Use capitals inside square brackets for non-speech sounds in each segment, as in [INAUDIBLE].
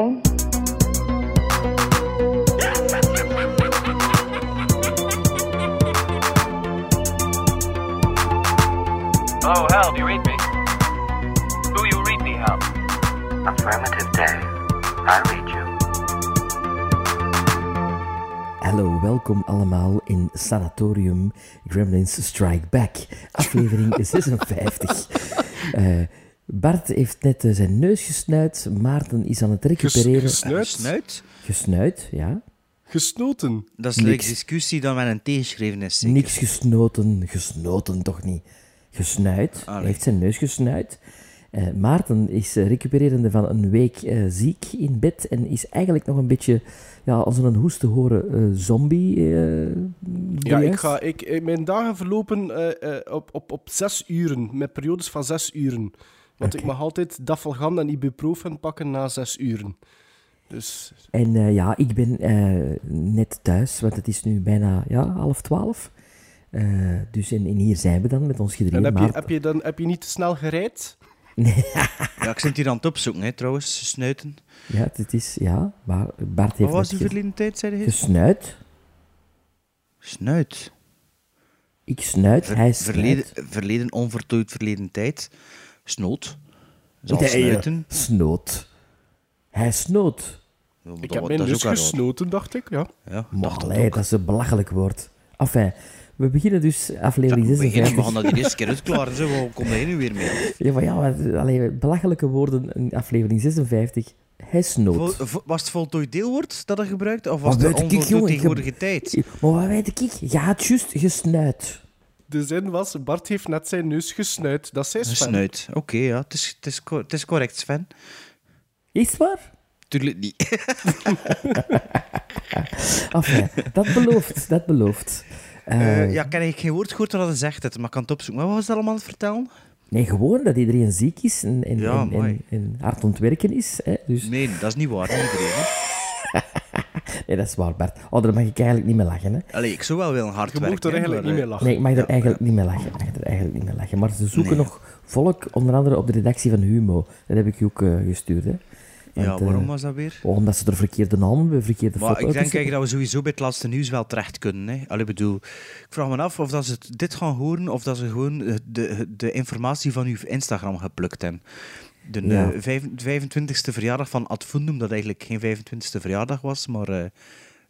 Oh, Hal, do you read me? Do you read me, Hal? Affirmative, Dave. I read you. Hallo, welkom allemaal in Sanatorium Gremlins Strike Back, aflevering [LAUGHS] 56. Eh, Bart heeft net eh, zijn neus gesnuit, Maarten is aan het recupereren. gesnuit? Snuit? Gesnuit, ja. Gesnoten. Dat is een discussie dan met een tegengeschreven is. zeker? Niks gesnoten, gesnoten toch niet. Gesnuit, hij heeft zijn neus gesnuit. Eh, Maarten is eh, recupererende van een week eh, ziek in bed en is eigenlijk nog een beetje, ja, als we een hoest te horen, eh, zombie. eh, Ja, ik ga, ik, mijn dagen verlopen op, op, op zes uren, met periodes van zes uren. Want ik mag altijd dafalgan en ibuprofen pakken na zes uren. Dus En eh, ja, ik ben eh, net thuis, want het is nu bijna ja, half twaalf. Eh, dus en, en hier zijn we dan met ons gedrieën. en heb je, heb, je dan, heb je niet te snel gereid? [LAUGHS] Ja, ik zit hier aan het opzoeken, hè, trouwens. Snuiten. Ja, het is, ja, maar Bart heeft Wat was die verleden tijd, zei hij? gesnuit. Snuit. Ik snuit, Ver- hij verleden, snuit. verleden, onvertooid verleden tijd. Snoot. Zal Nee, snuiten. Snoot. Hij snoot. Ja, Ik dat- heb mijn raar. gesnoten, dacht ik. Ja. Ja, Maar dacht dat allee, ook. dat is een belachelijk woord. Enfin, we beginnen dus aflevering Ja, we beginnen, 56. we gaan dat die eerste keer uitklaren. Zo. Waar komt hij nu weer mee? [LAUGHS] Ja, maar ja, maar, allee, belachelijke woorden in aflevering 56. Hij snoot. Vol- was het voltooid deelwoord dat hij gebruikte? Of was het onvoltooid tegenwoordige tijd? Maar wat weet ik? Je had juist gesnuit. De zin was, Bart heeft net zijn neus gesnuit. Dat zei Sven. snuit. Oké, ja. Het is, het, is, co- het is correct, Sven. Is het waar? Tuurlijk niet. [LAUGHS] Enfin, dat belooft, dat belooft. Eh, Eh, ja, ik heb eigenlijk geen woord gehoord wat hij zegt, het, maar ik kan het opzoeken. Maar wat was dat allemaal aan het vertellen? Nee, gewoon dat iedereen ziek is en, en, Ja, en, en, mooi. en hard ontwerken is. Hè? Dus, Nee, dat is niet waar. Iedereen. [LAUGHS] nee, dat is waar, Bart. Oh, daar mag ik eigenlijk niet meer lachen. Hè? Allee, ik zou wel willen hard Je werken. mocht er eigenlijk maar, niet eh, meer lachen. Nee, ik mag er eigenlijk niet meer lachen. Ik mag er eigenlijk niet meer lachen. Maar ze zoeken Nee. nog volk, onder andere op de redactie van Humo. Dat heb ik je ook eh, gestuurd. Hè? Ja, Want, eh, waarom was dat weer? Omdat ze er verkeerde namen hebben, verkeerde Maar foto's. ik denk eigenlijk dat we sowieso bij het laatste nieuws wel terecht kunnen. Hè. Allee, bedoel, ik vraag me af of dat ze dit gaan horen of dat ze gewoon eh, de, de informatie van uw Instagram geplukt hebben. De Ja. eh, vijf- 25e verjaardag van Ad Fundum, dat eigenlijk geen 25e verjaardag was, maar eh,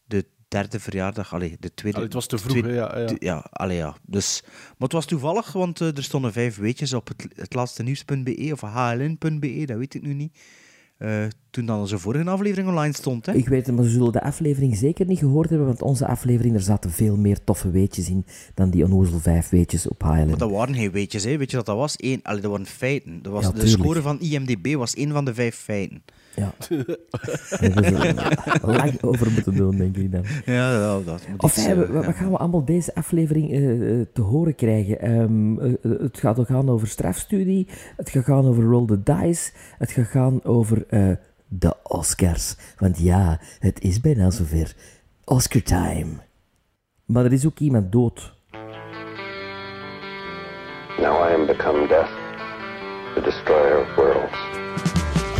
de derde verjaardag, allee, de tweede. Allee, het was te vroeg, tweede- ja, ja. ja, allee, ja. Dus, maar het was toevallig, want eh, er stonden vijf weetjes op het, het laatste nieuws.be of hln.be, dat weet ik nu niet. Eh, toen dan onze vorige aflevering online stond. Hè. Ik weet het, maar ze zullen de aflevering zeker niet gehoord hebben, want onze aflevering, er zaten veel meer toffe weetjes in dan die onnozel vijf weetjes op Highland. Maar dat waren geen weetjes, hè. weet je wat dat was? Eén, allee, dat waren feiten. Dat was, Ja, de score van IMDB was één van de vijf feiten. Ja. [LAUGHS] Lang over moeten doen, denk ik dan. Ja, dat moet Of hey, eh, wat gaan we allemaal deze aflevering eh, eh, te horen krijgen? Ehm, eh, eh, het gaat ook gaan over strafstudie, het gaat gaan over Roll the Dice, het gaat gaan over eh, de Oscars. Want ja, het is bijna zover. Oscar time. Maar er is ook iemand dood. Now I am become death, the destroyer of worlds.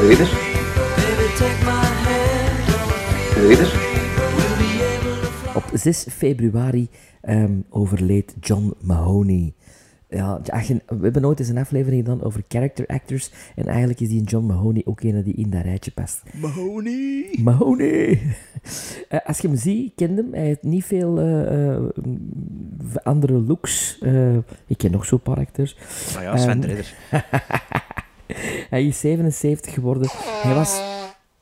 Read it? Op 6 februari ehm, overleed John Mahoney. Ja, we hebben nooit eens een aflevering gedaan over character actors. En eigenlijk is die John Mahoney ook een die in dat rijtje past. Mahoney! Mahoney! [LAUGHS] Eh, als je hem ziet, ken hem. Hij heeft niet veel eh, eh, andere looks. Eh, ik ken nog zo'n paar acteurs. Ah ja, Sven Ridder. [LAUGHS] Hij is 77 geworden. Hij was...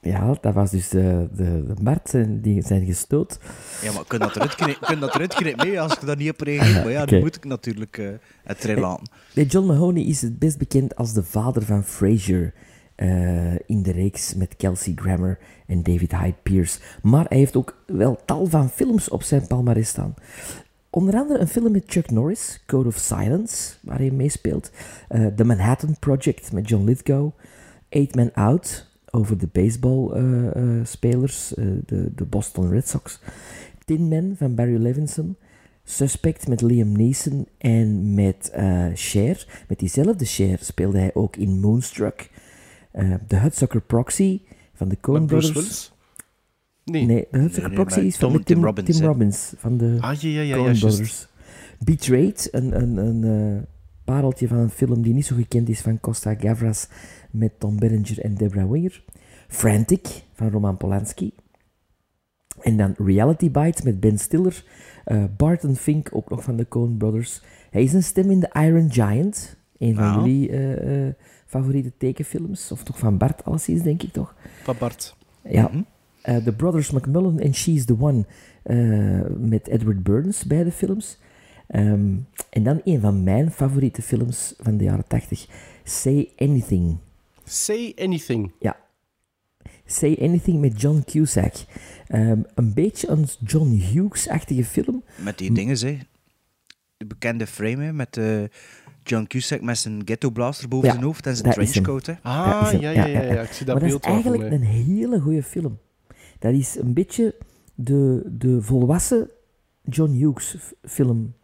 Ja, dat was dus de, de, de die zijn gestoot. Ja, maar kun dat eruit knippen, kun dat eruit knippen mee als ik daar niet op reageer? [LAUGHS] Maar ja, Oké. dan moet ik natuurlijk eh het erin laten. Nee, John Mahoney is het best bekend als de vader van Frasier. eh, in de reeks met Kelsey Grammer en David Hyde Pierce. Maar hij heeft ook wel tal van films op zijn palmarès staan. Onder andere een film met Chuck Norris, Code of Silence, waar hij meespeelt. Eh, The Manhattan Project met John Lithgow. Eight Men Out, over de baseballspelers, de, de Boston Red Sox. Tin Man van Barry Levinson. Suspect met Liam Neeson en met eh Cher. Met diezelfde Cher speelde hij ook in Moonstruck. Eh The Hudsucker Proxy van de Coen Brothers. Nee. Nee, Proxy is van Tom- Tim, Tim Robbins, Tim. Robbins van de Ah, ja, ja, ja, Coen ja. Brothers. Betrayed, een, een, een eh, pareltje van een film die niet zo gekend is van Costa Gavras met Tom Berenger en Deborah Winger. Frantic van Roman Polanski. En dan Reality Bites met Ben Stiller. Eh, Barton Fink, ook nog van de Coen Brothers. Hij is een stem in The Iron Giant. Een van Ja. jullie eh, eh, favoriete tekenfilms. Of toch van Bart alleszins, denk ik toch? Van Bart. Ja. Mhm. The Brothers McMullen en She's the One eh, met Edward Burns, beide films. Ehm, en dan een van mijn favoriete films van de jaren 80, Say Anything. Say anything. Ja. Say Anything met John Cusack. Ehm, een beetje een John Hughes-achtige film. Met die dingen, hè. De bekende frame, hè, met eh, John Cusack met zijn ghetto blaster boven Ja, zijn hoofd en zijn trenchcoat, hè. Ah, ja, ja, ja, ja, Ik zie dat maar dat is eigenlijk een hele goede film. Dat is een beetje de, de volwassen John Hughes film.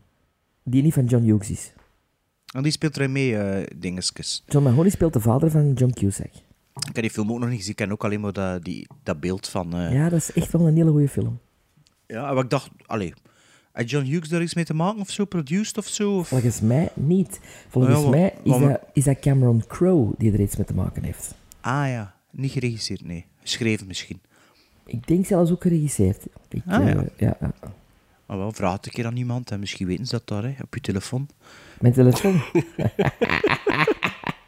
Die niet van John Hughes is. En die speelt erin mee, eh dingetjes. John Mahoney speelt de vader van John Cusack. Ik heb die film ook nog niet gezien. Ik ken ook alleen maar dat, die, dat beeld van... eh, Ja, dat is echt wel een hele goede film. Ja, maar ik dacht, allee, had John Hughes daar iets mee te maken of zo, produced of zo? Of... Volgens mij niet. Volgens Ja, maar- mij is, maar- dat, is dat Cameron Crowe die er iets mee te maken heeft. Ah ja, niet geregisseerd, nee. Geschreven misschien. Ik denk zelfs ook geregisseerd. Ik, Ah, eh, ja. ja, ja. Maar wel, vraag het een keer aan iemand en misschien weten ze dat daar, hè, op je telefoon. Mijn telefoon. [LAUGHS]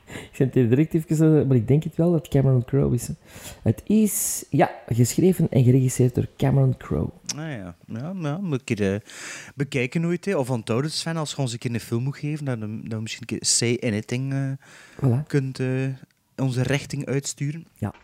ik zet hier direct even, maar ik denk het wel dat Cameron Crowe is. hè. Het is, ja, geschreven en geregisseerd door Cameron Crowe. Ah ja, ja, ja moet ik keer, eh, bekijken nooit, hè. Of onthouden, Sven, als je ons een keer een film moet geven, dan, dan misschien een keer Say Anything eh, Voilà. kunt eh, onze richting uitsturen. Ja.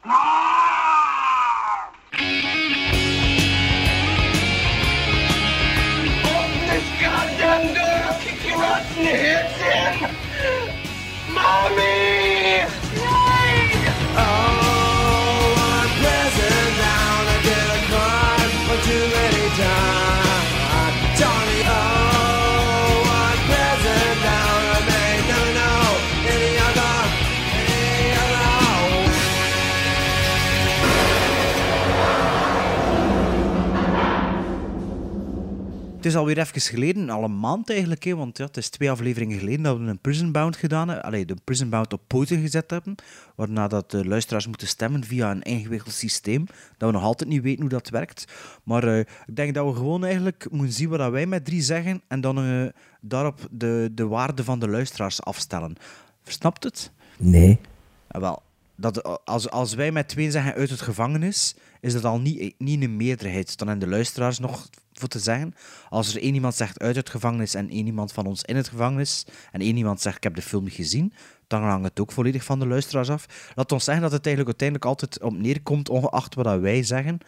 Is alweer even geleden, al een maand eigenlijk, hè, want ja, het is twee afleveringen geleden dat we een Prison Bound gedaan hebben. Allee, de Prison Bound op poten gezet hebben, waarna dat de luisteraars moeten stemmen via een ingewikkeld systeem, dat we nog altijd niet weten hoe dat werkt. Maar eh, ik denk dat we gewoon eigenlijk moeten zien wat wij met drie zeggen en dan eh, daarop de, de waarde van de luisteraars afstellen. Versnapt het? Nee. Ah, wel, dat, als, als wij met twee zeggen uit het gevangenis, is dat al niet, niet een meerderheid. Dan hebben de luisteraars nog voor te zeggen. Als er één iemand zegt uit het gevangenis en één iemand van ons in het gevangenis, en één iemand zegt ik heb de film gezien, dan hangt het ook volledig van de luisteraars af. Laat ons zeggen dat het eigenlijk uiteindelijk altijd op neerkomt, ongeacht wat wij zeggen,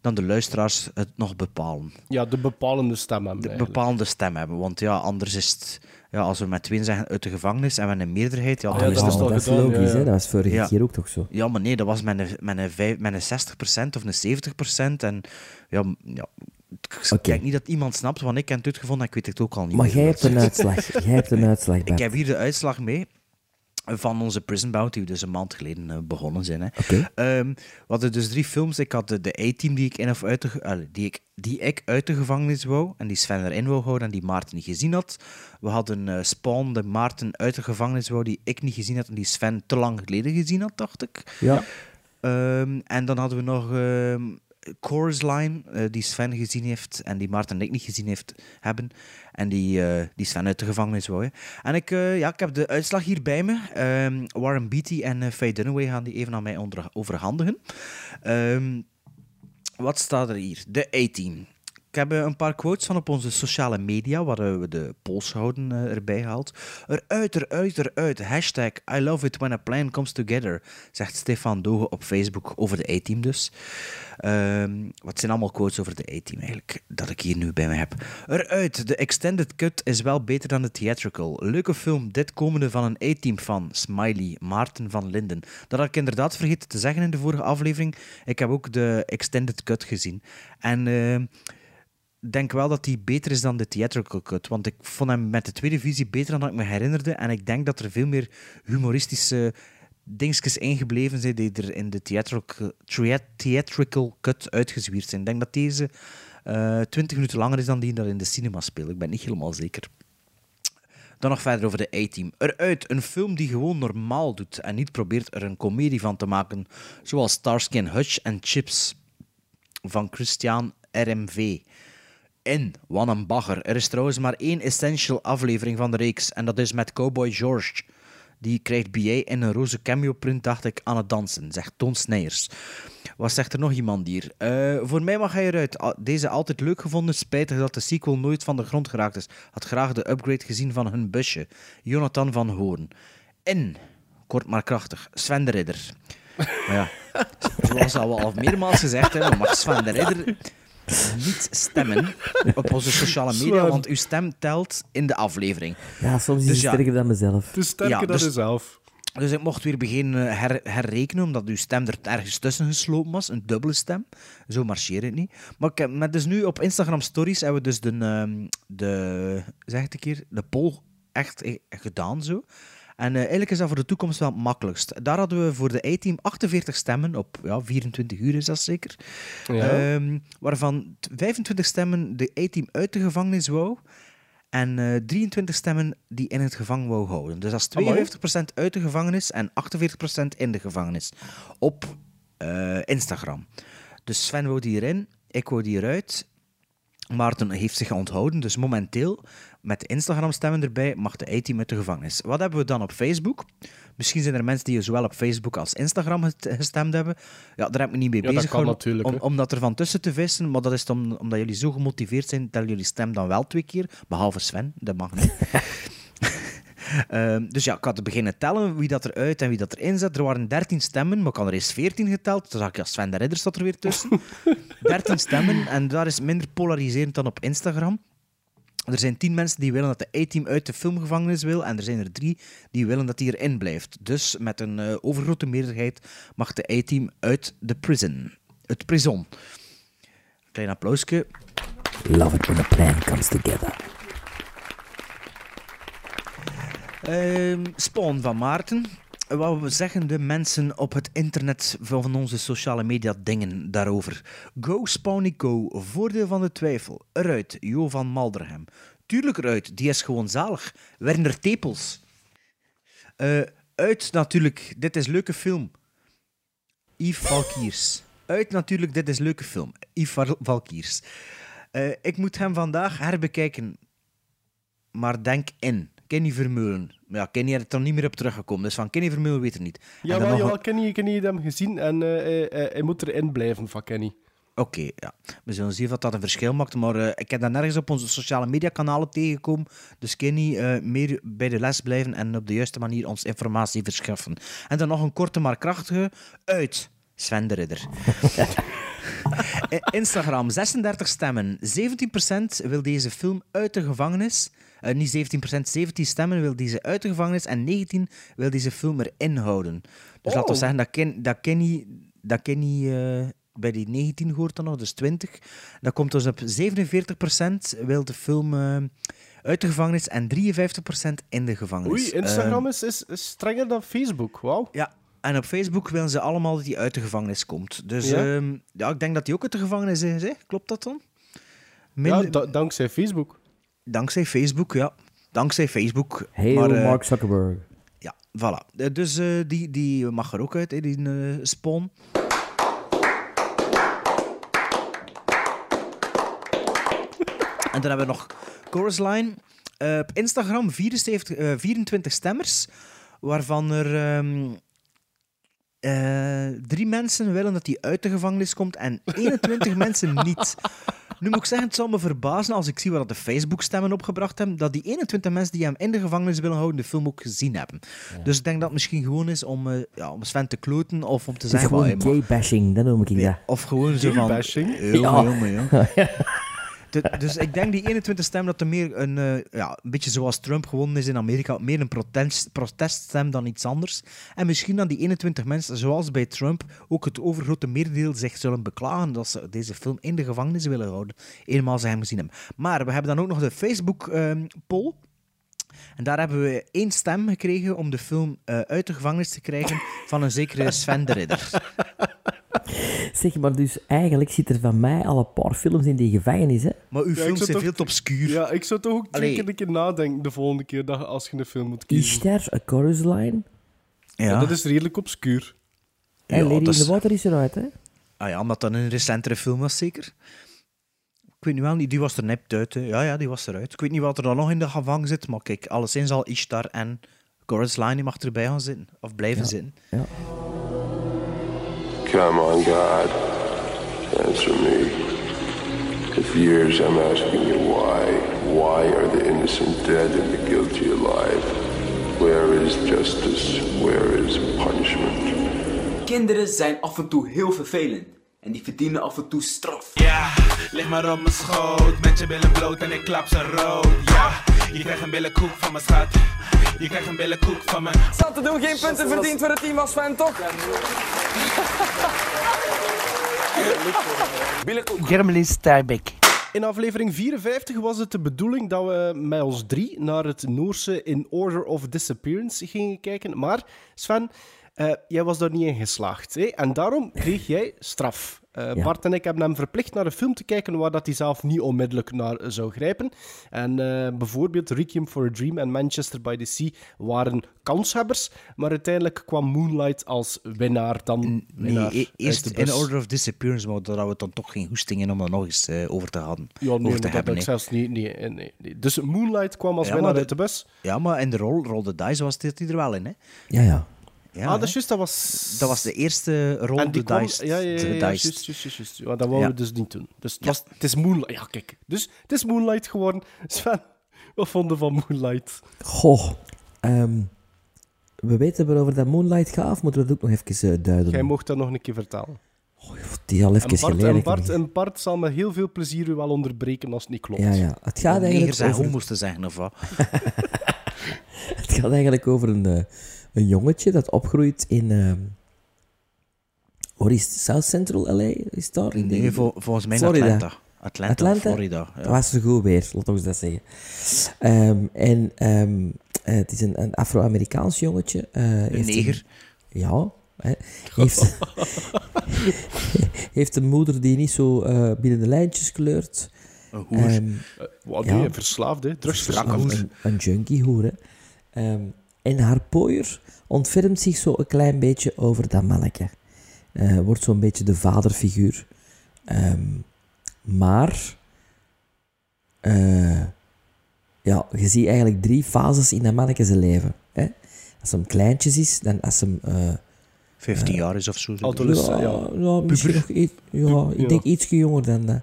dan de luisteraars het nog bepalen. Ja, de bepalende stem hebben. De eigenlijk. bepaalde stem hebben. Want ja, anders is het... Ja, als we met twee zeggen uit de gevangenis en we hebben een meerderheid... Ja, Ah, dan ja, is dat het is al dat is gedaan, logisch, ja, ja. hè? dat was vorige Ja. keer ook toch zo. Ja, maar nee, dat was met een, met een, vijf, met een 60% of een 70%. En ja, ja ik denk niet dat iemand snapt, want ik heb het uitgevonden en ik weet het ook al niet Maar meer. jij hebt een uitslag. [LAUGHS] Jij hebt een uitslag, Ik heb hier de uitslag mee van onze Prison Bound, die we dus een maand geleden eh, begonnen zijn. Hè. Oké. Ehm, we hadden dus drie films. Ik had de, de A-team die ik in of uit de, allee, die ik, die ik uit de gevangenis wou en die Sven erin wou houden en die Maarten niet gezien had. We hadden eh, Spawn, de Maarten uit de gevangenis wou, die ik niet gezien had en die Sven te lang geleden gezien had, dacht ik. Ja. Ehm, en dan hadden we nog ehm Chorus Line, eh, die Sven gezien heeft en die Maarten en ik niet gezien heeft, hebben. En die, eh, die Sven uit de gevangenis wou. hè. En ik, eh, ja, ik heb de uitslag hier bij me. Ehm, Warren Beatty en Faye Dunaway gaan die even aan mij onder, overhandigen. Ehm, wat staat er hier? De A-team. Ik heb eh, een paar quotes van op onze sociale media, waar we de polls houden, eh, erbij gehaald. Eruit, eruit, eruit. Hashtag I love it when a plan comes together, zegt Stefan Doge op Facebook over de A-team dus. Ehm, wat zijn allemaal quotes over de A-team eigenlijk, dat ik hier nu bij me heb. Eruit, de extended cut is wel beter dan de theatrical. Leuke film, dit komende van een A-team van Smiley, Maarten van Linden. Dat had ik inderdaad vergeten te zeggen in de vorige aflevering. Ik heb ook de extended cut gezien. En... ehm, denk wel dat die beter is dan de theatrical cut. Want ik vond hem met de tweede visie beter dan ik me herinnerde. En ik denk dat er veel meer humoristische dingetjes ingebleven zijn die er in de theatrical, thea- theatrical cut uitgezwierd zijn. Ik denk dat deze eh 20 minuten langer is dan die dat in de cinema speelt. Ik ben niet helemaal zeker. Dan nog verder over de A-Team. Eruit, een film die gewoon normaal doet en niet probeert er een komedie van te maken. Zoals Starsky Hutch en Chips van Christian RMV. In, wat een bagger. Er is trouwens maar één essential aflevering van de reeks. En dat is met Cowboy George. Die krijgt BA in een roze cameo-print, dacht ik, aan het dansen, zegt Toon Snijers. Wat zegt er nog iemand hier? Eh, voor mij mag hij eruit. Deze altijd leuk gevonden, spijtig dat de sequel nooit van de grond geraakt is. Had graag de upgrade gezien van hun busje. Jonathan van Hoorn. In, kort maar krachtig, Sven de Ridder. Maar ja, zoals al al meermaals gezegd hebben, mag Sven de Ridder niet stemmen op onze sociale media, want uw stem telt in de aflevering. Ja, soms is Dus het ja. sterker dan mezelf. Het is sterker Ja, dan dus- jezelf. Dus ik mocht weer beginnen her, herrekenen, omdat uw stem er ergens tussen geslopen was. Een dubbele stem. Zo marcheert het niet. Maar ik heb, met dus nu op Instagram Stories hebben we dus de, ehm, de zeg het een keer, de poll echt eh, gedaan zo. En eh, eigenlijk is dat voor de toekomst wel het makkelijkst. Daar hadden we voor de A-team 48 stemmen op ja, 24 uur is dat zeker. Ja. Ehm, waarvan t- 25 stemmen de A-team uit de gevangenis wou. En eh, 23 stemmen die in het gevangen wou houden. Dus dat is 52% uit de gevangenis en 48% in de gevangenis. Op eh, Instagram. Dus Sven wou die erin, ik wou die eruit. Maarten heeft zich onthouden, dus momenteel met de Instagram-stemmen erbij mag de A-team uit de gevangenis. Wat hebben we dan op Facebook? Misschien zijn er mensen die zowel op Facebook als Instagram gestemd hebben. Ja, daar heb ik me niet mee Ja, dat bezig kan gehouden, natuurlijk, om, hè. om dat er van tussen te vissen. Maar dat is om, omdat jullie zo gemotiveerd zijn, tellen jullie stem dan wel twee keer. Behalve Sven, dat mag niet. [LAUGHS] Ehm, dus ja, ik had te beginnen tellen wie dat eruit en wie dat erin zat. Er waren 13 stemmen, maar ik had er eens 14 geteld. Toen zag ik, ja, Sven de Ridder staat er weer tussen. [LAUGHS] 13 stemmen en daar is minder polariserend dan op Instagram. Er zijn 10 mensen die willen dat de A-team uit de filmgevangenis wil en er zijn er 3 die willen dat hij erin blijft. Dus met een eh, overgrote meerderheid mag de A-team uit de prison. Het prison. Klein applausje. Love it when a plan comes together. Ehm Spawn van Maarten. Wat zeggen de mensen op het internet van onze sociale media dingen daarover? Go Spawny Go, voordeel van de twijfel. Eruit, Jo van Malderham. Tuurlijk eruit, die is gewoon zalig. Werner Tepels. Eh, uit natuurlijk, dit is leuke film. Yves Valkiers. Uit natuurlijk, dit is leuke film. Yves Val- Valkiers. Eh, ik moet hem vandaag herbekijken maar denk in. Kenny Vermeulen. Ja, Kenny had er dan niet meer op teruggekomen. Dus van Kenny Vermeulen weet er niet. Nog jawel, een- Kenny, Kenny heeft hem gezien en eh, hij, hij- hij moet erin blijven van Kenny. Oké, ja. We zullen zien of dat een verschil maakt. Maar eh, ik heb dat nergens op onze sociale media kanalen tegengekomen. Dus Kenny, eh, meer bij de les blijven en op de juiste manier ons informatie verschaffen. En dan nog een korte maar krachtige. Uit. Sven de Ridder. [LAUGHS] [LAUGHS] Instagram, 36 stemmen. 17% wil deze film uit de gevangenis. Eh, niet 17%, 17 stemmen wil deze uit de gevangenis. En 19 wil deze film erin houden. Dus laten we Oh. zeggen dat, Ken, dat Kenny, dat Kenny eh, bij die 19 hoort dan nog, dus 20. Dat komt dus op 47% wil de film eh, uit de gevangenis en 53% in de gevangenis. Oei, Instagram is, is, is strenger dan Facebook. Wauw. ja, en op Facebook willen ze allemaal dat hij uit de gevangenis komt. Dus Ja? ja, ja ik denk dat hij ook uit de gevangenis is. Hè? Klopt dat dan? Ja, da- dankzij Facebook. Dankzij Facebook, ja. Dankzij Facebook. Hey, Maar, eh, Mark Zuckerberg. Ja, voilà. Eh, Dus eh, die, die mag er ook uit, hè, die eh, spawn. en dan hebben we nog Chorus Line. Eh, op Instagram 74, eh, 24 stemmers, waarvan er ehm, eh, drie mensen willen dat hij uit de gevangenis komt en [LAUGHS] 21 mensen niet. Nu moet ik zeggen, het zal me verbazen als ik zie wat de Facebook-stemmen opgebracht hebben, dat die 21 mensen die hem in de gevangenis willen houden, de film ook gezien hebben. Dus ik denk dat het misschien gewoon is om, eh, ja, om Sven te kloten of om te Het is zeggen... gewoon "Wauw, man." gay-bashing, dat noem ik dat. Of gewoon zo van... Bashing. Jongen, Ja. jongen, [LAUGHS] jongen. Dus ik denk die 21 stem dat er meer een, eh, ja, een beetje zoals Trump gewonnen is in Amerika, meer een protest, proteststem dan iets anders. En misschien dan die 21 mensen, zoals bij Trump, ook het overgrote merendeel zich zullen beklagen dat ze deze film in de gevangenis willen houden, eenmaal ze hem gezien hebben. Maar we hebben dan ook nog de Facebook-poll. En daar hebben we één stem gekregen om de film eh, uit de gevangenis te krijgen van een zekere Sven de Ridder. [LAUGHS] Zeg maar, dus eigenlijk zit er van mij al een paar films in die gevangenis, hè? Maar uw ik films zijn toch- veel te obscuur. Ja, ik zou toch ook twee keer een keer nadenken de volgende keer dat, als je een film moet kiezen. Ishtar, A Chorus Line. Ja, Dat is redelijk obscuur. En Ja, Lady dat in is- the Water is eruit, hè? Ah ja, omdat dat een recentere film was, zeker. Ik weet nu wel niet, die was er net uit. hè. Ja, ja, die was eruit. Ik weet niet wat er dan nog in de gevangen zit, maar kijk, alleszins al Ishtar en Chorus Line mag erbij gaan zitten, of blijven zitten. Ja. Come on, God. Answer me. For years I'm asking you why. Why are the innocent dead and the guilty alive? Where is justice? Where is punishment? Kinderen zijn af en toe heel vervelend. En die verdienen af en toe straf. Ja, lig maar op mijn schoot met je billen bloot en ik klap ze rood. Ja, je krijgt een billenkoek van mijn schat. Je krijgt een billenkoek van mijn... Zat te doen, geen punten verdiend voor het team als Sven, toch? Germelin Stuybeck. In aflevering 54 was het de bedoeling dat we met ons drie naar het Noorse In Order of Disappearance gingen kijken. Maar Sven, eh, jij was daar niet in geslaagd. Hè? En daarom kreeg jij straf. Eh, Ja. Bart en ik hebben hem verplicht naar een film te kijken waar dat hij zelf niet onmiddellijk naar zou grijpen. En eh, bijvoorbeeld Requiem for a Dream en Manchester by the Sea waren kanshebbers. Maar uiteindelijk kwam Moonlight als winnaar dan Nee, winnaar e- uit eerst de in. Order of Disappearance, maar daar hadden we dan toch geen goesting in om er nog eens eh, over te gaan. Ja, nee, over te hebben. zelfs niet. Nee, nee, nee. Dus Moonlight kwam als Ja, winnaar maar uit de bus. Ja, maar in de rol, Roll the Dice was dit hij er wel in, hè? Ja, ja. Ja, ah, dat is juist, dat was... dat was de eerste die kwam- Dice. Ja, ja, ja, de ja, dice. juist, juist, juist, juist. Maar dat wouden Ja. we dus niet doen. Dus het, was, het is Moonlight. Ja, kijk. Dus het is Moonlight geworden. [LAUGHS] Sven, wat vonden van Moonlight? Goh. ehm, we weten waarover dat Moonlight gaat, of moeten we dat ook nog even uh, duiden? Jij mocht dat nog een keer vertellen. Die is al even En Bart, geleden. en, Bart, ik- en Bart zal met heel veel plezier u wel onderbreken als het niet klopt. Ja, ja. Het gaat eigenlijk negers en over... homo's te zeggen, of wat? [LAUGHS] Het gaat eigenlijk over een, eh, een jongetje dat opgroeit in... ehm waar is het? South Central LA? Is het daar? Nee, vol- volgens mij in Florida. Atlanta. Atlanta, Atlanta? Florida. Ja. Dat was goed weer, laat ons dat zeggen. Ehm, en ehm, eh, het is een, een Afro-Amerikaans jongetje. eh, heeft neger. ja. Hè, heeft, [LAUGHS] heeft een moeder die niet zo eh, binnen de lijntjes kleurt. Een hoer. Nee, Ja. verslaafd, hè. Drugs Verslaafd, verslaafd. Een, een junkie hoer, hè. Ehm, en haar pooier ontfermt zich zo een klein beetje over dat manneke. Eh, wordt zo'n beetje de vaderfiguur. Ehm, maar... eh, ja, je ziet eigenlijk drie fases in dat manneke zijn leven. Hè. Als hem kleintjes is, dan als hem... eh, 15 jaar is of zo. Adolescent, ja, ja. ja, misschien nog iets... Ja, ik Ja. denk ietsje jonger dan dat.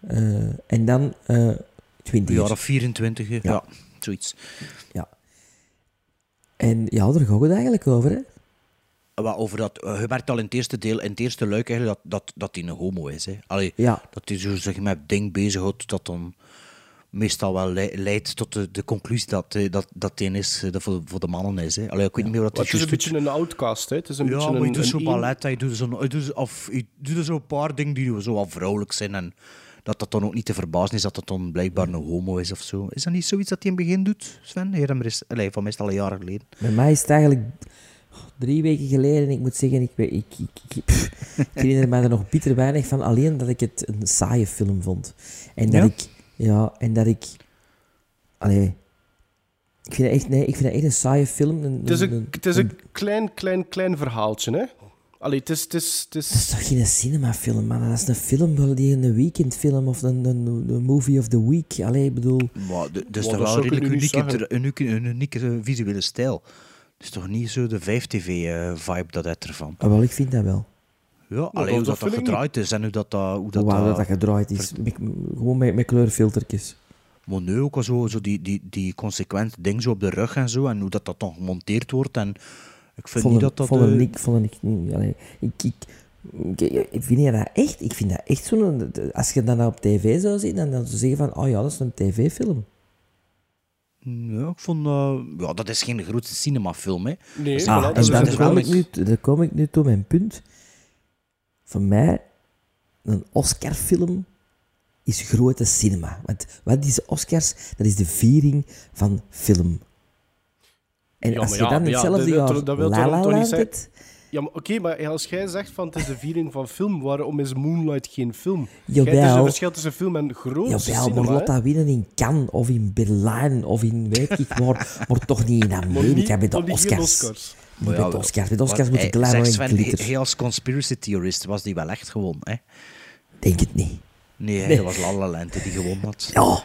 Eh, en dan... eh 20 Een jaar of 24, hè. ja. zoiets. En ja, daar gaat het eigenlijk over, hè? Wat over dat, eh, je merkt al in het eerste deel, in het eerste luik eigenlijk, dat, dat, dat hij een homo is. Hè. Allee, Ja. Dat hij zo zich met ding bezighoudt dat dan meestal wel le- leidt tot de, de conclusie dat, eh, dat, dat hij is, eh, dat voor, voor de mannen is. Hè. Allee, ik weet niet meer wat Maar hij het is een beetje een outcast, hè. Het is een Ja, beetje maar je doet een zo een- ballet, hij doet zo, hij doet, of, hij doet zo een paar dingen die zo wat vrouwelijk zijn en dat dat dan ook niet te verbazen is dat dat dan blijkbaar een homo is of zo. Is dat niet zoiets dat hij in het begin doet, Sven? Hij hem er is, allee, van meestal al jaren geleden. Bij mij is het eigenlijk drie weken geleden. En ik moet zeggen, ik, weet- ik, ik, ik, herinner mij er nog bitter weinig van. Alleen dat ik het een saaie film vond. En dat Ja? ik... Ja, en dat ik... Allee... Ik vind het echt, nee, ik vind het echt een saaie film. Een, Het is een, een- het is een klein, klein, klein verhaaltje, hè. Allee, het is... Het is, het Dat is is... toch geen cinemafilm, man? Dat is een film, wel die een weekendfilm of een, een, een movie of the week. Allee, ik bedoel... Maar de- dus Maar dat wel redelijk unieke, unieke, een unieke visuele stijl. Het is toch niet zo de 5TV-vibe dat uit ervan. Ah, wel, ik vind dat wel. Ja, alleen hoe dat, dat gedraaid is en hoe dat, dat, hoe dat, Hoe dat, dat, gedraaid is. Met- gewoon met, met kleurfiltertjes. Maar nu ook al zo, zo die, die, die consequente ding zo op de rug en zo, en hoe dat, dat dan gemonteerd wordt. En ik vind niet dat dat... een eh, ik, ik, niet- allee, ik, ik, ik, ik vind je dat echt, ik vind dat echt zo'n, als je dat nou op tv zou zien, dan, dan zou je zeggen van, oh ja, dat is een tv-film. Ja, ik vond... ja, dat is geen grote cinemafilm, hè. Nee, Dus Ah, dat is dan dat is kom, ik nu, dan kom ik nu tot mijn punt. Voor mij, een Oscar-film is grote cinema. Want wat is de Oscars? Dat is de viering van film. En Ja, als je ja, dan ja, hetzelfde dat- jaar dat- dat wil La La toch niet zeggen- Ja, maar oké, maar als jij zegt van het is de viering van film, waarom is Moonlight geen film? Jij, er is Jawel. een verschil tussen film en grote Jawel, cinema. maar laat dat winnen in Cannes of in Berlijn of in weet ik waar, maar toch niet in [LAUGHS] Amerika bij de Oscars. Oscars. Niet bij ja, de Oscars. Bij de Oscars wat- moet hij- ik en glitter. hij- als conspiracy theorist was die wel echt gewonnen, hè. Denk het niet. Nee, dat was La La Land die gewonnen had. Ja,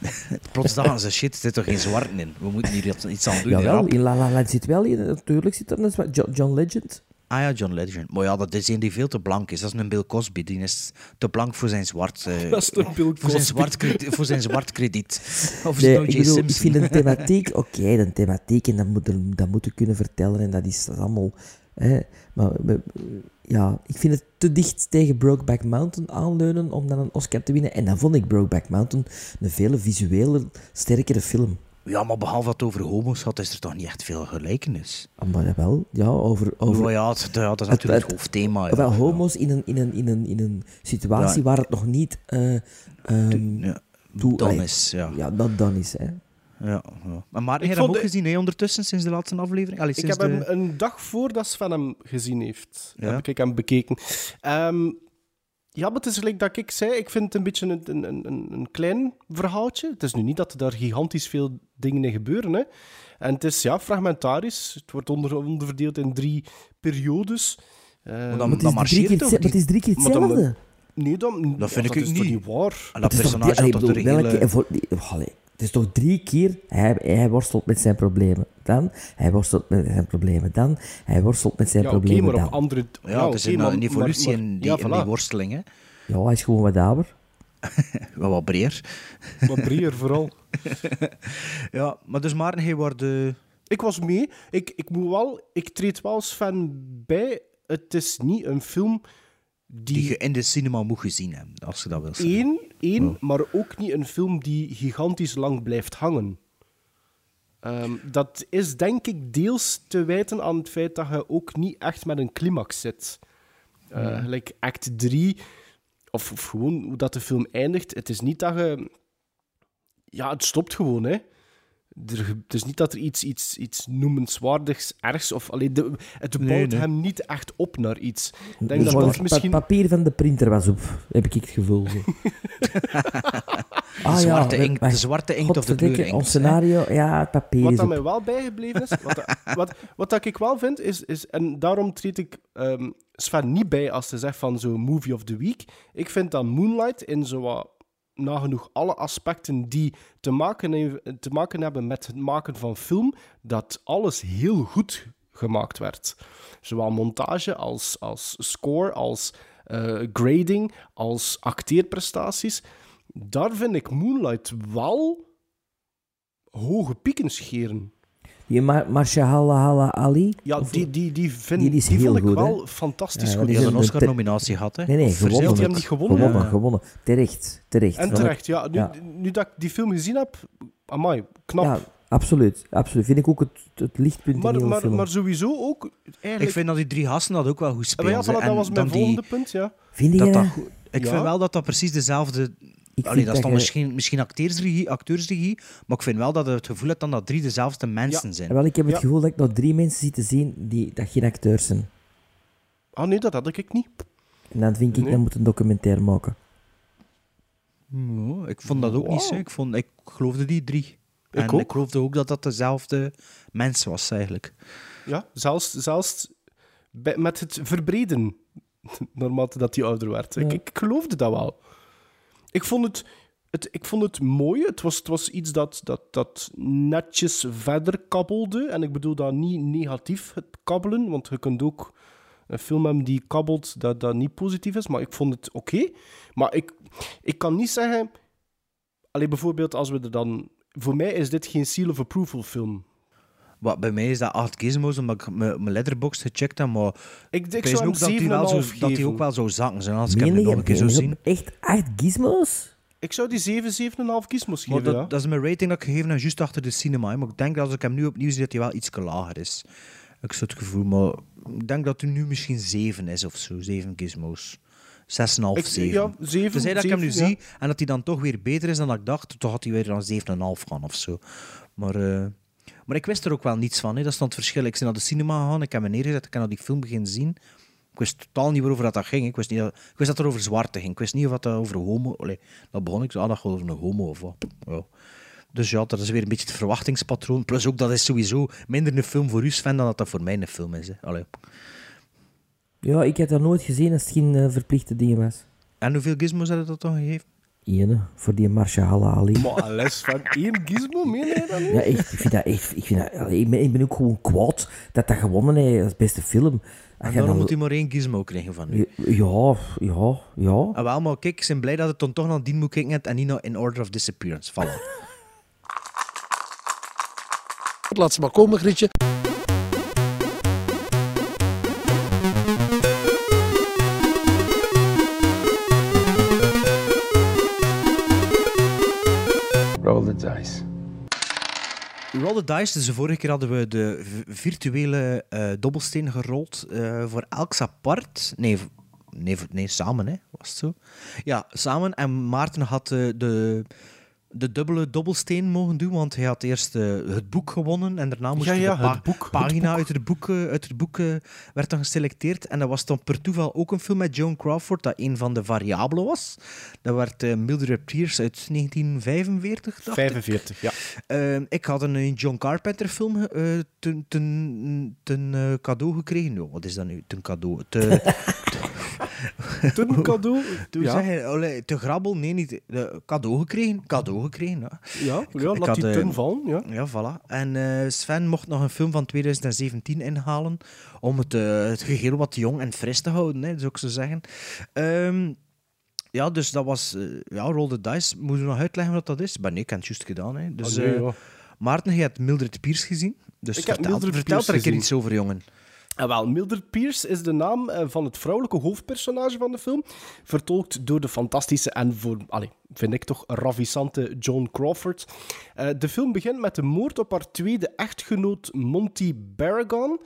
[LAUGHS] Plots dachten ze, shit, er zit toch geen zwarten in. We moeten hier iets- aan doen. jawel, in La La Land zit wel in. Natuurlijk zit er een zwa- Jo- John Legend. Ah ja, John Legend. Maar ja, dat is een die veel te blank is. Dat is een Bill Cosby. Die is te blank voor zijn zwart... eh, Dat is Bill Voor zijn Cosby. zwart, kredi- voor zijn zwart krediet. [LAUGHS] Of Nee, ik bedoel, vind een [LAUGHS] thematiek, oké, een thematiek en dat moet, er- dat moet je kunnen vertellen en dat is, dat allemaal. Hè, maar we- ja, ik vind het te dicht tegen Brokeback Mountain aanleunen om dan een Oscar te winnen. En dan vond ik Brokeback Mountain een veel visueler, sterkere film. Ja, maar behalve dat het over homo's gaat, is er toch niet echt veel gelijkenis. Ah, Maar wel, ja, over. over Oh ja, het, ja, dat is natuurlijk het, hoofdthema. Ja. wel, homo's in een, in, een, in, een, in een situatie Ja. waar het nog niet. toe- dan allee, is, ja. Ja, dat dan is, hè. Ja, ja. Maar Ik heb je hem ook de- gezien hè, ondertussen, sinds de laatste aflevering? Allee, Ik sinds heb de... hem een dag voordat Sven hem gezien heeft, Ja. heb ik hem bekeken. Ehm, ja, maar het is gelijk dat ik zei, ik vind het een beetje een, een, een, een klein verhaaltje. Het is nu niet dat er daar gigantisch veel dingen in gebeuren. Hè. En het is ja, fragmentarisch. Het wordt onder, onderverdeeld in drie periodes. Ehm, Maar dan- Maar het dan is, drie marcheert keer, maar het is drie keer Maar dan- hetzelfde. nee, dan, Dat vind ik is ook toch niet. niet waar. En dat is personage had toch de bedoel, welke- hele... voor- die- allee, het is toch drie keer hij, hij worstelt met zijn problemen. Dan hij worstelt met zijn problemen. Dan hij worstelt met zijn Ja, problemen. maar dan. op andere... Ja, het is een, maar- een evolutie maar- in, die, ja, in die worsteling. Hè. Ja, hij is gewoon wat. Wel [LAUGHS] wat breer. [LAUGHS] Wat breder vooral. [LAUGHS] Ja, maar dus Maarten, hij wordt... eh, Ik was mee. Ik, ik moet wel... Ik treed wel als fan bij. Het is niet een film die die... je in de cinema moet gezien hebben, als je dat wil zeggen. Eén, één Ja. maar ook niet een film die gigantisch lang blijft hangen. Ehm, dat is denk ik deels te wijten aan het feit dat je ook niet echt met een climax zit. Eh. Gelijk act 3, of, of gewoon hoe dat de film eindigt. Het is niet dat je... Ja, het stopt gewoon, hè. Er, het is niet dat er iets, iets, iets noemenswaardigs, ergs... Of, allee, de, het bouwt Nee, nee. hem niet echt op naar iets. Ik denk Dus dat dat misschien... pa- papier van de printer was op, heb ik het gevoel. Zo. [LAUGHS] ah, de, zwarte ja, inkt, de zwarte inkt of de kleur inkt. Ons scenario, ja, het papier Wat is dat op. mij wel bijgebleven is, wat, dat- wat, wat dat ik wel vind, is, is en daarom treed ik ehm, Sven niet bij als ze zegt van zo'n movie of the week. Ik vind dat Moonlight in zo wat nagenoeg alle aspecten die te maken, te maken hebben met het maken van film, dat alles heel goed gemaakt werd. Zowel montage als, als score, als eh, grading, als acteerprestaties. Daar vind ik Moonlight wel hoge pieken scheren. Die Mar Ali. Ja, of- die, die, die, vind, die die, is heel vond ik goed, wel hè? fantastisch Ja, goed. Die had een Oscar-nominatie gehad, hè? Nee, nee, gewonnen. Heeft hij hem niet gewonnen? Gewonnen, Ja. gewonnen. Terecht, terecht. En terecht, ja. Nu, ja. nu dat ik die film gezien heb, amai, knap. Ja, absoluut, absoluut. Vind ik ook het, het lichtpunt in maar, heel de maar, film. maar sowieso ook eigenlijk... Ik vind dat die drie gasten dat ook wel goed Ah, maar spelen. ja, dat En was mijn dan die- volgende punt, ja. Vind je dat dat? dat goed- Ik Ja. vind wel dat dat precies dezelfde... Ik Allee, dat is dan je- misschien, misschien acteursregie, acteursregie, maar ik vind wel dat je het gevoel hebt dan dat drie dezelfde mensen zijn. Wel, ik heb het Ja. gevoel dat ik nog drie mensen zie te zien die dat geen acteurs zijn. Ah nee, dat had ik niet. En dan vind ik, Nee. dan moet een documentaire maken. Ik vond dat ook niet zo. Ik, vond, ik geloofde die drie. en ook. ik geloofde ook dat dat dezelfde mens was, eigenlijk. Ja, zelfs, zelfs met het verbreden, [LAUGHS] naarmate dat hij ouder werd. Ik, ik geloofde dat wel. Ik vond het, het, ik vond het mooi. Het was, het was iets dat, dat, dat netjes verder kabbelde. En ik bedoel dat niet negatief, het kabbelen. Want je kunt ook een film hebben die kabbelt dat dat niet positief is, maar ik vond het oké. Maar ik, ik kan niet zeggen... Alleen bijvoorbeeld als we er dan... Voor mij is dit geen seal of approval film. Wat, bij mij is dat 8 gizmos, omdat ik mijn letterbox gecheckt heb, maar Ik, ik zou ook dat die, wel zo, 7,5 dat die ook wel zou zakken zijn als ik hem nog een keer je zien. Echt acht gizmos? Ik zou die 7, 7,5 gizmos Maar geven, dat, ja. dat is mijn rating dat ik gegeven heb, juist achter de cinema. Maar ik denk dat als ik hem nu opnieuw zie, dat hij wel iets lager is. Ik zou het gevoel, maar ik denk dat hij nu misschien 7 is of zo. 7 gizmos. 6,5, Ik- 7. ja, zeven, Tenzij dat ik hem nu ja. zie en dat hij dan toch weer beter is dan dat ik dacht, toch had hij weer aan 7,5 gaan of zo. Maar, eh, maar ik wist er ook wel niets van. Hè. Dat is dan het verschil. Ik ben naar de cinema gegaan, ik heb me neergezet, ik heb naar die film beginnen zien. Ik wist totaal niet waarover dat, dat ging. Ik wist, niet dat, ik wist dat het over zwarte ging. Ik wist niet of dat over homo... Allee, dat begon ik zo, ah, dat gaat over een homo of wat. Ja. Dus ja, dat is weer een beetje het verwachtingspatroon. Plus ook, dat is sowieso minder een film voor u, Sven, dan dat dat voor mij een film is. Hè. Allee. Ja, ik heb dat nooit gezien als het geen eh, verplichte dingen was. En hoeveel gizmos had je dat dan gegeven? Ene, voor die Marshall Ali. Maar les van één gizmo, meen je niet? Ja, echt, ik vind dat echt... Ik, vind dat, ik, ben, ik ben ook gewoon kwaad dat dat gewonnen heeft als beste film. En daarom dan- moet hij maar één gizmo krijgen van u. Ja, ja, ja. Ah, wel, maar kijk, ik ben blij dat het dan toch naar die moet kijken en niet naar In Order of Disappearance. Voilà. Laat ze maar komen, Grietje. Dice. Roll the dice. Dus de vorige keer hadden we de virtuele eh, dobbelsteen gerold. eh, voor elk apart. Nee, nee, nee, samen, hè? Was het zo? Ja, samen. En Maarten had eh, de, de dubbele dobbelsteen mogen doen, want hij had eerst eh, het boek gewonnen en daarna moest Ja, de pa- het boek, het pagina boek. uit het boek, uit het boek eh, werd dan geselecteerd. En dat was dan per toeval ook een film met Joan Crawford, dat een van de variabelen was. Dat werd eh, Mildred Pierce uit 1945, dacht ik. 45, ja. Eh, ik had een John Carpenter film ten, ten, ten cadeau gekregen. Ja, wat is dat nu? Ten cadeau. Te, [LAUGHS] [LAUGHS] Ten cadeau? Toen Ja. allee, te grabbel? Nee, niet. De, cadeau gekregen. Cadeau gekregen, ja. Ja, ja ik laat had, die eh, ten vallen, ja. Ja, voilà. En eh, Sven mocht nog een film van 2017 inhalen om het, eh, het geheel wat jong en fris te houden, hè, zou ik zo zeggen. Ehm, ja, dus dat was... ja, Roll the Dice. Moet je nog uitleggen wat dat is? Maar nee, ik heb het juist gedaan. Hè. Dus, Ah, nee. Maarten, je hebt Mildred Pierce gezien. Dus Ik heb vertel, Mildred vertel er een keer iets over, jongen. En wel, Mildred Pierce is de naam eh, van het vrouwelijke hoofdpersonage van de film. Vertolkt door de fantastische en voor, allee, vind ik toch, ravissante Joan Crawford. Eh, de film begint met de moord op haar tweede echtgenoot Monty Barragan.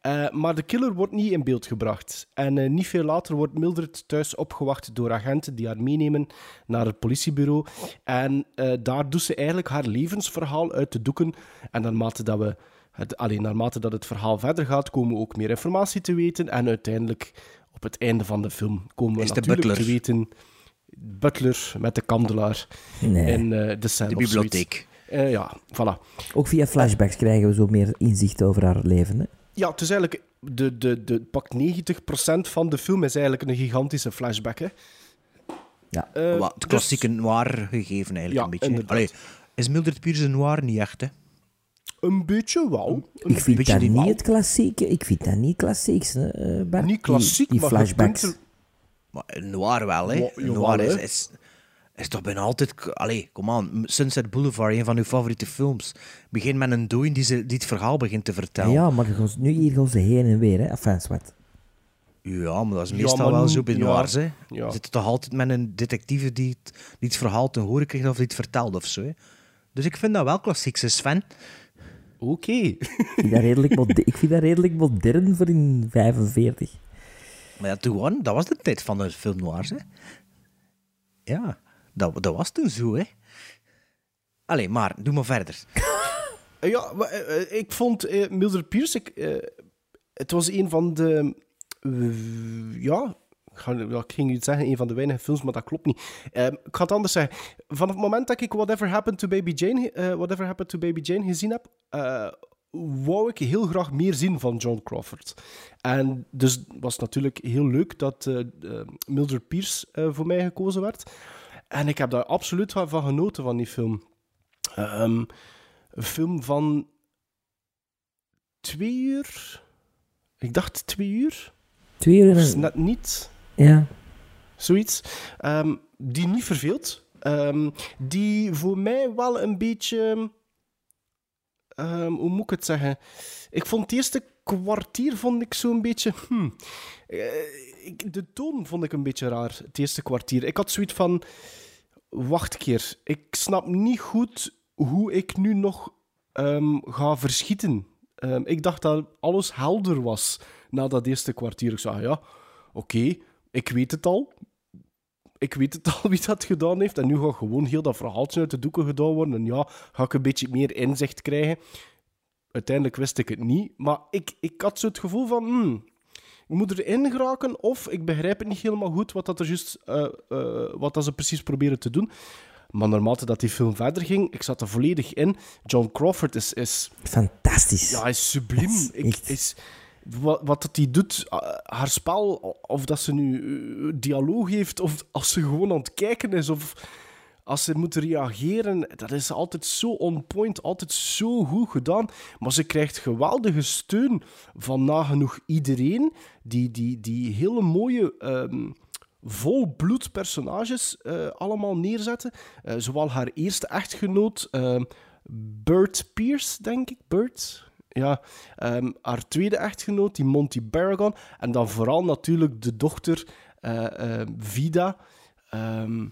Eh, maar de killer wordt niet in beeld gebracht. En eh, niet veel later wordt Mildred thuis opgewacht door agenten die haar meenemen naar het politiebureau. En eh, daar doet ze eigenlijk haar levensverhaal uit de doeken. En naarmate dat we het, alleen naarmate dat het verhaal verder gaat, komen we ook meer informatie te weten. En uiteindelijk, op het einde van de film, komen we natuurlijk butler. te weten... Butler met de kandelaar Nee. in eh, de cel De bibliotheek. Eh, ja, voilà. Ook via flashbacks krijgen we zo meer inzicht over haar leven. Hè? Ja, het is eigenlijk... De, de, de, pak 90% van de film is eigenlijk een gigantische flashback, hè. Ja. Eh, Wat, het dus- klassieke noir gegeven eigenlijk Ja, een beetje. Allee, is Mildred Pierce een noir niet echt, hè? Een beetje wel. Een Ik vind beetje dat niet het klassieke. Ik vind dat niet klassieks, hè, eh, Bart. Niet klassiek, die, die maar flashbacks. er- Maar een noir wel, hè? Wa- Een jawel, noir is, is, is toch bijna altijd... Allee, kom aan. Sunset Boulevard, een van uw favoriete films. Begin met een dooi die, ze- die het verhaal begint te vertellen. Ja, maar gaat- nu hier gaan ze heen en weer, hè. Enfin, wat. Ja, maar dat is Ja, meestal maar wel zo bij ja, noirs, hè. ja. Je zit toch altijd met een detectieve die het, die het verhaal te horen krijgt of die het vertelt of zo, hè. Dus ik vind dat wel klassiek, hè, Sven. Oké. Ik vind, dat redelijk mode- ik vind dat redelijk modern voor in 45. Maar ja, toen, dat was de tijd van de film noirs, hè. Ja, dat, dat was toen zo, hè. Allee, maar, doe maar verder. [LAUGHS] Ja, maar, eh, eh, ik vond eh, Mildred Pierce... Ik, eh, het was een van de... ja, ga, ik ging iets zeggen, een van de weinige films, maar dat klopt niet. Eh, ik ga het anders zeggen. Vanaf het moment dat ik Whatever Happened to Baby Jane, eh, Whatever Happened to Baby Jane gezien heb, eh, wou ik heel graag meer zien van John Crawford. En dus het was natuurlijk heel leuk dat eh, Mildred Pierce voor mij gekozen werd. En ik heb daar absoluut van van genoten van die film. Ehm, een film van twee uur. Ik dacht twee uur. Twee uur en Dus een... net niet. Ja. Zoiets. Ehm, die niet verveelt. Ehm, die voor mij wel een beetje... ehm, hoe moet ik het zeggen? Ik vond het eerste kwartier vond ik zo'n beetje... hmm. Eh, de toon vond ik een beetje raar, het eerste kwartier. Ik had zoiets van... Wacht keer. Ik snap niet goed hoe ik nu nog ga verschieten. Ik dacht dat alles helder was na dat eerste kwartier. Ik zei, ja, oké, weet het al. Ik weet het [LAUGHS] al wie dat gedaan heeft. En nu gaat gewoon heel dat verhaaltje uit de doeken gedaan worden. En ja, ga ik een beetje meer inzicht krijgen. Uiteindelijk wist ik het niet. Maar ik, ik had zo het gevoel van... hmm, ik moet erin geraken of ik begrijp het niet helemaal goed wat, dat er juist, eh, eh, wat dat ze precies proberen te doen. Maar naarmate dat die film verder ging, ik zat er volledig in. John Crawford is... is Fantastisch. ja, hij is subliem. Is Ik, is, wat, wat hij doet, uh, haar spel, of dat ze nu uh, dialoog heeft, of als ze gewoon aan het kijken is, of als ze moet reageren, dat is altijd zo on point, altijd zo goed gedaan. Maar ze krijgt geweldige steun van nagenoeg iedereen, die, die, die hele mooie... ehm, volbloed personages eh, allemaal neerzetten. Eh, zowel haar eerste echtgenoot, ehm Bert Pierce, denk ik. Bert? Ja. ehm, haar tweede echtgenoot, die Monty Barragon. En dan vooral natuurlijk de dochter eh, eh, Vida. Ehm,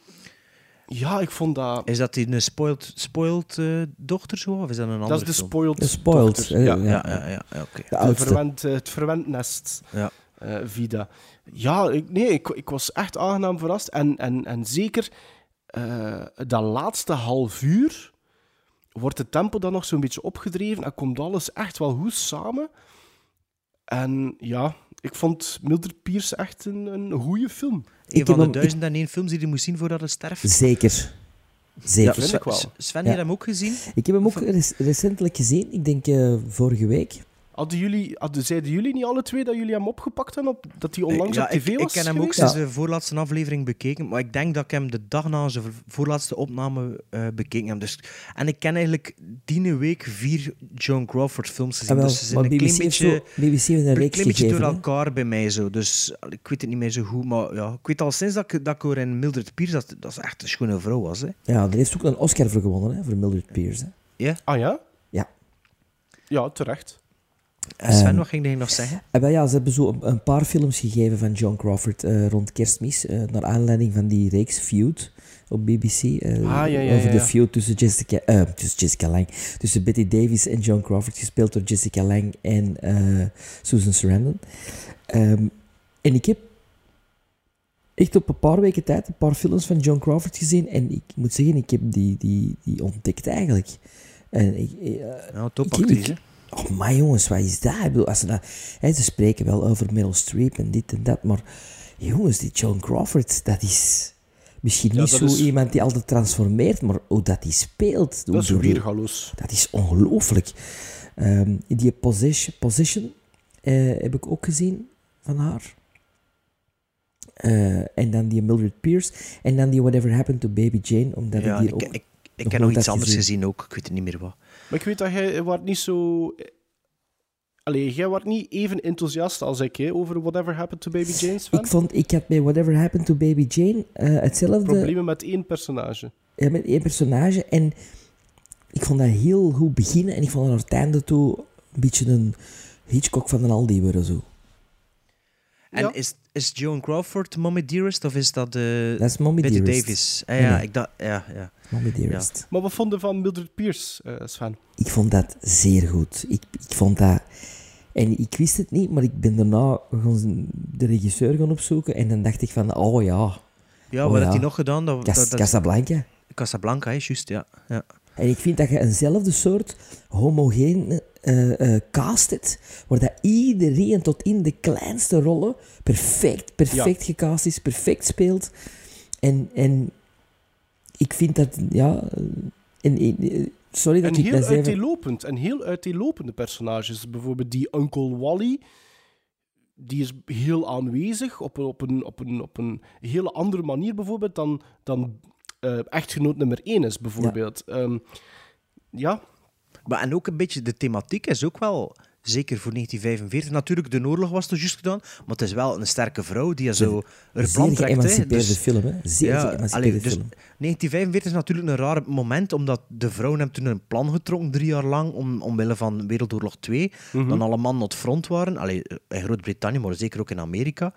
ja, ik vond dat... Is dat die een spoiled, spoiled eh, dochter zo? Of is dat een andere Dat is de spoiled, De spoiled, dochter. eh, ja. ja. Ja, ja, ja, verwend, eh, het verwend nest. Ja. eh, Vida. Ja, ik, nee, ik, ik was echt aangenaam verrast. En, en, en zeker eh, dat laatste half uur wordt het tempo dan nog zo'n beetje opgedreven en komt alles echt wel goed samen. En ja, ik vond Mildred Pierce echt een, een goede film. Een heb van de duizend en één films die je moet zien voordat het sterft. Zeker. Zeker. vind ik wel. Sven, Ja. je hebt hem ook gezien? Ik heb hem ook rec- recentelijk gezien. Ik denk eh, vorige week. Hadden jullie, hadden, zeiden jullie niet alle twee dat jullie hem opgepakt hebben? Op, dat hij onlangs ja, op tv ik, was ik ken hem ook sinds de voorlaatste aflevering bekeken, maar ik denk dat ik hem de dag na zijn voorlaatste opname eh, bekeken heb. Dus, en ik ken eigenlijk die week vier Joan Crawford films gezien. Ah, wel, dus ze zijn een klein BBC beetje, zo, BBC een een klein beetje door elkaar bij mij zo. Dus ik weet het niet meer zo goed, maar ja, ik weet al sinds dat ik, dat ik hoor in Mildred Pierce dat dat ze echt een schone vrouw was. Hè. Ja, daar heeft ook een Oscar voor gewonnen, hè, voor Mildred Pierce. Hè. Ah ja? Ja. Ja, terecht. En Sven, Ehm, wat ging je nog zeggen? Ja, ze hebben zo een, een paar films gegeven van John Crawford eh, rond kerstmis, eh, naar aanleiding van die reeks Feud op BBC. eh, Ah, ja, ja, over de feud tussen Jessica, eh, tussen Jessica Lang, tussen Betty Davis en John Crawford, gespeeld door Jessica Lang en eh, Susan Sarandon. Ehm, en ik heb echt op een paar weken tijd een paar films van John Crawford gezien en ik moet zeggen, ik heb die, die, die ontdekt eigenlijk. En ik, eh, Ja, topactrice. Ik- Oh, maar jongens, wat is dat? Ik bedoel, als ze, dat, hè, ze spreken wel over Meryl Streep en dit en dat, maar jongens, die John Crawford, dat is misschien Ja, niet zo is- iemand die altijd transformeert, maar hoe dat hij speelt, Dat is weergaloos. dat is ongelooflijk. Ehm, die Possession, Possession eh, heb ik ook gezien van haar. Eh, en dan die Mildred Pierce. En dan die Whatever Happened to Baby Jane, omdat Ja, ik die ik, ook... ik, ik nog heb nog iets anders gezien. gezien ook. Ik weet het niet meer wat. Maar ik weet dat jij wordt niet zo... Allee, jij wordt niet even enthousiast als ik hè, over Whatever Happened to Baby Jane, Sven. Ik vond, ik had bij Whatever Happened to Baby Jane eh, hetzelfde... Problemen met één personage. Ja, met één personage. En ik vond dat heel goed beginnen. En ik vond dat naar het einde toe een beetje een Hitchcock van een Aldi worden zo. En Ja. is, is Joan Crawford Mommy Dearest of is dat de Dat is Mommy Betty Dearest. Davis? Ah, ja, nee. ik dacht, ja, ja. Mommy Dearest. Maar wat vonden van Mildred Pierce, eh, Sven? Ik vond dat zeer goed. Ik, ik vond dat... En ik wist het niet, maar ik ben daarna gewoon de regisseur gaan opzoeken. En dan dacht ik van, oh ja, Ja, Oh, wat ja. had hij nog gedaan? Dat, Cas- dat, dat, Casablanca. Casablanca, is juist, ja. ja. En ik vind dat je eenzelfde soort homogeen eh eh cast hebt, waar dat iedereen tot in de kleinste rollen perfect, perfect gecast is, perfect speelt. En, en ik vind dat, ja... En, en- sorry dat En ik heel dat uiteenlopend. En heel uiteenlopende personages. Bijvoorbeeld die Uncle Wally. Die is heel aanwezig op een, op een, op een, op een hele andere manier bijvoorbeeld dan, dan eh, echtgenoot nummer 1 is, bijvoorbeeld. Ja. ja, Maar en ook een beetje, de thematiek is ook wel Zeker voor 1945. Natuurlijk, de oorlog was toch juist gedaan, maar het is wel een sterke vrouw die zo er Zeer plan trekt. geëmancipeerde Dus- film, hè. Zeer ja, allee, dus film. 1945 is natuurlijk een raar moment, omdat de vrouwen hebben toen een plan getrokken, drie jaar lang, om, omwille van Wereldoorlog 2. Mhm. Dan alle mannen op het front waren, allee, in Groot-Brittannië, maar zeker ook in Amerika.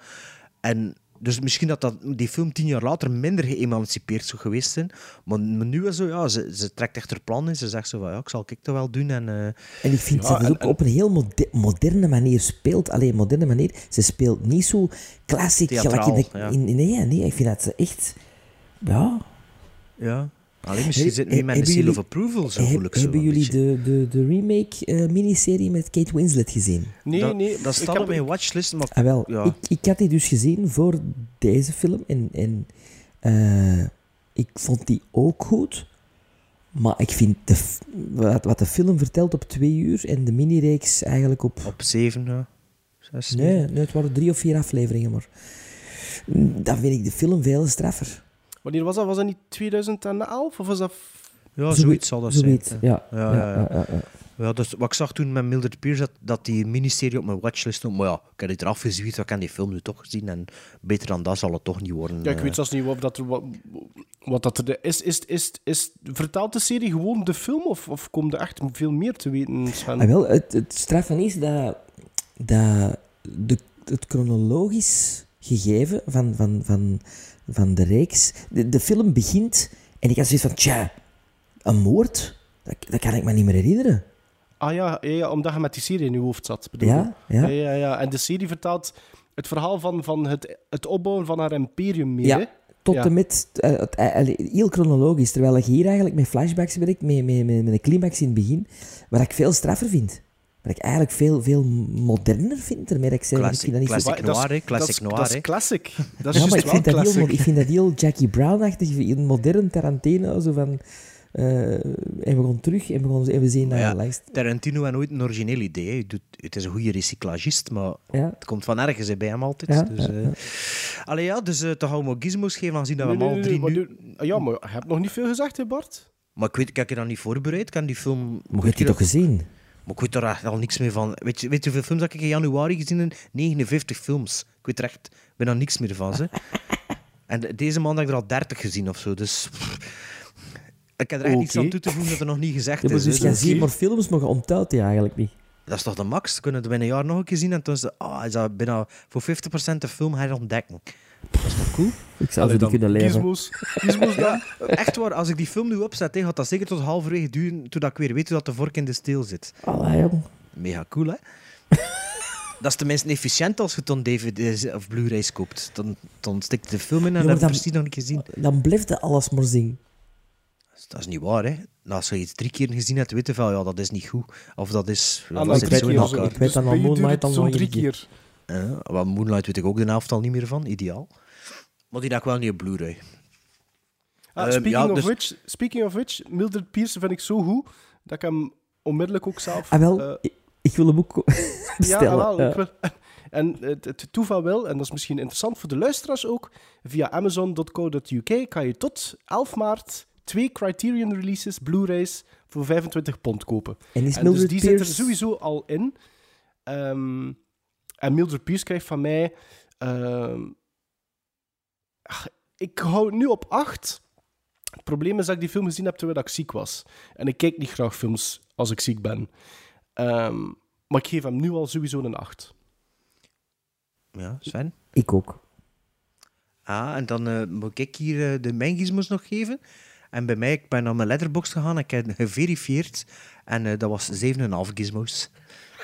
En dus misschien dat, dat die film tien jaar later minder geëmancipeerd zou geweest zijn. Maar, maar nu is zo, ja, ze, ze trekt echt haar plan in. Ze zegt zo van, ja, ik zal ik dat wel doen. En, eh, En ik vind Ja, dat ze en- ook op een heel mode- moderne manier speelt. Alleen moderne manier. Ze speelt niet zo classic. Theatraal, gelijk in de, ja. in, in- nee, nee, ik vind dat ze echt... Ja. ja. Alleen misschien zit nu met een hebben seal of jullie- approval zo Heb- moeilijk. zo hebben jullie de, de, de remake-miniserie met Kate Winslet gezien? Nee, dat, nee. Dat ik staat heb- op mijn watchlist, maar Ah, wel, Ja. ik, ik had die dus gezien voor deze film. En, en eh, ik vond die ook goed. Maar ik vind de, wat, wat de film vertelt op twee uur en de minireeks eigenlijk op... op zeven, ja. Zes, Nee, nee, het waren drie of vier afleveringen, maar... mm, Dan vind ik de film veel straffer. Wanneer was dat? Was dat niet 2011? Of was dat... Ja, Zoiets- zoiets zal dat zoiets, zijn. ja. Ja, ja, ja. ja, ja. Ja, dus wat ik zag toen met Mildred Pierce, dat, dat die miniserie op mijn watchlist stond. Maar ja, ik heb het eraf gezwierd, ik heb die film nu toch gezien. En beter dan dat zal het toch niet worden. Ja, ik eh. weet zelfs niet wat, dat er, wat, wat dat er is. Is, is, is. Vertaalt de serie gewoon de film? Of, of komt er echt veel meer te weten? Ah, wel, het, het straffen is dat, dat de, het chronologisch gegeven van, van, van, van de reeks... De, de film begint en ik had zoiets van... Tja, een moord? Dat, dat kan ik me niet meer herinneren. Ah ja, ja, ja, omdat je met die serie in je hoofd zat. bedoel Ja, ja. ja, ja. En de serie vertaalt het verhaal van, van het, het opbouwen van haar imperium meer. Ja, tot en met... het, allee, heel chronologisch. Terwijl ik hier eigenlijk met flashbacks werk, met, met, met, met een climax in het begin, waar ik veel straffer vind. Waar ik eigenlijk veel, veel moderner vind. Daarmee dat ik zeg, Classic- dat niet zo- classic is- noir, hè, classic dat is, noir, Dat is classic. Dat is [LAUGHS] Ja, maar juist ik vind, dat heel, classic. ik vind dat heel Jackie Brown-achtig, een modern Tarantino, zo van... eh, en we gaan terug en we, gaan, en we zien naar ja, langs... Tarantino had nooit een origineel idee. doet, het is een goede recyclagist, maar Ja. het komt van ergens hè, bij hem altijd. Ja, dus, eh, ja. Allee, ja, dus eh toch gaan we gizmos geven, aangezien dat we Nee, hem nee, al nee, drie nu... ah, Ja, maar je hebt nog niet veel gezegd, hè, Bart? Maar ik weet, ik heb je dat niet voorbereid. Heb die film... Maar je hebt die toch gezien? Maar ik weet er echt al niks meer van. Weet je, weet je hoeveel films dat ik in januari gezien heb? 59 films. Ik weet er echt bijna niks meer van. Ze. [LAUGHS] en de- deze man heb ik er al 30 gezien of zo. Dus ik heb er echt niets Oké. aan toe te voegen dat er nog niet gezegd Ja, maar is. dus je ziet maar films, maar je die eigenlijk niet. dat is toch de max? We kunnen het binnen een jaar nog een keer zien en toen is het, ah, is dat bijna voor 50% de film herontdekken. Dat is toch cool? Ik zou Allee, ze niet kunnen leren. Gizmos. Gizmos [LAUGHS] dan. Ja, echt waar. Als ik die film nu opzet, gaat dat zeker tot halverwege duren, totdat ik weer weet hoe dat de vork in de steel zit. Allee, jong. Mega cool, hè? [LAUGHS] dat is tenminste efficiënt als je het dan DVD's of Blu-rays koopt. Dan, dan stikt de film in en Ja, dan maar heb je dan- precies nog niet gezien. Dan blijft je alles maar zien. Dat is, dat niet waar, hè? Nou, als je iets drie keer gezien hebt, weet je van, ja, dat is niet goed. Of dat is... Ah, dat zit drie zo in keer elkaar. zo. Ik weet Dus dan al het al zo'n nog drie keer. Maar Moonlight weet ik ook de helft al niet meer van, ideaal. Maar die had ik wel niet op Blu-ray. Ah, Ehm, speaking, ja, of dus- which, speaking of which, Mildred Pierce vind ik zo goed dat ik hem onmiddellijk ook zelf... Ah, wel, eh, ik, ik wil hem ook [LAUGHS] ja, bestellen. wel, Ja. ik wil- En het, het toeval wil, en dat is misschien interessant voor de luisteraars ook, via amazon.co.uk kan je tot 11 maart twee Criterion releases, Blu-rays, voor 25 pond kopen. En is En dus die zit er sowieso al in. Ehm, en Mildred Pierce krijgt van mij... ehm, ach, ik hou het nu op 8. Het probleem is dat ik die film gezien heb terwijl ik ziek was. En ik kijk niet graag films als ik ziek ben. Ehm, maar ik geef hem nu al sowieso een 8. Ja, Sven? Ik ook. Ah, en dan eh, moet ik hier eh, de mijn nog geven. En bij mij, ik ben naar mijn letterbox gegaan, ik heb [LAUGHS] geverifieerd. En eh, dat was 7,5 gizmos.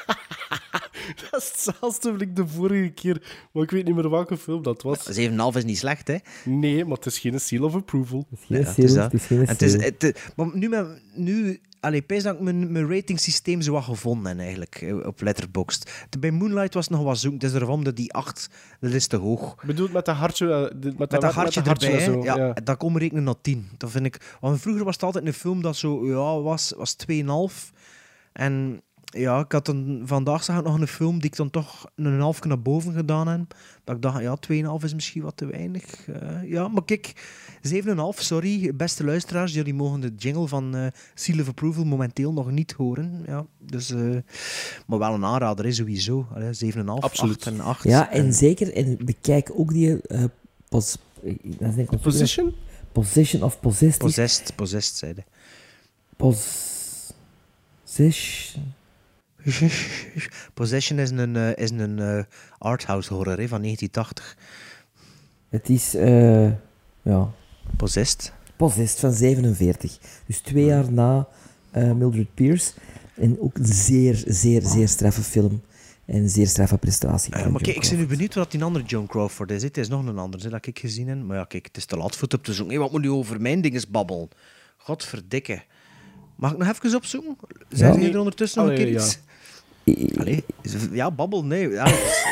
[LAUGHS] Dat is hetzelfde als ik de vorige keer... Maar ik weet niet meer welke film dat was. 7,5 is niet slecht, hè? Nee, maar het is geen seal of approval. Ja, het is dat. het is geen En het is, seal. het, maar nu, met- nu allee, pijs dat ik mijn, mijn ratingsysteem zo wat gevonden eigenlijk, eh, op Letterboxd. De- Bij Moonlight was het nog wat het is ervan dat die 8, dat is te hoog. Ik bedoel, met dat hartje... eh, met, Met dat dat hartje erbij, en hè. zo, ja, ja. dat kom rekenen naar 10. Dat vind ik... Want vroeger was het altijd een film dat zo, ja, was, was 2,5. En ja, ik had dan, vandaag zag ik nog een film die ik dan toch een half naar boven gedaan heb. Dat ik dacht, ja, 2,5 is misschien wat te weinig. Eh, ja, maar kijk, 7,5, sorry, beste luisteraars. Jullie mogen de jingle van eh Seal of Approval momenteel nog niet horen. Ja, dus, eh, maar wel een aanrader, is sowieso. Allee, 7,5, Absoluut. 8 en 8. Ja, en zeker, en bekijk ook die eh, pos, dat is een Position? Position of Possessed. Possessed, possessed, zeiden. Possession. [LAUGHS] Possession is een, eh, is een eh, arthouse horror hè, van 1980. Het is, eh, ja, Possessed. Possessed van 47. Dus twee jaar na eh, Mildred Pierce. En ook een zeer, zeer, zeer straffe film. En een zeer straffe prestatie. Maar kijk, ik ben nu benieuwd wat die andere Joan Crawford is. Het is nog een andere dat ik gezien heb. Maar ja, kijk, het is te laat voor het op te zoeken. Wat moet nu over mijn dinges babbelen? Godverdikke. Mag ik nog even opzoeken? Zijn Ja. jullie er ondertussen nog een keer ja. iets? Allee, is- ja, babbel, nee. Ja, het, is,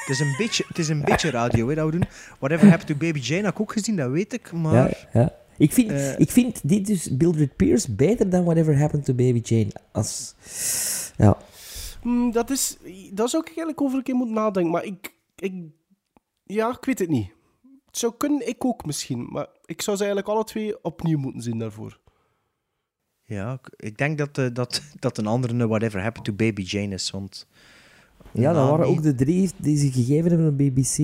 het is een beetje, het is een beetje radio hè, dat we doen. Whatever Happened to Baby Jane heb ik ook gezien, dat weet ik. Maar Ja, ja. Ik vind, Eh. ik vind dit dus Mildred Pierce beter dan Whatever Happened to Baby Jane. Als, ja. Hmm, dat, is, dat zou ik eigenlijk over een keer moeten nadenken. Maar ik, ik... Ja, ik weet het niet. Het zou kunnen, ik ook misschien. Maar ik zou ze eigenlijk alle twee opnieuw moeten zien daarvoor. Ja, ik- denk dat, eh, dat, [LAUGHS] dat een andere eh, Whatever Happened to Baby Jane is. Want ja, dat waren ook de drie die ze gegeven hebben op BBC.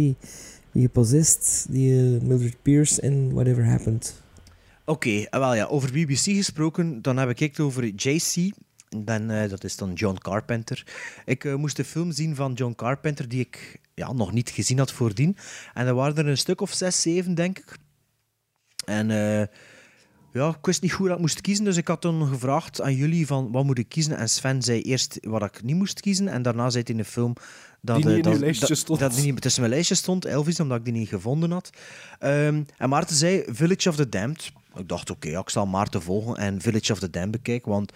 Die Possessed, die eh, Mildred Pierce en Whatever Happened. Oké, eh, wel ja, over BBC gesproken, dan heb ik het over JC. Dan, dat is dan John Carpenter. Ik moest de film zien van John Carpenter die ik ja, nog niet gezien had voordien. En er waren er een stuk of zes, zeven, denk ik. En eh, ja, ik wist niet goed dat ik moest kiezen, dus ik had toen gevraagd aan jullie van wat moet ik kiezen. En Sven zei eerst wat ik niet moest kiezen. En daarna zei hij in de film dat, Die niet eh, in dat, dat- stond. dat die niet tussen mijn lijstje stond, Elvis, omdat ik die niet gevonden had. Ehm, en Maarten zei Village of the Damned. Ik dacht, oké, ja, ik zal Maarten volgen en Village of the Damned bekijken, want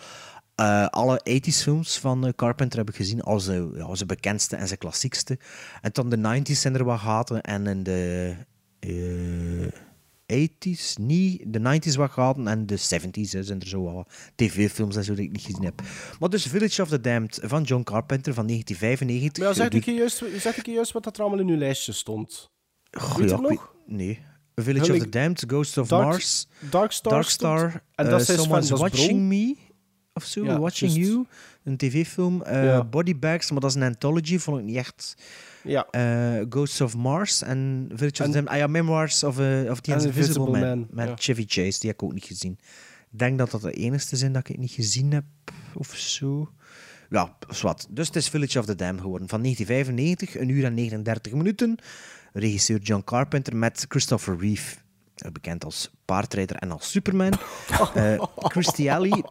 eh, alle 80s films van eh, Carpenter heb ik gezien, als de, ja, zijn bekendste en zijn klassiekste. En dan de 90s zijn er wat gaten en in de 80s niet, de 90s wat gaten en de 70s hè, zijn er zo wat tv-films en zo die ik niet gezien heb. Maar dus Village of the Damned van John Carpenter van 1995. Maar ja, zeg ik je juist, zeg ik je juist wat dat er allemaal in uw lijstje stond? Goh, Weet ja, je ik nog? nee. Village of the Damned, Ghost of Dark- Mars, Dark Star Dark. Star, En dat van- Someone's Watching Bron. Me, of zo, Ja, Watching. You, een tv-film. Ja. Body Bags, maar dat is een anthology, vond ik niet echt. Ja. Eh, Ghosts of Mars en Village of En- the Damned. Ah ja, Memoirs of, eh, of the Invisible, Invisible Man, Man, met ja. Chevy Chase, die heb ik ook niet gezien. Ik denk dat dat de enige zijn dat ik het niet gezien heb, of zo. Ja, zwart. Dus het is Village of the Damned geworden. Van 1995, een uur en 39 minuten. Regisseur John Carpenter met Christopher Reeve, eh, bekend als paardrijder en als Superman. [LAUGHS] Eh Christy Alley,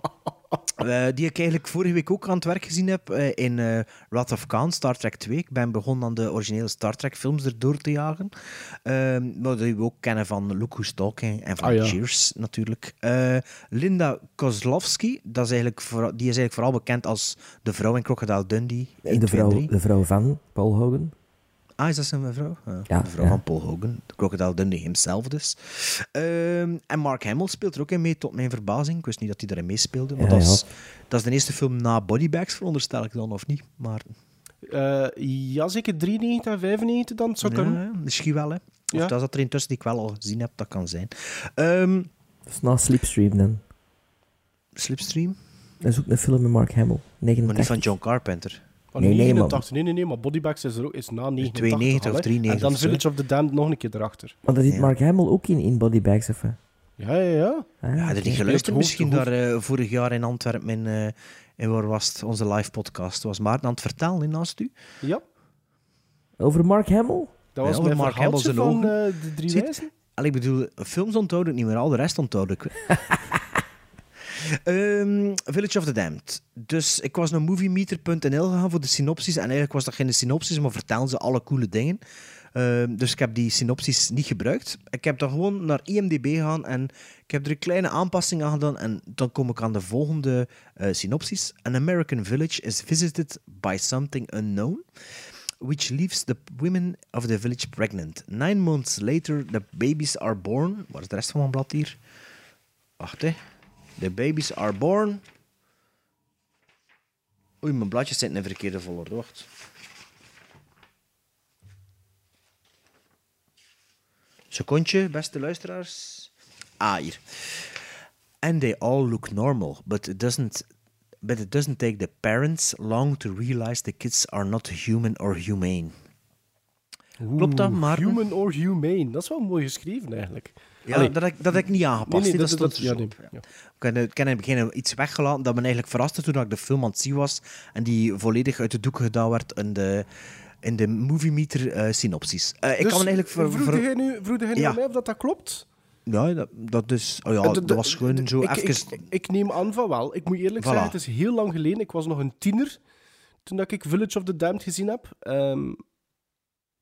[LAUGHS] eh, die ik eigenlijk vorige week ook aan het werk gezien heb eh, in eh Wrath of Khan, Star Trek 2. Ik ben begonnen aan de originele Star Trek films erdoor te jagen. Ehm, maar die we ook kennen van Look Who's Talking en van Ah, ja. Cheers natuurlijk. Eh, Linda Kozlovsky, dat is eigenlijk die is eigenlijk vooral bekend als de vrouw in Crocodile Dundee. 1, de 2 en vrouw, 3. de vrouw van Paul Hogan. Ah, is dat zijn vrouw? Ja, Ja, de vrouw ja. van Paul Hogan. De Crocodile Dundee himself dus. Ehm, en Mark Hamill speelt er ook in mee, tot mijn verbazing. Ik wist niet dat hij erin meespeelde. Maar Ja, dat, is, dat is de eerste film na Bodybags, veronderstel ik dan, of niet? Maar Eh, ja, zeker 93 en 95 dan, het zou kunnen. ja, misschien wel, hè. Of dat is dat er intussen die ik wel al gezien heb, dat kan zijn. Ehm, Dat is na Slipstream dan. Slipstream? Dat is ook een film met Mark Hamill. Maar niet 89. van John Carpenter. Oh, Nee, nee, 89, nee, nee, nee, maar Bodybags is er ook is na 89. 92 al, of hè. 93 En dan. Village of the Damned nog een keer erachter. Maar daar zit Ja. Mark Hamill ook in, in Bodybags, of wat? Ja, ja, ja. Ah, Ja, had je oké. niet geluisterd misschien hoofd- daar eh, vorig jaar in Antwerpen in, eh, in waar was het, onze live podcast. Was Maarten aan het vertellen in naast u? Ja, Over Mark Hamill? dat was Ja, mijn Mark Hamill zijn van ogen. eh, de drie. Allee, ik bedoel, films onthoud ik niet meer, al de rest onthoud ik. [LAUGHS] Ehm, Village of the Damned. Dus ik was naar moviemeter.nl gegaan voor de synopsis. En eigenlijk was dat geen synopsis, maar vertellen ze alle coole dingen. Ehm, dus ik heb die synopsis niet gebruikt. Ik heb dan gewoon naar IMDb gegaan en ik heb er een kleine aanpassing aan gedaan. En dan kom ik aan de volgende eh, synopsis. An American village is visited by something unknown which leaves the women of the village pregnant. Nine months later, the babies are born. Waar is de rest van mijn blad hier? Wacht, hè. The babies are born. Oei, mijn bladjes zitten in verkeerde volgorde. Wacht. Secondje, beste luisteraars. Ah, hier. And they all look normal, but it doesn't but it doesn't take the parents long to realize the kids are not human or humane. Klopt dat, maar Human or humane. Dat is wel mooi geschreven, eigenlijk. Ja, Allee. dat heb, dat ik niet aangepast. Nee, nee, hè, dat- ja, nee. Ik heb, in het begin iets weggelaten dat me eigenlijk verraste toen ik de film aan het zien was en die volledig uit de doeken gedaan werd in de, in de Movie Meter eh, synopsis. Eh, ik Dus kan me eigenlijk... Ver, vroeg ver- jij nu, vroeg jij nu aan mij of dat, dat klopt? ja, dat, dat is... Oh ja, Eh, de- dat was gewoon de- zo ik, even... Ik, ik neem aan van wel. Ik moet eerlijk Voilà. zeggen, het is heel lang geleden. Ik was nog een tiener toen dat ik Village of the Damned gezien heb. Ehm,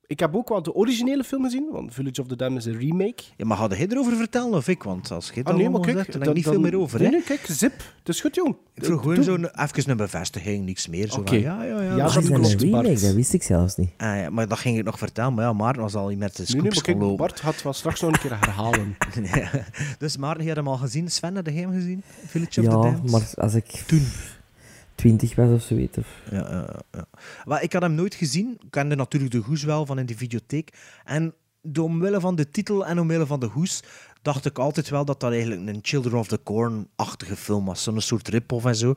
ik heb ook wel de originele film gezien, want Village of the Damned is een remake. Ja, maar ga jij erover vertellen of ik? Want als je Ah nee, maar kijk, zegt, dan heb ik dan- niet veel meer over. Nee, hè. nee, kijk, zip. Het is goed, jong. Ik vroeg gewoon zo'n even een bevestiging, niks meer. Zo Oké. van, ja, ja, ja. Ja, dat is een remake? Dat wist ik zelfs niet. Ah, ja, maar dat ging ik nog vertellen. Maar ja, Maarten was al met de Nee, nee, maar scoops kijk, gelopen. Bart gaat wel straks nog een keer herhalen. [LAUGHS] Ja. Dus Maarten, je had hem al gezien. Sven, had hem gezien? Village of the Ja, Damned? maar als ik Toen. 20 was of zoiets. Of... Ja, ja, ja. Maar ik had hem nooit gezien. Ik kende natuurlijk de hoes wel van in de videotheek. En door omwille van de titel en omwille van de hoes dacht ik altijd wel dat dat eigenlijk een Children of the Corn-achtige film was. Zo'n soort rip-off en zo.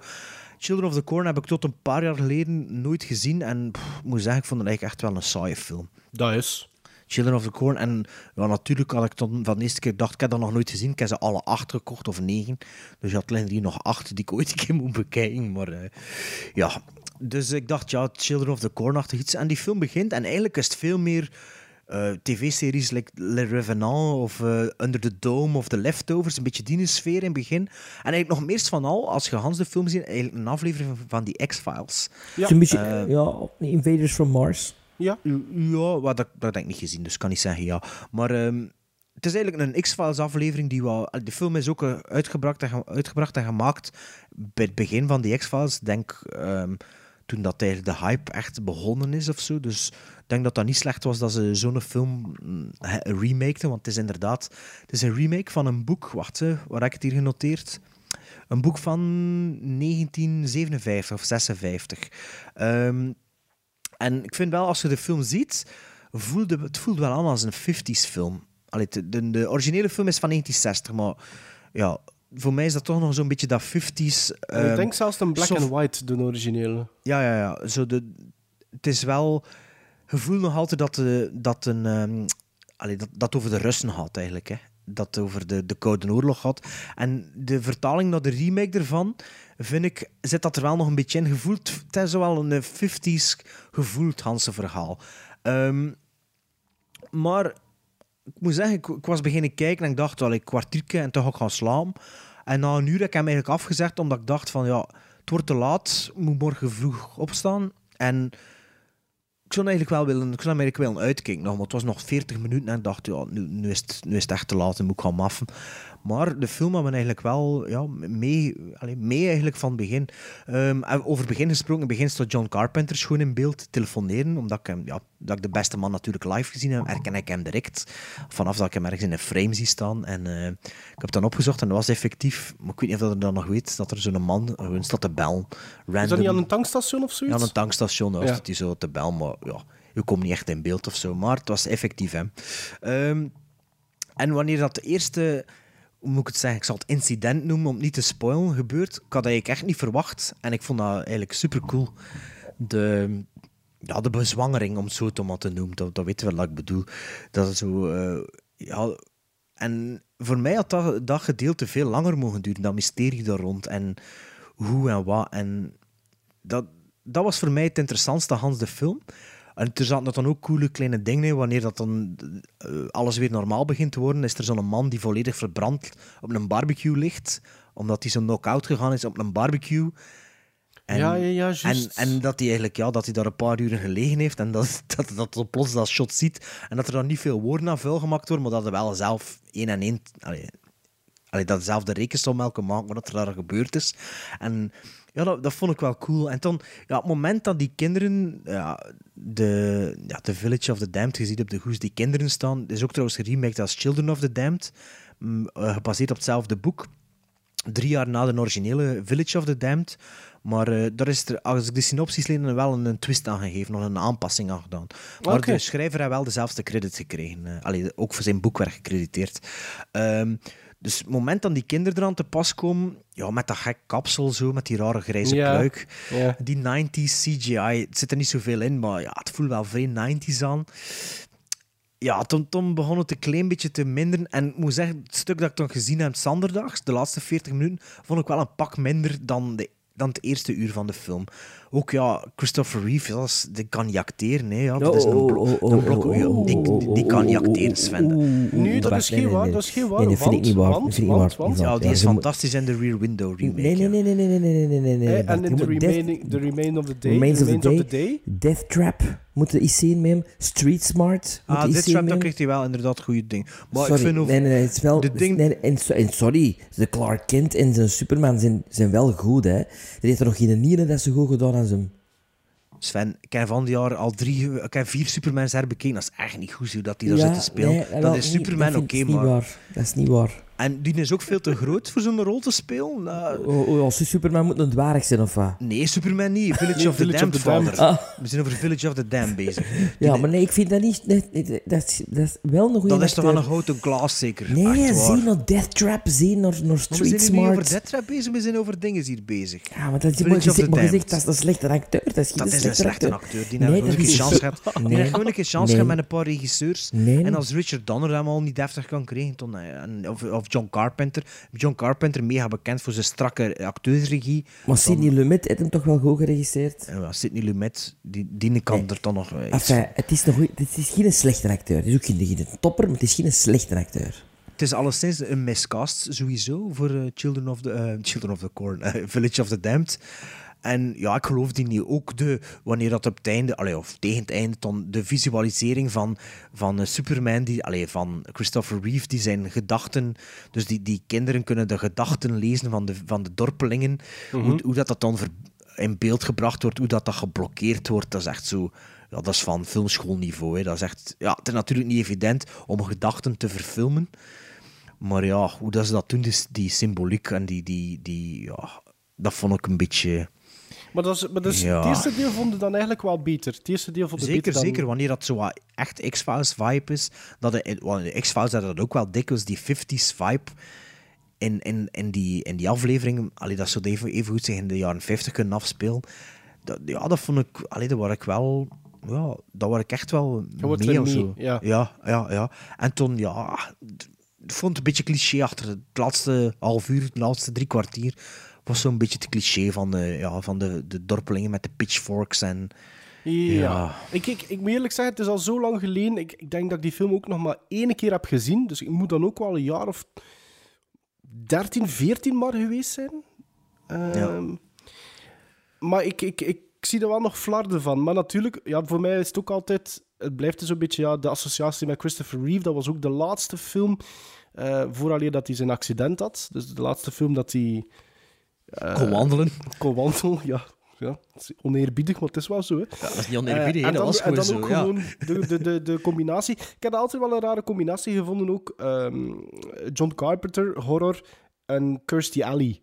Children of the Corn heb ik tot een paar jaar geleden nooit gezien. En pff, ik moet zeggen, ik vond het eigenlijk echt wel een saaie film. Dat is. Children of the Corn. En ja, natuurlijk had ik dan van de eerste keer gedacht, ik heb dat nog nooit gezien. Ik heb ze alle acht gekocht, of negen. Dus je had alleen hier nog acht die ik ooit een keer moet bekijken. Maar eh, ja, dus ik dacht, ja, Children of the Corn-achtig iets. En die film begint en eigenlijk is het veel meer... eh, TV-series like Le Revenant of eh, Under the Dome of The Leftovers, een beetje die sfeer in het begin. En eigenlijk nog meest van al, als je Hans de film ziet, eigenlijk een aflevering van- van die X-Files. Ja. Het is een beetje, Eh, ja, Invaders from Mars. Ja. Ja, wat, dat, heb ik niet gezien, dus kan niet zeggen ja. Maar ehm, het is eigenlijk een X-Files aflevering die wel... De film is ook eh, uitgebracht en, ge- uitgebracht en gemaakt bij het begin van die X-Files. Denk ehm, toen dat de hype echt begonnen is of zo. Dus ik denk dat dat niet slecht was dat ze zo'n film mm, remakten. Want het is inderdaad... Het is een remake van een boek. Wacht, hè, waar heb ik het hier genoteerd? Een boek van 1957 of 56. Ehm, en ik vind wel, als je de film ziet, voelde, het voelt wel aan als een 50s film. Allee, de, de, originele film is van 1960, maar ja, voor mij is dat toch nog zo'n beetje dat 50s. ik ehm, denk zelfs een black and white, de originele. ja, ja, ja. Zo de, het is wel... Je voelt nog altijd dat, de, dat, een, ehm, allee, dat, dat over de Russen gaat, eigenlijk. Hè. Dat over de, de Koude Oorlog gaat. En de vertaling naar de remake ervan, vind ik, zit dat er wel nog een beetje in. Gevoeld, het is wel een 50s gevoeld Hanse verhaal. Ehm, maar ik moet zeggen, ik, ik was beginnen kijken en ik dacht wel een kwartiertje en ga ik gaan slaan. En na een uur heb ik hem eigenlijk afgezegd, omdat ik dacht van ja, het wordt te laat, ik moet morgen vroeg opstaan. En ik zou eigenlijk wel willen, ik zou eigenlijk uitkijken nog, maar het was nog 40 minuten en ik dacht ja, nu, nu, is, het, nu is het echt te laat en moet ik gaan maffen. Maar de film had me eigenlijk wel ja, mee, allee, mee eigenlijk van het begin. Ehm, over begin gesproken, in het begin staat John Carpenter schoon in beeld telefoneren, omdat ik hem, ja, dat ik de beste man natuurlijk live gezien heb, herken ik hem direct. Vanaf dat ik hem ergens in een frame zie staan. En eh, ik heb het dan opgezocht en dat was effectief, maar ik weet niet of dat er dan nog weet, dat er zo'n man gewoon staat te bellen. Random. Is dat niet aan een tankstation of Ja, zoiets? aan een tankstation was Ja. het die zo te bel, maar ja, je komt niet echt in beeld of zo. Maar het was effectief hem. Ehm, en wanneer dat de eerste, hoe moet ik het zeggen, ik zal het incident noemen om het niet te spoilen, gebeurt, ik had eigenlijk echt niet verwacht. En ik vond dat eigenlijk super cool. De, ja, de bezwangering, om het zo te maar te noemen, dat, dat weten we wat ik bedoel. Dat zo, eh, ja, en voor mij had dat, dat gedeelte veel langer mogen duren, dat mysterie daar rond. En hoe en wat. En dat, dat was voor mij het interessantste Hans de film. En er zaten dan ook coole kleine dingen in. Wanneer dat dan eh, alles weer normaal begint te worden, is er zo'n man die volledig verbrand op een barbecue ligt. Omdat hij zo knock-out gegaan is op een barbecue. En, Ja, ja, ja, en, en dat hij eigenlijk ja, dat hij daar een paar uren gelegen heeft en dat, [LAUGHS] dat, dat, dat plots dat shot ziet. En dat er dan niet veel woorden aan vuil gemaakt worden, maar dat hij wel zelf één en één... Allee, allee, dat zelf de rekensom elke maand wat er daar gebeurd is. En ja, dat, dat vond ik wel cool. En dan, ja, op het moment dat die kinderen, ja, de, ja, de Village of the Damned, je ziet op de hoes die kinderen staan, is ook trouwens geremaked als Children of the Damned, mm, eh, gebaseerd op hetzelfde boek. drie jaar na de originele Village of the Damned. Maar eh, daar is er, als ik de synopsis lees, dan wel een, een twist aan gegeven, nog een aanpassing aan gedaan. Maar de schrijver heeft wel dezelfde credits gekregen. allee, ook voor zijn boekwerk gecrediteerd. Ehm, dus het moment dat die kinderen eraan te pas komen, ja, met dat gek kapsel zo, met die rare grijze Ja, pluik, ja. die 90s CGI, het zit er niet zoveel in, maar ja, het voelt wel vrij 90s aan. Ja, toen, toen begon het een klein beetje te minderen. En ik moet zeggen, het stuk dat ik toen gezien heb zonderdags, de laatste 40 minuten, vond ik wel een pak minder dan, de, dan het eerste uur van de film. Ook ja, Christopher Reeve, die kan niet acteren. Ja. Dat is een, blok. Die, kan jacteren oh, oh, acteren, oh, Sven. Nu, dat is geen waar. Dat is geen waar. Nee, dat vind ik niet waar. Ja, die is fantastisch in de Rear Window remake. Nee, nee, nee. nee, nee, nee, nee, nee, En in the the Remain of the Day. Remains of the Day. Death Trap moeten zien met hem? Street Smart. Ah, Death trap, dan krijgt hij wel inderdaad goede ding. Maar sorry, ik vind ook... nee, nee, het is wel. Ding... Sorry, de Clark Kent en zijn Superman zijn, zijn wel goed, hè. Er heeft er nog geen ene dat ze goed gedaan Sven, ik heb van die jaar al drie, ik heb vier Supermans herbekeken. Dat is echt niet goed hoe dat die daar zit te spelen. nee, dat is Superman oké, niet maar... waar. Dat is niet waar. En die is ook veel te groot voor zo'n rol te spelen. Nou, Oh, oh, als Superman moet een dwerg zijn, of wat? nee, Superman niet. [LAUGHS] Village Nee, of the Damned. Ah. We zijn over Village of the Damned bezig. [LAUGHS] Ja, maar nee, ik vind dat niet... dat, is, dat is wel een goede Dat is toch wel een houten glas, zeker? Nee, zie naar Death Trap, zie naar, naar Maar we Street zijn niet over Smart. Death Trap bezig, we zijn over dingen hier bezig. Ja, maar dat maar the gezegd, maar gezegd, Damned. dat is een slechte acteur. Dat is, geen Dat is een slechte acteur. Die Nee, heeft een is- chance gehad. [LAUGHS] Die Nee. heeft gewoon een chance Nee. gehad met een paar regisseurs. Nee. En als Richard Donner hem al niet deftig kan krijgen, dan, of John Carpenter. John Carpenter, mega bekend voor zijn strakke acteursregie. Maar Sidney Lumet heeft hem toch wel goed geregisseerd? Ja, Sidney Lumet, die, die kan er dan nog eh, iets Enfin, het is, goeie, het is geen slechte acteur. Het is ook geen, geen topper, maar het is geen slechte acteur. Het is alleszins een miscast, sowieso, voor eh, Children, of the, eh, Children of the Corn, eh, [LAUGHS] Village of the Damned. En ja, ik geloof die niet. Ook de, wanneer dat op het einde, allee, of tegen het einde, dan de visualisering van, van eh, Superman, die, allee, van Christopher Reeve, die zijn gedachten, dus die, die kinderen kunnen de gedachten lezen van de, van de dorpelingen, hoe, hoe dat, dat dan ver- in beeld gebracht wordt, hoe dat, dat geblokkeerd wordt, dat is echt zo... Ja, dat is van filmschoolniveau. Hè. Dat is echt, ja, het is natuurlijk niet evident om gedachten te verfilmen. Maar ja, hoe dat ze dat doen, dus die symboliek en die, die, die ja, dat vond ik een beetje... Maar, dat is, maar Ja. het eerste deel vond ik dan eigenlijk wel beter. Het eerste deel vond ik Zeker, beter dan... zeker, wanneer dat zo echt X-Files vibe is. Dat de, want de X-Files hadden dat ook wel dikwijls, die 50s vibe in, in, in, die, in die afleveringen. Allee, dat zou even, even goed zich in de jaren 50 kunnen afspelen. Dat, ja, dat vond ik, allee, dat waar ik wel... Ja, dat waar ik echt wel mee of mee, zo. ja. ja, ja, ja. En toen, ja... Ik vond het een beetje cliché achter het laatste half uur, het laatste drie kwartier. Was zo'n beetje het cliché van, de, ja, van de, de dorpelingen met de pitchforks en... Ja. Ja. Ik, ik, ik moet eerlijk zeggen, het is al zo lang geleden. Ik, ik denk dat ik die film ook nog maar één keer heb gezien. Dus ik moet dan ook wel een jaar of 13, 14 maar geweest zijn. Ehm, Maar ik, ik, ik zie er wel nog flarden van. Maar natuurlijk, ja, voor mij is het ook altijd... Het blijft dus een beetje ja, de associatie met Christopher Reeve. Dat was ook de laatste film eh vooraleer dat hij zijn accident had. Dus de laatste film dat hij... Kon wandelen. Kon wandelen, ja. ja. Het is oneerbiedig, maar het is wel zo. Hè. dat is niet oneerbiedig, hè, en dat dan, was en gewoon dan zo, ook ja. gewoon de, de, de, de combinatie. Ik heb altijd wel een rare combinatie gevonden ook. ehm, John Carpenter, horror en Kirstie Alley.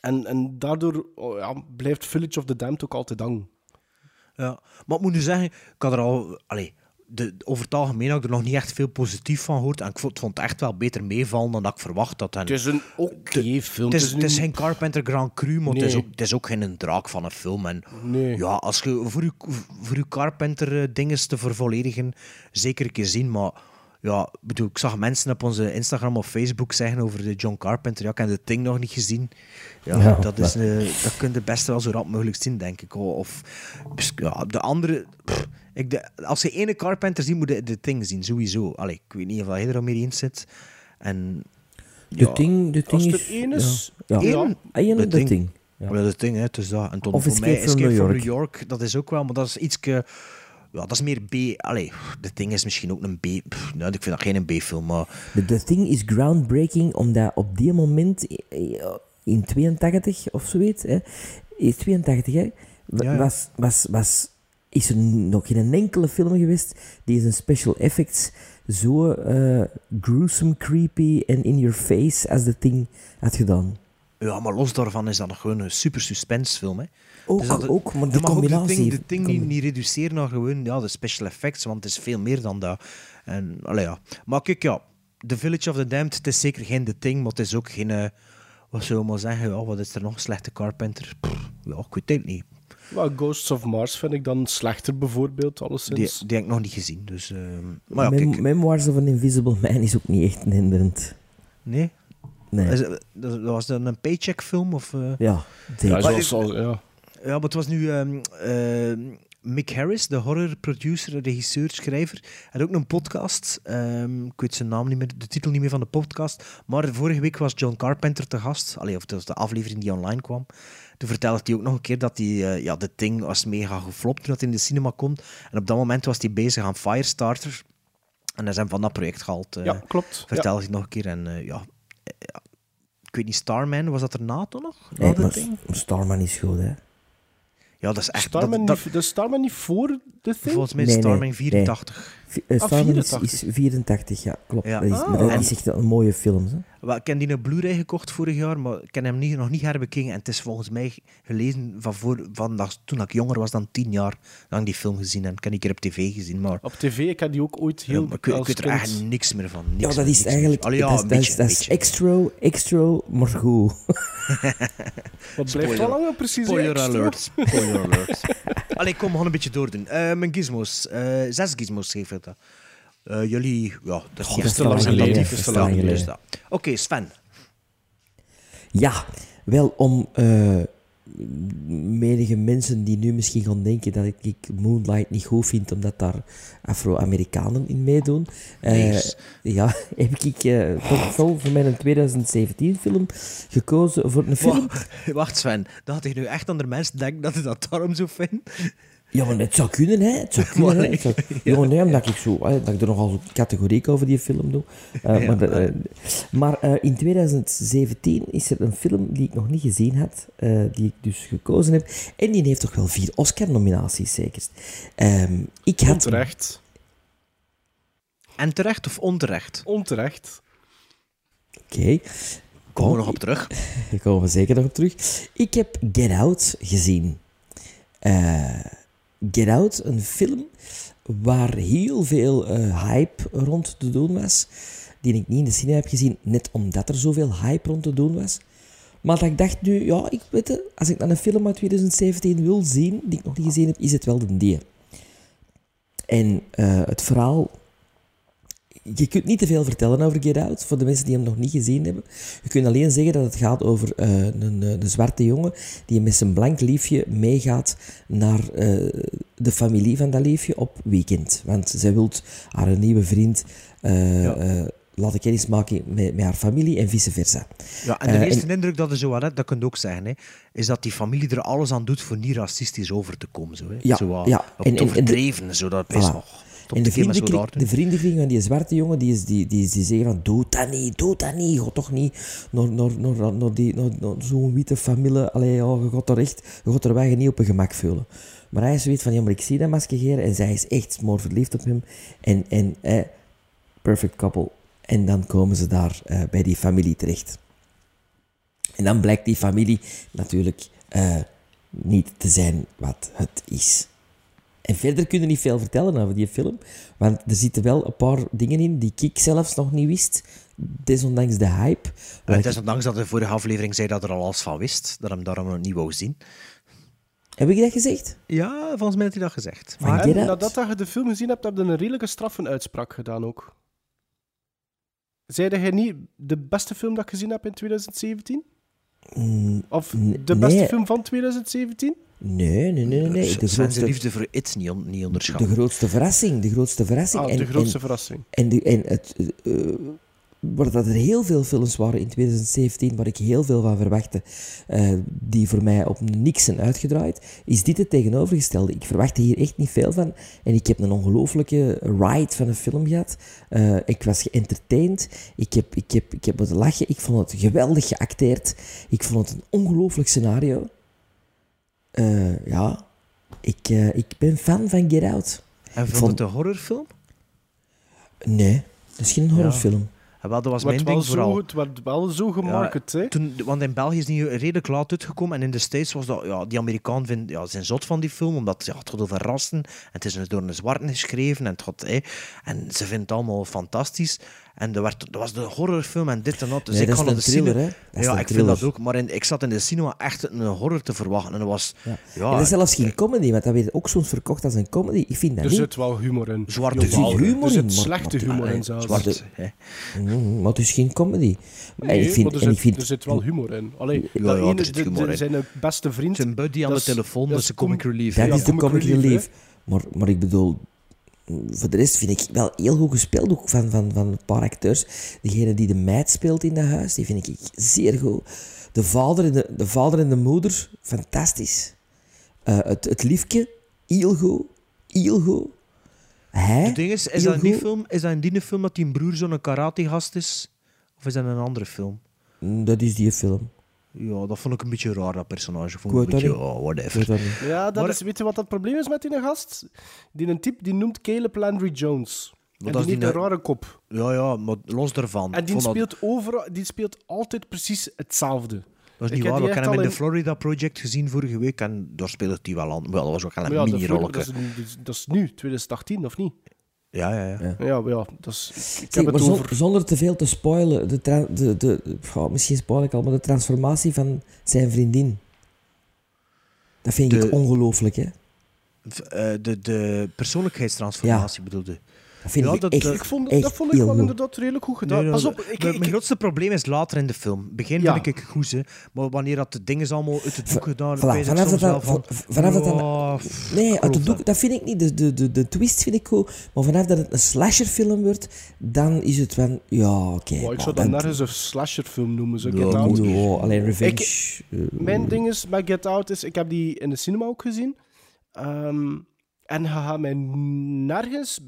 En, en daardoor oh ja, blijft Village of the Damned ook altijd hangen. Ja, maar ik moet nu zeggen, ik had er al... Allee, de, over het algemeen had ik er nog niet echt veel positief van gehoord. En ik vond, vond het echt wel beter meevallen dan dat ik verwacht had. En Het is een oké film. het is, het is een- geen Carpenter Grand Cru, maar het, is ook, het is ook geen draak van een film. En Nee. ja, als je voor je, voor je Carpenter-dinges te vervolledigen, zeker een keer zien. Maar ja, ik bedoel, ik zag mensen op onze Instagram of Facebook zeggen over de John Carpenter. Ja, ik heb de Thing nog niet gezien. Ja, Ja, dat, is, dat- eh, dat kun je best wel zo rap mogelijk zien, denk ik. Of ja, de andere... pff, ik de, als je ene Carpenter ziet, moet je de Thing zien, sowieso. Allee, ik weet niet of jij er mee eens zit. En... De ja, ding, de er is... één is... Ja. Ja. ja. Ah, ja, De. Ja. Ja. dat is ding, hè. Is dat. En toen, Of voor Escape mij, from Escape New from. New York, dat is ook wel, maar dat is ietske... Ja, dat is meer B... Allee, de ding is misschien ook een B... Pff, nou, ik vind dat geen B-film, maar... De, de Thing is groundbreaking, omdat op die moment, eh, in 82 of zoiets, hè, in 82, hè, wa- Ja, ja. Was, was, was, is er nog geen enkele film geweest die zijn special effects zo eh, gruesome, creepy en in your face als The Thing had gedaan. Ja, maar los daarvan is dat nog gewoon een super suspensefilm. Hè. Ook, Dus dat- ook, maar je die mag ook combinatie... de ding, de ding niet, reduceren naar gewoon ja, de special effects, want het is veel meer dan dat. En, allee, ja. Maar kijk, ja, The Village of the Damned, het is zeker geen The Thing, maar het is ook geen... eh, wat zullen we maar zeggen? Ja, wat is er nog? Slechte Carpenter? Pff, ja, ik weet het niet. Maar Ghosts of Mars vind ik dan slechter, bijvoorbeeld, Die, alleszins. die heb ik nog niet gezien. Dus, ehm, maar ja, Mem- kijk. Memoirs of an Invisible Man is ook niet echt een hinderend. Nee? Nee. Is dat was dat een paycheck film? Of, eh? Ja. Ja, Maar zoals, al- ja. Ja, maar het was nu ehm, ehm, Mick Harris, de horror producer, regisseur, schrijver. Had ook een podcast. ehm, ik weet zijn naam niet meer, de titel niet meer van de podcast. Maar vorige week was John Carpenter te gast. Allee, of het was de aflevering die online kwam. Toen vertelde hij ook nog een keer dat hij, eh, ja, de Thing was mega geflopt toen dat in de cinema komt. En op dat moment was hij bezig aan Firestarter. En hij is hem van dat project gehaald. eh, ja, klopt. Ja. Vertelde hij nog een keer. En eh, ja, ja, ik weet niet, Starman, was dat toch nog? Na Nee, maar Thing? Starman is goed, hè. Ja, dat is echt... Starman, dat, dat, niet, Starman niet voor The Thing? volgens mij is Nee, nee, Starman nee. 84. Vi- eh, Ah, Starman is, 84. is 84, ja, klopt. Ja. Dat is, maar Ah. dat is echt een mooie film, hè. Wel, Ik heb die een Blu-ray gekocht vorig jaar, maar ik heb hem niet, nog niet herbekeken. En het is volgens mij gelezen van, voor, van dat, toen ik jonger was dan tien jaar, dat ik die film gezien heb. Ik heb die keer op tv gezien, maar, Op tv, ik had die ook ooit ja, heel maar ik, ik weet er eigenlijk niks meer van. Niks Ja, dat is eigenlijk... Allee, ja, dat, is- beetje, dat extra, extra, maar goed. [LAUGHS] Wat blijft wel langer precies? Spoiler extra? alert. [LAUGHS] Spoiler alert. Allee, kom, we gaan een beetje doordoen. Eh, mijn gizmos. eh, zes gizmos geef ik dat. Eh, jullie, ja, dat God, is te lang geleden. Dat is te lang ja, geleden. dat. Oké, Sven. Ja, wel om eh, menige mensen die nu misschien gaan denken dat ik, Moonlight niet goed vind, omdat daar Afro-Amerikanen in meedoen. Nee. ja, [LAUGHS] heb ik eh, toch wel voor mijn 2017 film gekozen voor een film. [LAUGHS] Wacht, Sven. Dat ik nu echt aan de mensen denken dat ik dat daarom zo vind. Ja, maar het zou kunnen, hè. Het zou [LAUGHS] kunnen, hè. Het zou- Ja, nee, omdat ik, zo, hè, dat ik er nogal categoriek over die film doe. Eh, Ja. maar eh, maar eh, in 2017 is er een film die ik nog niet gezien had, eh, die ik dus gekozen heb. En die heeft toch wel vier Oscar-nominaties, zeker. Ehm, ik had... Onterecht. En terecht of onterecht? Onterecht. Oké. Komen we nog op terug. Daar [LAUGHS] komen we zeker nog op terug. Ik heb Get Out gezien. Eh, Get Out, een film waar heel veel eh, hype rond te doen was. Die ik niet in de cinema heb gezien, net omdat er zoveel hype rond te doen was. Maar dat ik dacht nu, ja, ik weet het, als ik dan een film uit 2017 wil zien, die ik nog niet gezien heb, is het wel de die. En eh, het verhaal je kunt niet te veel vertellen over Get Out, voor de mensen die hem nog niet gezien hebben. Je kunt alleen zeggen dat het gaat over eh, een, eh, een zwarte jongen die met zijn blank liefje meegaat naar eh, de familie van dat liefje op weekend. Want zij wil haar nieuwe vriend eh, Ja. laten kennismaken met, met haar familie en vice versa. Ja, en de eerste indruk dat er zo aan hebt, dat kun je ook zeggen, hè, is dat die familie er alles aan doet voor niet racistisch over te komen. Zo, hè. Ja, zo ja. Op En- het en- en de- overdreven, zo dat is Voilà. nog. En de vriendenkring, de van die zwarte jongen, die, is, die, die, die zeggen van, doe dat niet, doe dat niet, ga toch niet naar, naar, naar, naar, die- naar, naar zo'n witte familie, allee, ja, je gaat er echt, je gaat er wij niet op een gemak voelen. Maar hij is zoiets van, ja, maar ik zie dat maskegeren en zij is echt mooi verliefd op hem. En, en eh, perfect couple. En dan komen ze daar eh, bij die familie terecht. En dan blijkt die familie natuurlijk eh, niet te zijn wat het is. En verder kun je niet veel vertellen over die film, want er zitten wel een paar dingen in die ik zelfs nog niet wist, desondanks de hype. Uh, desondanks dat de vorige aflevering zei dat er al alles van wist, dat hem daarom nog niet wou zien. Heb ik dat gezegd? Ja, volgens mij had hij dat gezegd. Van En nadat dat je de film gezien hebt, heb je een redelijke straffe uitspraak gedaan ook. Zeide hij niet de beste film dat ik gezien heb in 2017? Mm, Of de beste nee. film van 2017? Nee, nee, nee, nee. De grootste, liefde voor It niet, on- niet de onderschatten. grootste verrassing, de grootste verrassing. Ah, en, de grootste en, verrassing. En, de, en het, eh, waar dat er heel veel films waren in 2017, waar ik heel veel van verwachtte, eh, die voor mij op niks zijn uitgedraaid, is dit het tegenovergestelde. Ik verwachtte hier echt niet veel van. En ik heb een ongelooflijke ride van een film gehad. Eh, ik was geëntertained. Ik heb, ik, heb, ik heb moeten lachen. Ik vond het geweldig geacteerd. Ik vond het een ongelooflijk scenario. Eh, ja, ik, eh, ik ben fan van Get Out. En vond vond- het een horrorfilm? Nee, dat is geen horrorfilm. Ja, wel, dat was mijn wel ding zo, vooral. het werd wel zo gemarket, hè. Toen, want in België is die redelijk laat uitgekomen. En in de States was dat... Ja, die Amerikaan vindt, ja, zijn zot van die film. Omdat ja, het gaat over rassen. En het is door een zwarte geschreven. En, het gaat, hè, en ze vindt het allemaal fantastisch. En er, werd, er was de horrorfilm en dit en dat. Dus Nee, ik dat is de thriller, cinema. hè? Dat is ja, een ik vind dat ook. Maar in, ik zat in de cinema echt een horror te verwachten. En dat was... Ja. en dat is zelfs geen comedy, want dat werd ook soms verkocht als een comedy. Ik vind dat Er niet. zit wel humor in. Zwarte Er zit Jawel, humor Er zit slechte maar- humor in zelfs. zwarte- hè. Mm, maar het is geen comedy. en Nee, ik vind, maar er en zit, ik vind er zit wel humor in. Allee, Ja, dat ja, er zit de- humor de- in. zijn beste vriend... Zijn buddy aan de dat telefoon, dat dat is een comic com- relief. dat is de comic relief. Maar, maar ik bedoel, voor de rest vind ik wel heel goed gespeeld ook van, van, van een paar acteurs. Degene die de meid speelt in dat huis, die vind ik zeer goed. De vader en de, de, vader en de moeder, fantastisch. Eh, het, het liefje, heel goed. Heel goed. Hij, Het ding is, is dat, in die film, is dat in die film dat die broer zo'n karate-gast is? Of is dat een andere film? Mm, Dat is die film. Ja, dat vond ik een beetje raar, dat personage. Vond Ik een beetje, niet. oh, whatever. niet. Ja, dat Maar- is, weet je wat dat probleem is met die gast? Die een type die noemt Caleb Landry Jones. Maar en dat die is heeft die een rare kop. Ja, ja, maar los daarvan. En die dat, speelt, overal, die speelt altijd precies hetzelfde. dat is niet waar. We kennen hem al in de Florida Project gezien vorige week en daar speelde hij wel aan. Wel, dat was ook wel een ja, mini-rolletje. dat is nu, 2018, of niet? Ja, ja, ja. Ja, ja, dat is, ik, heb het over... zonder te veel te spoilen, de, de, de, goh, misschien spoil ik al, maar de transformatie van zijn vriendin. Dat vind ik ongelooflijk, hè? Eh, de, de persoonlijkheidstransformatie bedoelde. Vind Ja, ik dat- echt, dat- Ik vond, echt dat vond ik heel wel goed. inderdaad redelijk goed gedaan. Nee, Pas op, ik, mijn, ik, mijn grootste probleem is later in de film. Begin Ja. vind ik het goed, hè. maar wanneer dat de dingen allemaal uit het boek gedaan Voilà, dan weet ik vanaf soms dat, wel dat, van... vanaf dat, dan- "Oh, pff, nee, uit het boek, dat vind ik niet. De, de, de, de twist vind ik goed. Maar vanaf dat het een slasherfilm wordt, dan is het van, ja, oké. Wow, ik maar zou dat dan- nergens een slasherfilm noemen. Zo, Get Out. Ja, alleen Revenge. Ik- eh, Mijn ding is met Get Out is, ik heb die in de cinema ook gezien. Ehm, en je gaat mij nergens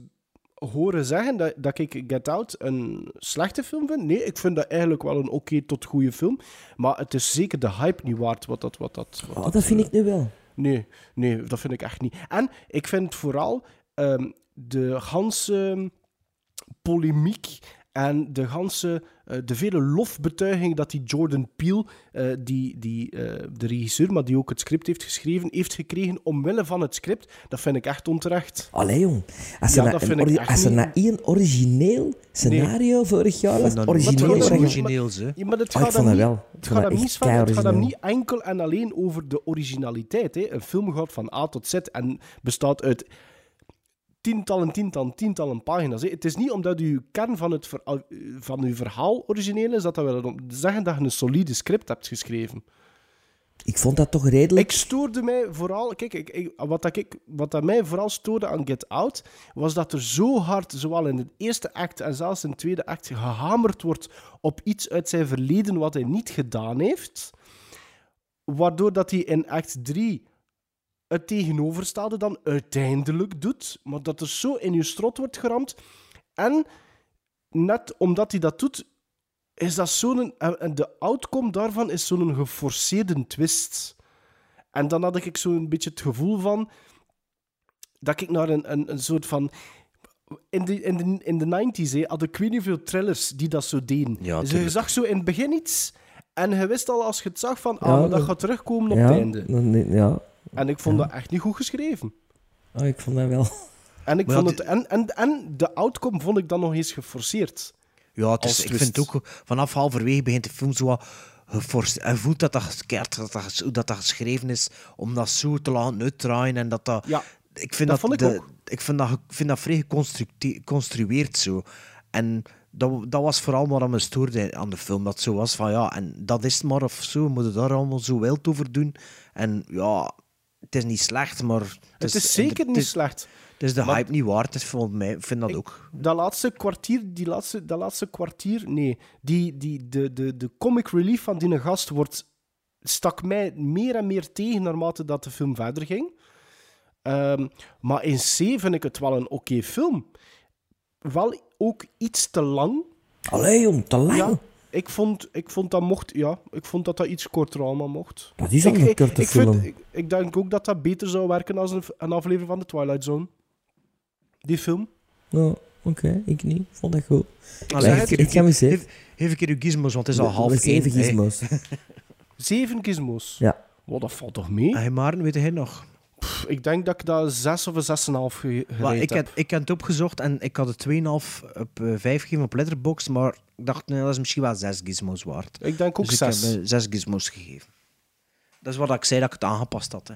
horen zeggen dat, dat ik Get Out een slechte film vind. Nee, ik vind dat eigenlijk wel een oké tot goede film. Maar het is zeker de hype niet waard wat dat... Wat dat, wat oh, dat vind ik nu wel. Nee, nee, dat vind ik echt niet. En ik vind vooral ehm, de ganse polemiek en de ganse, eh, de vele lofbetuigingen dat die Jordan Peele, eh, die, die, eh, de regisseur, maar die ook het script heeft geschreven, heeft gekregen omwille van het script, dat vind ik echt onterecht. Allee, jong. Als Ja, er, dat na, vind een ik ori- echt als niet. na één origineel scenario vorig jaar was, dat- origineel... Dat origineels, hè. Ja, maar het ik gaat wel. Het gaat dat hem niet, van- het gaat hem kei-origineel. niet enkel en alleen over de originaliteit. Hè. Een film gaat van A tot Z en bestaat uit tientallen, tientallen, tientallen pagina's. Het is niet omdat uw kern van, het ver- van uw verhaal origineel is, dat dat wil zeggen dat je een solide script hebt geschreven. Ik vond dat toch redelijk... Ik stoorde mij vooral... Kijk, ik, ik- wat, dat ik, wat dat mij vooral stoorde aan Get Out, was dat er zo hard, zowel in de eerste act en zelfs in de tweede act, gehamerd wordt op iets uit zijn verleden wat hij niet gedaan heeft, waardoor dat hij in act 3 het tegenovergestelde dan uiteindelijk doet, maar dat er zo in je strot wordt geramd. En net omdat hij dat doet, is dat zo'n... En en de outcome daarvan is zo'n geforceerde twist. En dan had ik zo'n beetje het gevoel van... Dat ik naar een, een, een soort van... In de, in de, in de 90s hè, had ik weet niet veel thrillers die dat zo deden. Ja, dus je zag zo in het begin iets... En je wist al als je het zag van... Ah, Ja, dat gaat terugkomen op ja, het einde. ja. En ik vond dat echt niet goed geschreven. Oh, ik vond dat wel... En, ik Maar vond die- het, en, en, en de outcome vond ik dan nog eens geforceerd. Ja, het is, ik vind ook, vanaf halverwege begint de film zo wat geforceerd. Hij voelt dat dat, gekeerd, dat, dat, dat, dat geschreven is, om dat zo te laten uitdraaien. En dat dat, Ja, ik vind dat dat, vond ik de- ook. ik vind dat, ik vind dat vrij geconstrueerd zo. En dat, dat was vooral wat me stoorde aan de film. Dat zo was van ja, en dat is het maar of zo. We moeten daar allemaal zo wild over doen. En ja, het is niet slecht, maar. Het is zeker niet is- slecht. Het is de Maar- hype niet waard. Dus volgens mij ik vind dat ook. Dat laatste kwartier, die laatste, dat laatste kwartier, nee. Die, die, de, de, de comic relief van die gast wordt, stak mij meer en meer tegen naarmate dat de film verder ging. Ehm, maar in C vind ik het wel een oké film. Wel ook iets te lang. Allee, jong, te lang. Ja, ik vond, ik vond dat mocht, ja, ik vond dat dat iets korter allemaal mocht. Dat is ik, een ik, korte ik, vind- film. ik, ik denk ook dat dat beter zou werken als een, een aflevering van de Twilight Zone. Die film. Ja. oké, ik niet. Vond dat goed. Allee, ik, geef een keer uw gizmos, want het is al We- half zeven gizmos. [LAUGHS] [LAUGHS] Zeven gizmos. Ja. Wat, dat valt toch mee? Hey, Maarten, weet jij nog? Pff, ik denk dat ik dat zes of een zes en een half ge- Maar gereed ik, heb. heb, ik heb het opgezocht en ik had het 2,5 op eh, 5 gegeven op Letterboxd, maar ik dacht, nee, dat is misschien wel 6 gizmos waard. Ik denk ook dus zes. ik heb eh, 6 gizmos gegeven. Dat is wat ik zei dat ik het aangepast had. Hè.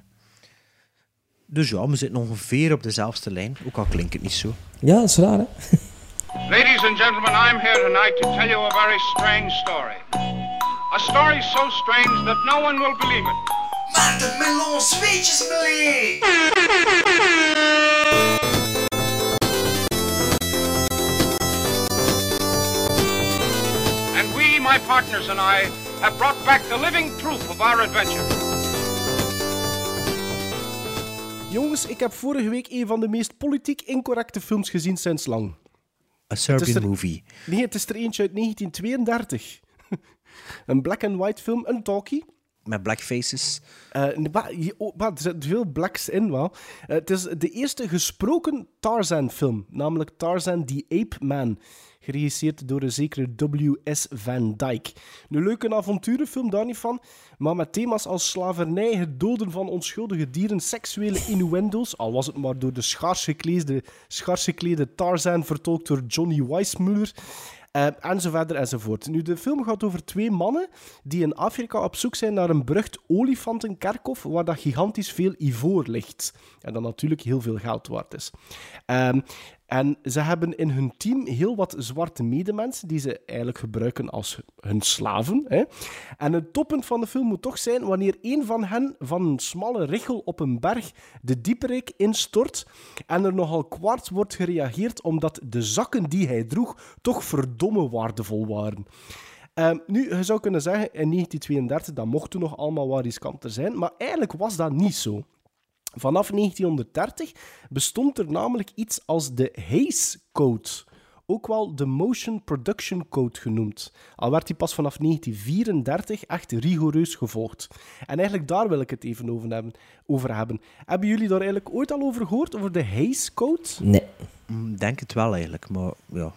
Dus ja, we zitten ongeveer op dezelfde lijn, ook al klinkt het niet zo. Ja, dat is raar, hè? [LAUGHS] Ladies and gentlemen, I'm here tonight to tell you a very strange story. A story so strange that no one will believe it. Maarten Melon Zweetjesmelee! And we, my partners and I, have brought back the living proof of our adventure. Jongens, ik heb vorige week een van de meest politiek incorrecte films gezien sinds lang. A Serbian er- movie. Nee, het is er eentje uit 1932. [LAUGHS] een black and white film, een talkie. Met blackfaces. Nee, maar, oh, maar er zitten veel blacks in wel. Eh, het is de eerste gesproken Tarzan-film, namelijk Tarzan the Ape Man. Geregisseerd door een zekere W.S. Van Dyke. Een leuke avonturenfilm, daar niet van. Maar met thema's als slavernij, het doden van onschuldige dieren, seksuele innuendo's. Al was het maar door de schaars schaars geklede Tarzan, vertolkt door Johnny Weissmuller. En zo verder enzovoort. Nu, de film gaat over twee mannen die in Afrika op zoek zijn naar een berucht olifantenkerkhof waar dat gigantisch veel ivoor ligt. En dat natuurlijk heel veel geld waard is. Ehm, en ze hebben in hun team heel wat zwarte medemensen die ze eigenlijk gebruiken als hun slaven. Hè. En het toppunt van de film moet toch zijn wanneer een van hen van een smalle richel op een berg de dieperik instort en er nogal kwaad wordt gereageerd omdat de zakken die hij droeg toch verdomme waardevol waren. Ehm, nu, je zou kunnen zeggen, in 1932, dat mocht toen nog allemaal wat riskanter zijn, maar eigenlijk was dat niet zo. Vanaf 1930 bestond er namelijk iets als de Hays Code. Ook wel de Motion Production Code genoemd. Al werd die pas vanaf 1934 echt rigoureus gevolgd. En eigenlijk daar wil ik het even over hebben. Over hebben. hebben jullie daar eigenlijk ooit al over gehoord? Over de Hays Code? Nee. Mm, Denk het wel eigenlijk, maar ja,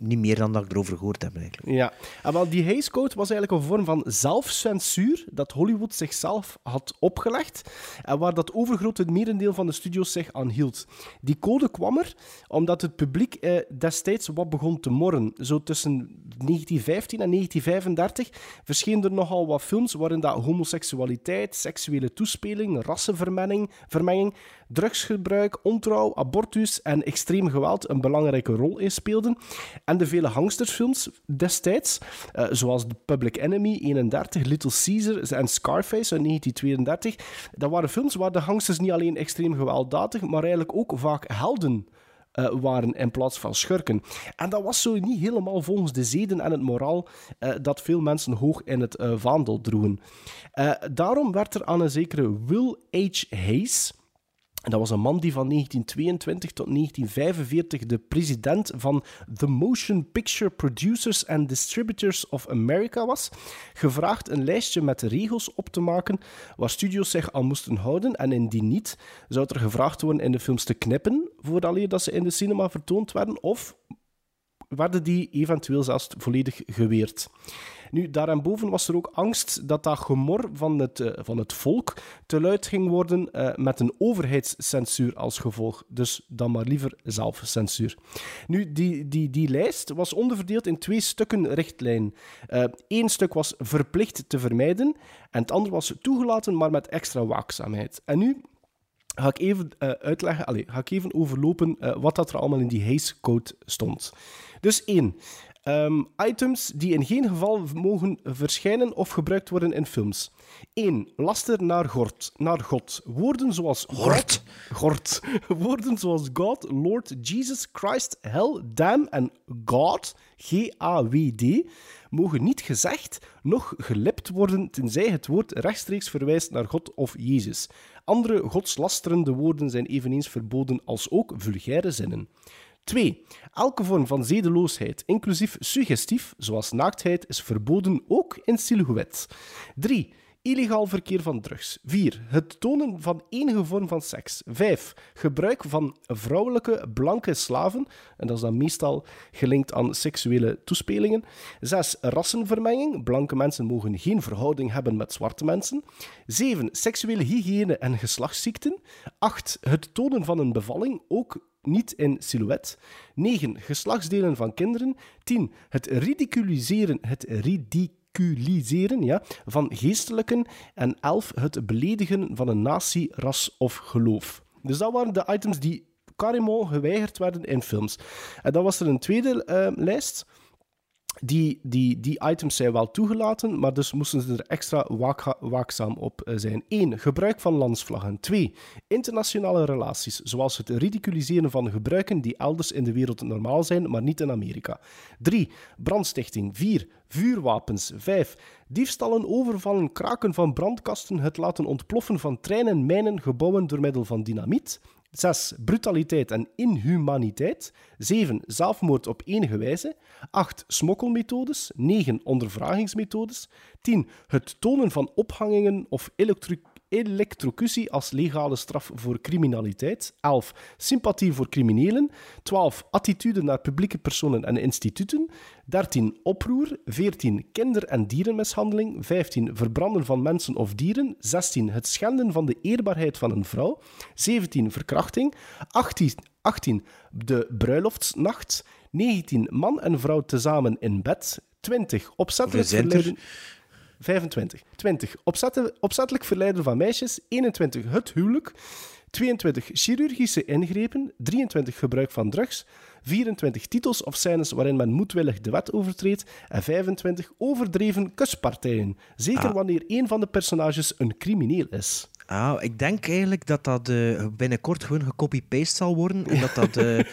niet meer dan dat ik erover gehoord heb eigenlijk. Ja, en wel, die Hays Code was eigenlijk een vorm van zelfcensuur dat Hollywood zichzelf had opgelegd en waar dat overgrote merendeel van de studio's zich aan hield. Die code kwam er omdat het publiek eh, destijds wat begon te morren. Zo tussen 1915 en 1935 verschenen er nogal wat films waarin dat homoseksualiteit, seksuele toespeling, rassenvermenging, vermenging, drugsgebruik, ontrouw, abortus en extreem geweld een belangrijke rol in speelden. En de vele hangstersfilms destijds, eh, zoals The Public Enemy 31, Little Caesar en Scarface uit 1932, dat waren films waar de hangsters niet alleen extreem gewelddadig, maar eigenlijk ook vaak helden eh, waren in plaats van schurken. En dat was zo niet helemaal volgens de zeden en het moraal eh, dat veel mensen hoog in het eh, vaandel droegen. Daarom werd er aan een zekere Will H. Hayes, en dat was een man die van 1922 tot 1945 de president van The Motion Picture Producers and Distributors of America was, gevraagd een lijstje met regels op te maken waar studios zich aan moesten houden. En indien niet, zou er gevraagd worden in de films te knippen vooraleer dat ze in de cinema vertoond werden of werden die eventueel zelfs volledig geweerd. Nu, daarboven was er ook angst dat dat gemor van het, eh, van het volk te luid ging worden eh, met een overheidscensuur als gevolg. Dus dan maar liever zelfcensuur. Nu, die, die, die lijst was onderverdeeld in twee stukken richtlijn. Eén stuk was verplicht te vermijden en het andere was toegelaten, maar met extra waakzaamheid. En nu ga ik even eh, uitleggen, allez, ga ik even overlopen eh, wat dat er allemaal in die Hays Code stond. Dus één. ehm, items die in geen geval mogen verschijnen of gebruikt worden in films. 1. Laster naar, God. naar God. Woorden zoals God, God. [LAUGHS] Woorden zoals God, Lord, Jesus Christ, Hell, Damn en God, G-A-W-D, mogen niet gezegd, noch gelipt worden, tenzij het woord rechtstreeks verwijst naar God of Jezus. Andere godslasterende woorden zijn eveneens verboden als ook vulgaire zinnen. 2. Elke vorm van zedeloosheid, inclusief suggestief, zoals naaktheid, is verboden ook in silhouet. 3. Illegaal verkeer van drugs. 4. Het tonen van enige vorm van seks. 5. Gebruik van vrouwelijke blanke slaven. En dat is dan meestal gelinkt aan seksuele toespelingen. 6. Rassenvermenging. Blanke mensen mogen geen verhouding hebben met zwarte mensen. 7. Seksuele hygiëne en geslachtsziekten. 8. Het tonen van een bevalling, ook niet in silhouet. 9. Geslachtsdelen van kinderen. 10. Het ridiculiseren, het ridiculiseren ja, van geestelijken. En 11. Het beledigen van een natie, ras of geloof. Dus dat waren de items die carrément geweigerd werden in films. En dan was er een tweede eh, lijst. Die, die, die items zijn wel toegelaten, maar dus moesten ze er extra waak- waakzaam op eh, zijn. 1. Gebruik van landsvlaggen. 2. Internationale relaties, zoals het ridiculiseren van gebruiken die elders in de wereld normaal zijn, maar niet in Amerika. 3. Brandstichting. 4. Vuurwapens. 5. Diefstallen, overvallen, kraken van brandkasten, het laten ontploffen van treinen, mijnen, gebouwen door middel van dynamiet. 6. Brutaliteit en inhumaniteit. 7. Zelfmoord op enige wijze. 8. Smokkelmethodes. 9. Ondervragingsmethodes. 10. Het tonen van ophangingen of elektro elektrocutie als legale straf voor criminaliteit. 11. Sympathie voor criminelen. 12. Attitude naar publieke personen en instituten. 13. Oproer. 14. Kinder- en dierenmishandeling. 15. Verbranden van mensen of dieren. 16. Het schenden van de eerbaarheid van een vrouw. 17. Verkrachting. 18. 18. De bruiloftsnacht. 19. Man en vrouw tezamen in bed. 20. Opzettelijk er? Verleiden... 25. 20. Opzetten, opzettelijk verleiden van meisjes. 21. Het huwelijk. 22. Chirurgische ingrepen. 23. Gebruik van drugs. 24. Titels of scènes waarin men moedwillig de wet overtreedt. En 25. Overdreven kuspartijen. Zeker Ah. wanneer een van de personages een crimineel is. Ah, ik denk eigenlijk dat dat eh, binnenkort gewoon gecopy-paste zal worden. En [LAUGHS] dat dat, eh,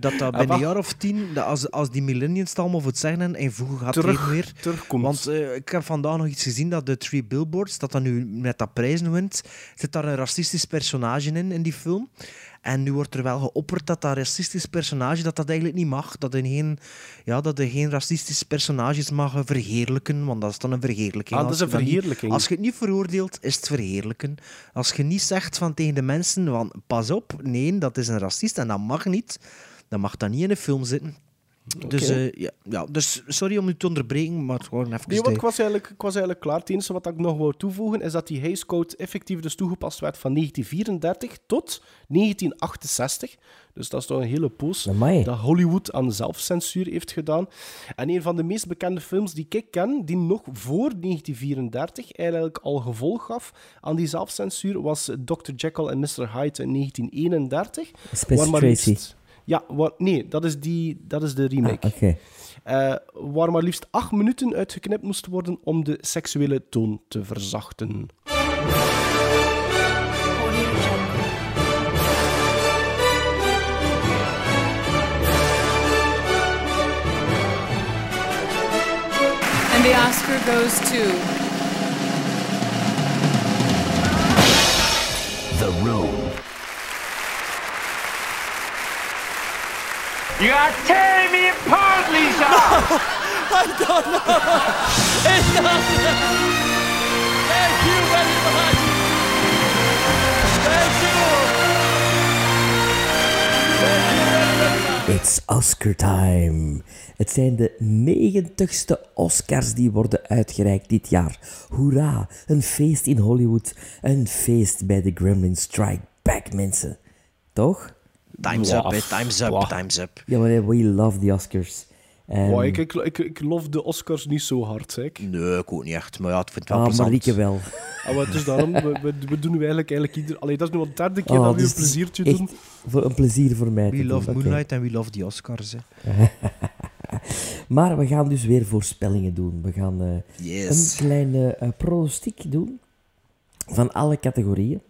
dat, dat binnen een jaar of tien, dat als, als die millennials het allemaal voor het zeggen hebben, in voegen gaat Terug- treden weer. terugkomt. Want eh, ik heb vandaag nog iets gezien dat de Three Billboards, dat dat nu met dat prijzen wint, zit daar een racistisch personage in, in die film. En nu wordt er wel geopperd dat dat racistisch personage dat dat eigenlijk niet mag. Dat er geen, ja, dat er geen racistische personages mag verheerlijken, want dat is dan een verheerlijking. Ah, dat is Als een niet- verheerlijking. Als je het niet veroordeelt, is het verheerlijken. Als je niet zegt van tegen de mensen, van, pas op, nee, dat is een racist en dat mag niet, dan mag dat niet in een film zitten. Dus, eh, ja, ja, dus sorry om u te onderbreken, maar gewoon even... Nee, want ik was, eigenlijk, ik was eigenlijk klaar. Het enige wat ik nog wou toevoegen is dat die Hays Code effectief dus toegepast werd van 1934 tot 1968. Dus dat is toch een hele poos Amai. dat Hollywood aan zelfcensuur heeft gedaan. En een van de meest bekende films die ik ken, die nog voor 1934 eigenlijk al gevolg gaf aan die zelfcensuur, was Dr. Jekyll en Mr. Hyde in 1931. Space Tracy. Ja, waar, nee, dat is, die, dat is de remake. Ah. Eh, waar maar liefst acht minuten uitgeknipt moest worden om de seksuele toon te verzachten. And the Oscar goes to The Room. You are tearing me apart, Lisa! [LAUGHS] I don't know. [LAUGHS] Enough. Thank you very much. Thank you. It's Oscar time. Het zijn de 90ste Oscars die worden uitgereikt dit jaar. Hoera, een feest in Hollywood. Een feest bij de Gremlin Strike Back, mensen. Toch? Time's up. Time's up, time's up. Ja, maar we love the Oscars. Ehm, Wow, ik, ik, ik, ik lof de Oscars niet zo hard, zeg. Nee, ik ook niet echt. Maar ja, ik vind het wel ah, plezant. Marieke wel. Ah, maar dus daarom, we, we, we doen nu eigenlijk, eigenlijk ieder... Allee, dat is nu al de derde keer Ah, dat we dus een pleziertje echt doen. Voor een plezier voor mij We te love. Oké. Moonlight en we love the Oscars. Hè. [LAUGHS] Maar we gaan dus weer voorspellingen doen. We gaan eh, Yes. een kleine eh, pronostiek doen van alle categorieën.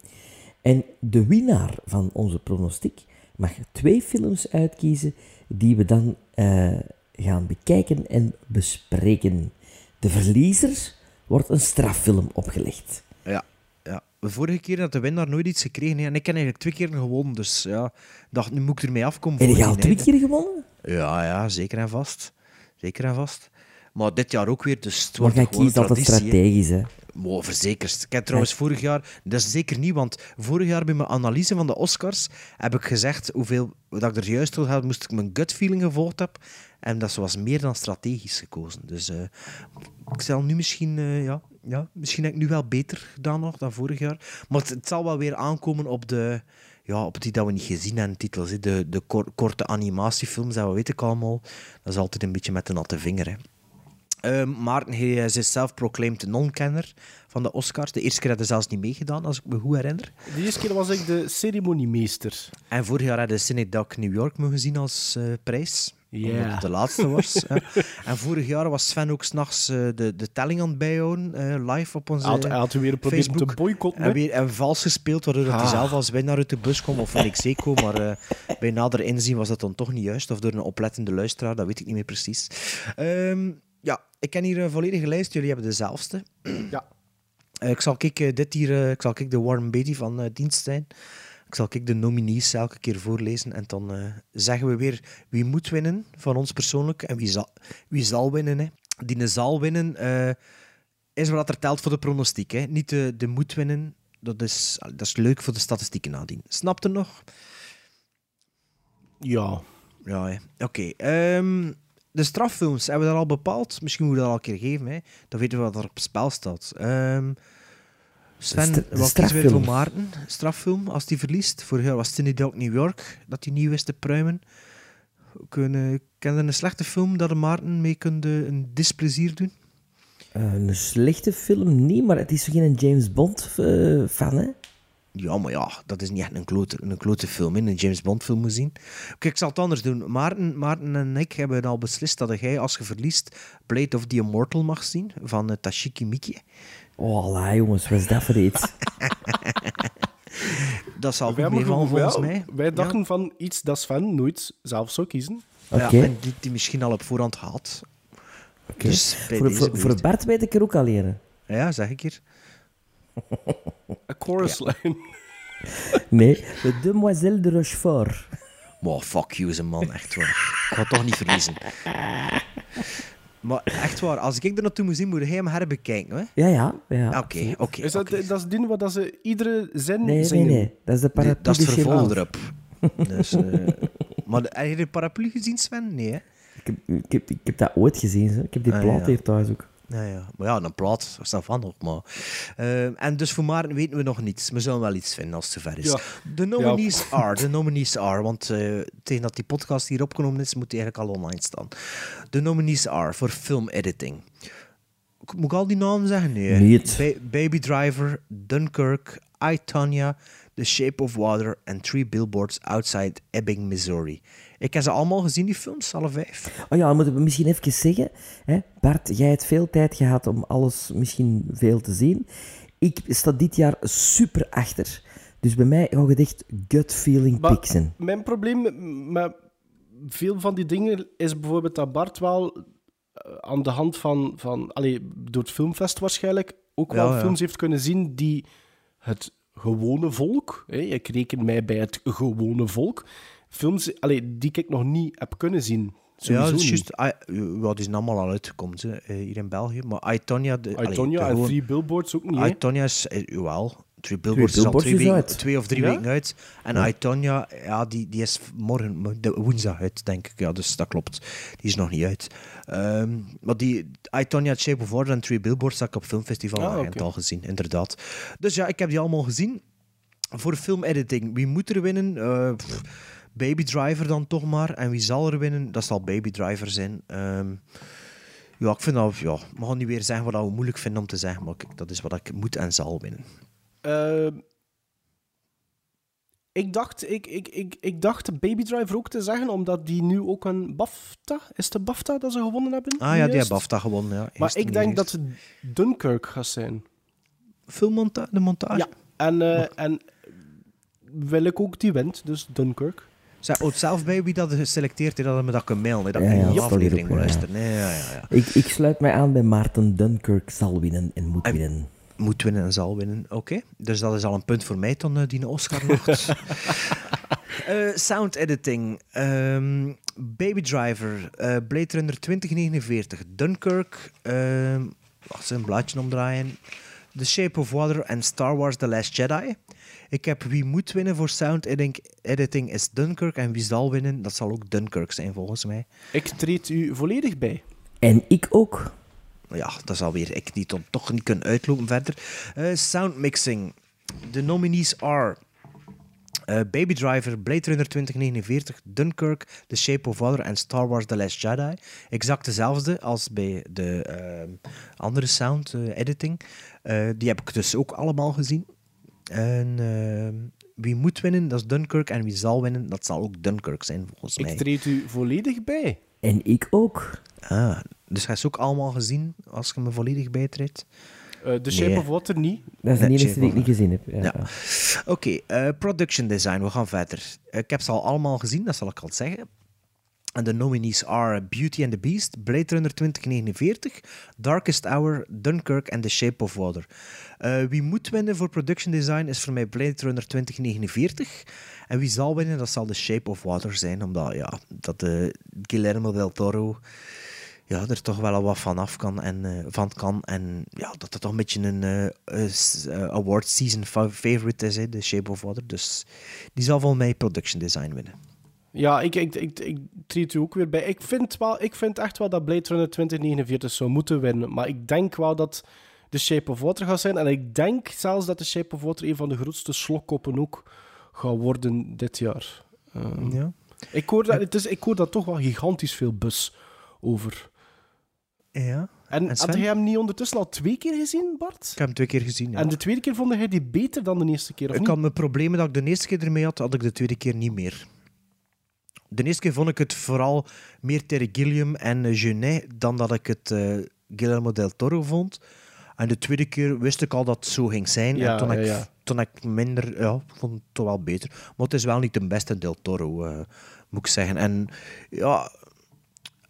En de winnaar van onze pronostiek mag twee films uitkiezen die we dan eh, gaan bekijken en bespreken. De verliezer wordt een straffilm opgelegd. Ja, ja. De vorige keer had de winnaar nooit iets gekregen. Hè. En ik heb eigenlijk twee keer gewonnen. Dus ja, dacht, nu moet ik ermee afkomen. Heb voor je al twee keer gewonnen? Ja, ja, zeker en vast. Zeker en vast. Maar dit jaar ook weer, dus het Maar wordt gewoon altijd hè. strategisch, hè? Wow, verzekerd. Ik heb trouwens vorig jaar, dat is zeker niet, want vorig jaar bij mijn analyse van de Oscars heb ik gezegd hoeveel dat ik er juist wil had, moest ik mijn gut feeling gevolgd heb. En dat was meer dan strategisch gekozen. Dus eh, ik zal nu misschien, eh, ja, ja, misschien heb ik nu wel beter gedaan nog dan vorig jaar. Maar het, het zal wel weer aankomen op de, ja, op die dat we niet gezien hebben, titels. De, de kor- korte animatiefilms, dat we weten ik allemaal. Dat is altijd een beetje met de natte vinger. Hè. Ehm, Maarten hij is zelf-proclaimed non-kenner van de Oscars. De eerste keer had hij zelfs niet meegedaan, als ik me goed herinner. De eerste keer was ik de ceremoniemeester. En vorig jaar had hij Cinedoc New York mogen zien als eh, prijs. Ja. Omdat het de laatste was. [LAUGHS] en vorig jaar was Sven ook s'nachts eh de, de telling aan het bijhouden, eh, live op onze had, hij had weer geprobeerd om te Facebook. boycotten. En weer en vals gespeeld, waardoor dat hij Ah. zelf als winnaar uit de bus kwam, of van zeker, maar eh, bij nader inzien was dat dan toch niet juist, of door een oplettende luisteraar, dat weet ik niet meer precies. Ehm, ja, ik ken hier een volledige lijst, jullie hebben dezelfde. Ja. Eh, ik zal kijk, eh, dit hier, eh, ik zal kijk de Warren Beatty van eh, dienst zijn. Ik zal kijk de nominees elke keer voorlezen en dan eh, zeggen we weer wie moet winnen van ons persoonlijk en wie zal, wie zal winnen. Hè. Die zal winnen eh, is wat er telt voor de pronostiek. Hè. Niet de, de moet winnen. Dat is, dat is leuk voor de statistieken nadien. Snapte nog? Ja. Ja, oké. ehm, de straffilms, hebben we dat al bepaald? Misschien moeten we dat al een keer geven. Hè? Dan weten we wat er op spel staat. Ehm, Sven, De wat kiezen wij voor. Maarten? Straffilm, als die verliest. Vorig jaar was het Dog New York, dat die nieuw is te pruimen. Kunnen, ken je een slechte film dat de Maarten mee kunt eh, een displezier doen? Eh, een slechte film niet, maar het is geen James Bond eh, fan, hè? Ja, maar ja, dat is niet echt een klote, een klote film, hè, een James Bond film moet zien. Kijk, ik zal het anders doen. Maarten, Maarten en ik hebben al beslist dat jij, als je verliest, Blade of the Immortal mag zien, van uh, Tashiki Miike. Oh, la, jongens, wat is dat voor iets? [LAUGHS] Dat zal goed meevallen volgens mij. Wij dachten van iets dat Sven nooit zelf zou kiezen. Ja, Oké. en die, die misschien al op voorhand had. Oké. Dus voor, voor, voor. Bart weet ik er ook al leren. Ja, zeg ik hier. [LAUGHS] A chorus line. [LAUGHS] Nee, de Demoiselle de Rochefort. Wow, fuck you, ze man, echt waar. Ik ga toch niet verliezen. Maar echt waar, als ik er naartoe moet zien, moet hij hem herbekijken. Hè? Ja, ja. ja. Oké, oké. Is dat, dat is die waar dat ze iedere zin Nee, nee, zingen? nee. Dat is de paraplu Dat is het vervolg erop. Dus, [LAUGHS] maar de- heb je de paraplu gezien, Sven? Nee, hè? Ik heb, ik, heb, ik heb dat ooit gezien. Zo. Ik heb die Ah, plaat ja. hier thuis ook. Ja, ja. Maar ja, een plaat, dat staat van nog. Maar. Eh, en dus voor Maarten weten we nog niets. We zullen wel iets vinden als het zover is. Ja. De nominees are, de nominees are, want eh, tegen dat die podcast hier opgenomen is, moet die eigenlijk al online staan. De nominees are voor film editing. Moet ik al die namen zeggen? Nee. Niet. Ba- Baby Driver, Dunkirk, I, Tonya, The Shape of Water en Three Billboards Outside Ebbing, Missouri. Ik heb ze allemaal gezien, die films, alle vijf. Oh ja, dan moeten we misschien even zeggen. Hè? Bart, jij hebt veel tijd gehad om alles misschien veel te zien. Ik sta dit jaar super achter. Dus bij mij ga je echt gut feeling Maar pixen. Mijn probleem met- veel van die dingen is bijvoorbeeld dat Bart wel eh, aan de hand van, van allee, door het filmfest waarschijnlijk, ook Ja, wel ja. films heeft kunnen zien die het gewone volk, hè, ik reken mij bij het gewone volk, films allee, die ik nog niet heb kunnen zien. Sowieso ja, dat is juist. Die zijn allemaal al uitgekomen hè, eh, hier in België. Maar I, Tonya... De, allee, de en gewoon- Three Billboards ook niet. Tonya is... eh, Jawel. Three Billboards, Billboards is al twee, weken, twee of drie Ja? weken uit. En Ja. Tonya, ja, die, die is morgen, mo- de woensdag uit, denk ik. Ja, dus dat klopt. Die is nog niet uit. Ehm, maar die I, Tonya, Shape of Water en Three Billboards heb ik op Filmfestival Ah, oké. al gezien, inderdaad. Dus ja, ik heb die allemaal gezien. Voor filmediting, wie moet er winnen? Eh, pff, Baby Driver dan toch maar. En wie zal er winnen? Dat zal Baby Driver zijn. Ehm, ja, ik vind dat... Ja, we gaan niet weer zeggen wat we moeilijk vinden om te zeggen, maar dat is wat ik moet en zal winnen. Eh, ik, dacht, ik, ik, ik, ik dacht Baby Driver ook te zeggen, omdat die nu ook een BAFTA... Is het de BAFTA dat ze gewonnen hebben? Ah ja, die hebben BAFTA gewonnen. Ja. Maar ik en denk eerst. dat het Dunkirk gaat zijn. Filmmontage, de montage? Ja, en, eh, en wil ik ook die wint, dus Dunkirk. Zij houdt zelf bij wie dat geselecteerd heeft, dat me dat kan mailen. Dat Ja, een aflevering ja. luisteren. Nee, ja, ja, ja. Ik, ik sluit mij aan bij Maarten Dunkirk zal winnen en moet winnen. Moet winnen en zal winnen. Oké, dus dat is al een punt voor mij dan uh, die Oscar-nacht. [LAUGHS] Eh, sound editing. ehm, Baby Driver. eh, Blade Runner 2049. Dunkirk. ehm wacht, eens, een blaadje omdraaien. The Shape of Water en Star Wars The Last Jedi. Ik heb wie moet winnen voor sound editing, editing is Dunkirk. En wie zal winnen, dat zal ook Dunkirk zijn volgens mij. Ik treed u volledig bij. En ik ook. Ja, dat zal weer ik niet, toch niet kunnen uitlopen verder. Eh, sound mixing. De nominees are eh, Baby Driver, Blade Runner 2049, Dunkirk, The Shape of Water en Star Wars The Last Jedi. Exact dezelfde als bij de ehm, andere sound eh, editing. Eh, die heb ik dus ook allemaal gezien. En ehm, wie moet winnen, dat is Dunkirk. En wie zal winnen, dat zal ook Dunkirk zijn, volgens mij. Ik treed u volledig bij. En ik ook. Ah, dus hij is ook allemaal gezien, als je me volledig bijtreedt. Eh The Shape Nee. of Water niet. Dat is de enige die ik niet gezien heb. Ja. Ja. Oké, eh, production design, we gaan verder. Ik heb ze al allemaal gezien, dat zal ik al zeggen. En de nominees are Beauty and the Beast, Blade Runner 2049, Darkest Hour, Dunkirk en The Shape of Water. Eh, wie moet winnen voor production design is voor mij Blade Runner 2049. En wie zal winnen, dat zal The Shape of Water zijn, omdat ja, dat eh, Guillermo del Toro ja, er toch wel wat van af kan en, eh, van kan. En ja, dat het toch een beetje een eh, award season fa- favorite is, The Shape of Water. Dus die zal volgens mij production design winnen. Ja, ik, ik, ik, ik treed u ook weer bij. Ik vind, wel, ik vind echt wel dat Blade Runner 2049 zou moeten winnen. Maar ik denk wel dat The Shape of Water gaat zijn. En ik denk zelfs dat The Shape of Water een van de grootste slokkoppen ook gaat worden dit jaar. Ehm, Ja. ik, hoor dat, het is, ik hoor daar toch wel gigantisch veel bus over. Ja. En, had jij hem niet ondertussen al twee keer gezien, Bart? Ik heb hem twee keer gezien. Ja. En de tweede keer vond hij die beter dan de eerste keer, of ik niet? had mijn problemen dat ik de eerste keer ermee had, had ik de tweede keer niet meer. De eerste keer vond ik het vooral meer Terry Gilliam en uh, Genet dan dat ik het eh, Guillermo del Toro vond. En de tweede keer wist ik al dat het zo ging zijn. Ja, en toen, ja, ik, ja. toen ik minder... Ja, vond het toch wel beter. Maar het is wel niet de beste del Toro, eh, moet ik zeggen. En ja...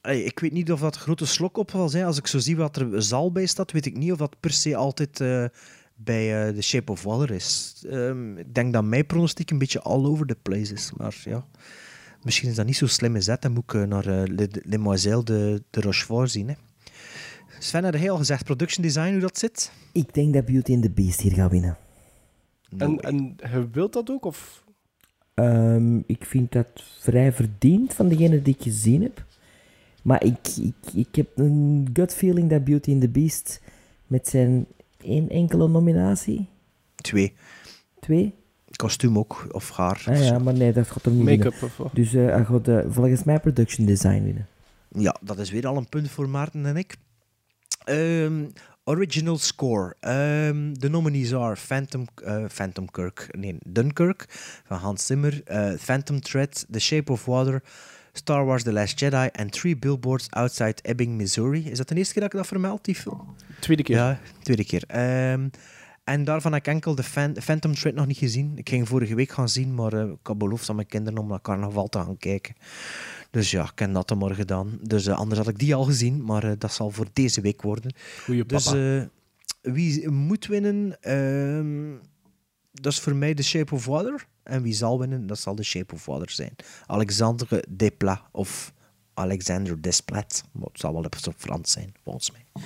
Ik weet niet of dat grote slok op zal zijn. Als ik zo zie wat er zal bij staat, weet ik niet of dat per se altijd eh, bij eh The Shape of Water is. Ehm, ik denk dat mijn pronostiek een beetje all over the place is. Maar ja, misschien is dat niet zo slim gezet. Dan moet ik eh, naar eh, Le, Demoiselle de, de Rochefort zien. Hè. Sven, had jij al gezegd production design, hoe dat zit? Ik denk dat Beauty and the Beast hier gaat winnen. En, en je wilt dat ook? Of? Ehm, ik vind dat vrij verdiend van degene die ik gezien heb. Maar ik, ik, ik heb een gut feeling dat Beauty and the Beast met zijn één enkele nominatie, Twee. twee, Kostuum ook, of haar. ah, ja, maar nee, dat gaat hem niet Make-up of wat? Dus eh, hij gaat eh, volgens mij production design winnen. Ja, dat is weer al een punt voor Maarten en ik. Ehm, original score. Ehm, de nominees are Phantom, eh, Phantom Kirk, nee, Dunkirk van Hans Zimmer, eh, Phantom Thread, The Shape of Water, Star Wars The Last Jedi en Three Billboards Outside Ebbing, Missouri. Is dat de eerste keer dat ik dat vermeld, die film? Tweede keer. Ja, tweede keer. Ehm, en daarvan heb ik enkel de Phan- Phantom Thread nog niet gezien. Ik ging vorige week gaan zien, maar eh, ik had beloofd aan mijn kinderen om naar carnaval te gaan kijken. Dus ja, ik heb dat morgen gedaan. Dus eh, anders had ik die al gezien, maar eh, dat zal voor deze week worden. Goeie Dus papa. wie moet winnen? Ehm, dat is voor mij The Shape of Water. En wie zal winnen? Dat zal The Shape of Water zijn. Alexandre Desplat of Alexander Desplat. Maar het zal wel op op Frans zijn, volgens mij.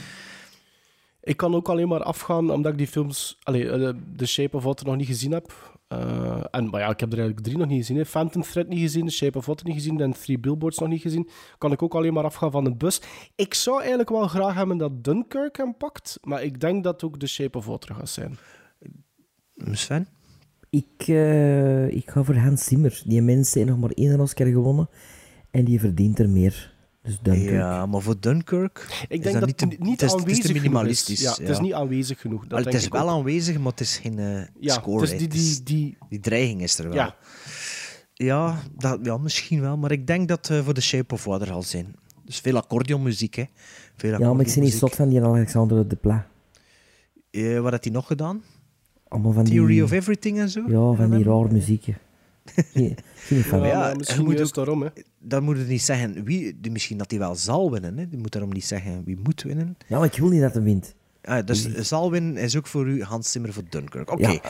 Ik kan ook alleen maar afgaan omdat ik die films, allee, eh, The Shape of Water nog niet gezien heb. Eh, en maar ja, ik heb er eigenlijk drie nog niet gezien. Hè. Phantom Thread niet gezien, The Shape of Water niet gezien en Three Billboards nog niet gezien. Kan ik ook alleen maar afgaan van de bus. Ik zou eigenlijk wel graag hebben dat Dunkirk hem pakt, maar ik denk dat ook The Shape of Water gaat zijn. Sven? Ik, eh, ik ga voor Hans Zimmer. Die mens heeft nog maar één Oscar gewonnen en die verdient er meer. Dus Dunkirk. Ja, maar voor Dunkirk Ik is denk dat dat niet, te, het niet het is, het is aanwezig minimalistisch. is. Ja, het is niet aanwezig genoeg. Dat Wel, het is ik wel ook. aanwezig, maar het is geen eh, Ja, score. dus die, die, die, die dreiging is er wel. Ja. Ja, dat, ja, misschien wel. Maar ik denk dat het voor The Shape of Water zal zijn. Dus veel accordeonmuziek, hè. Veel Ja, maar ik ben niet zot van die Alexandre de Pla. Eh, wat had hij nog gedaan? Allemaal van Theory die... of Everything en zo? Ja, van die rare muziekje. Geen- geen van. Ja, Ja, misschien moet juist ook- daarom. Hè. Dan moet het niet zeggen wie, die- misschien dat hij wel zal winnen. Hè. Je moet daarom niet zeggen wie moet winnen. Ja, maar ik wil niet dat hij wint. Ah, dus zal winnen is ook voor u Hans Zimmer voor Dunkirk. Oké. Ja.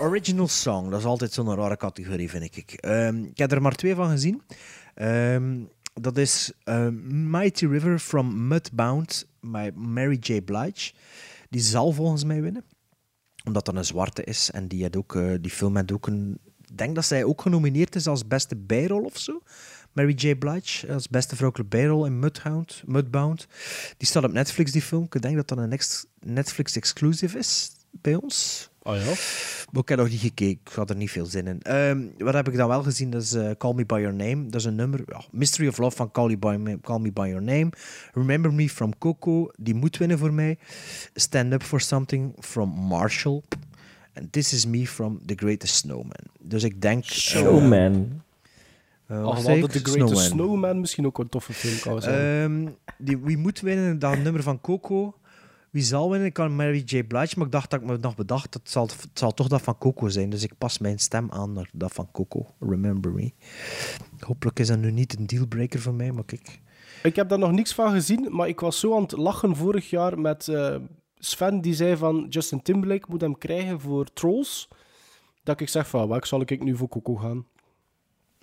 Original song, dat is altijd zo'n rare categorie, vind ik. Ehm, ik heb er maar twee van gezien. Ehm, dat is ehm, Mighty River from Mudbound by Mary J. Blige. Die zal volgens mij winnen. Omdat dat een zwarte is. En die, had ook, eh, die film had ook een... Ik denk dat zij ook genomineerd is als beste bijrol of zo. Mary J. Blige als beste vrouwelijke bijrol in Mudhound, Mudbound. Die staat op Netflix, die film. Ik denk dat dat een ex- Netflix-exclusive is bij ons. Oh ja? Maar ik heb nog niet gekeken. Ik had er niet veel zin in. Ehm, wat heb ik dan wel gezien? Dat is eh, Call Me By Your Name. Dat is een nummer. Mystery of Love van Call, By Call Me By Your Name. Remember Me from Coco. Die moet winnen voor mij. Stand Up For Something from Marshall. En This Is Me from The Greatest Snowman. Dus ik denk... Showman. Uh, The Greatest Snowman misschien ook een toffe film kan zijn. Ehm, die, wie moet winnen? Dat nummer van Coco. Wie zal winnen? Ik kan Mary J. Blige, maar ik dacht dat ik me nog bedacht, dat het zal, het zal toch dat van Coco zijn. Dus ik pas mijn stem aan naar dat van Coco. Remember me. Hopelijk is dat nu niet een dealbreaker voor mij, maar kijk. Ik heb daar nog niks van gezien, maar ik was zo aan het lachen vorig jaar met eh, Sven, die zei van Justin Timberlake moet hem krijgen voor Trolls. Dat ik zeg van, waar zal ik nu voor Coco gaan?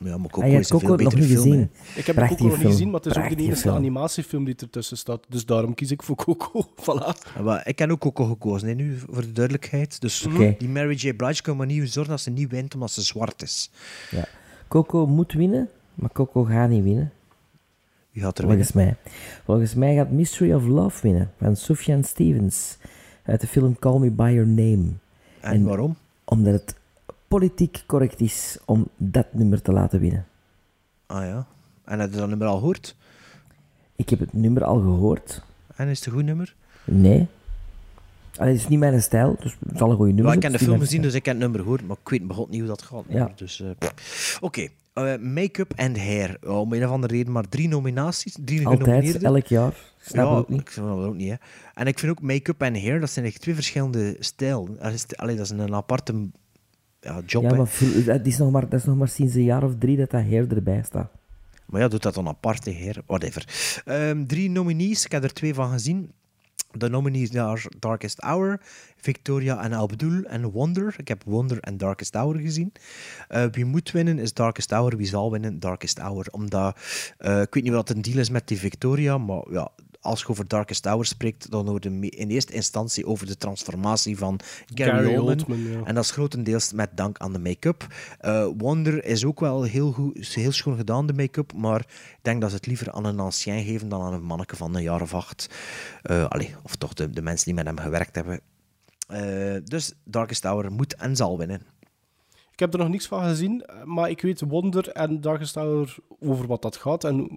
Ja, maar Ah, je hebt Coco nog niet gezien. Ik heb Coco nog niet gezien, maar het is ook de enige film. animatiefilm die ertussen staat. Dus daarom kies ik voor Coco. [LAUGHS] voilà. Ja, maar ik heb ook Coco gekozen, hè, nu, voor de duidelijkheid. Dus Oké. die Mary J. Blige kan maar niet zorgen dat ze niet wint omdat ze zwart is. Ja. Coco moet winnen, maar Coco gaat niet winnen. Wie gaat er Volgens winnen? mij. Volgens mij gaat Mystery of Love winnen van Sufjan Stevens uit de film Call Me By Your Name. En waarom? Omdat het politiek correct is om dat nummer te laten winnen. Ah ja. En heb je dat nummer al gehoord? Ik heb het nummer al gehoord. En is het een goed nummer? Nee. Allee, het is niet mijn stijl, dus het zal een goede nummer Ja, ik zijn. heb de film gezien, dus ik heb het nummer gehoord, maar ik weet begot niet hoe dat gaat. Ja. Dus, eh. Oké, eh, make-up en hair. Ja, om een of andere reden maar drie nominaties. Drie Altijd, elk jaar. Snap ja, ook niet. ik snap dat ook niet. Hè. En ik vind ook make-up en hair, dat zijn echt twee verschillende stijlen. Dat is, allee, dat is een aparte ja, job. Ja, maar vro- dat is, nog maar, dat is nog maar sinds een jaar of drie dat dat hair erbij staat. Maar ja, doet dat dan apart, hè, heer. Whatever. Ehm, drie nominees, ik heb er twee van gezien. De nominees are Darkest Hour, Victoria en Abdul en Wonder. Ik heb Wonder en Darkest Hour gezien. Eh, wie moet winnen is Darkest Hour. Wie zal winnen? Darkest Hour. Omdat, eh, ik weet niet wat een deal is met die Victoria, maar ja, als je over Darkest Hour spreekt, dan hoor je in eerste instantie over de transformatie van Gary, Gary Oldman. Oldman, ja. En dat is grotendeels met dank aan de make-up. Eh, Wonder is ook wel heel, goed, heel schoon gedaan, de make-up. Maar ik denk dat ze het liever aan een ancien geven dan aan een manneke van een jaar of acht. Eh, allee, of toch de, de mensen die met hem gewerkt hebben. Eh, dus Darkest Hour moet en zal winnen. Ik heb er nog niks van gezien, maar ik weet Wonder en Darkest Hour over wat dat gaat en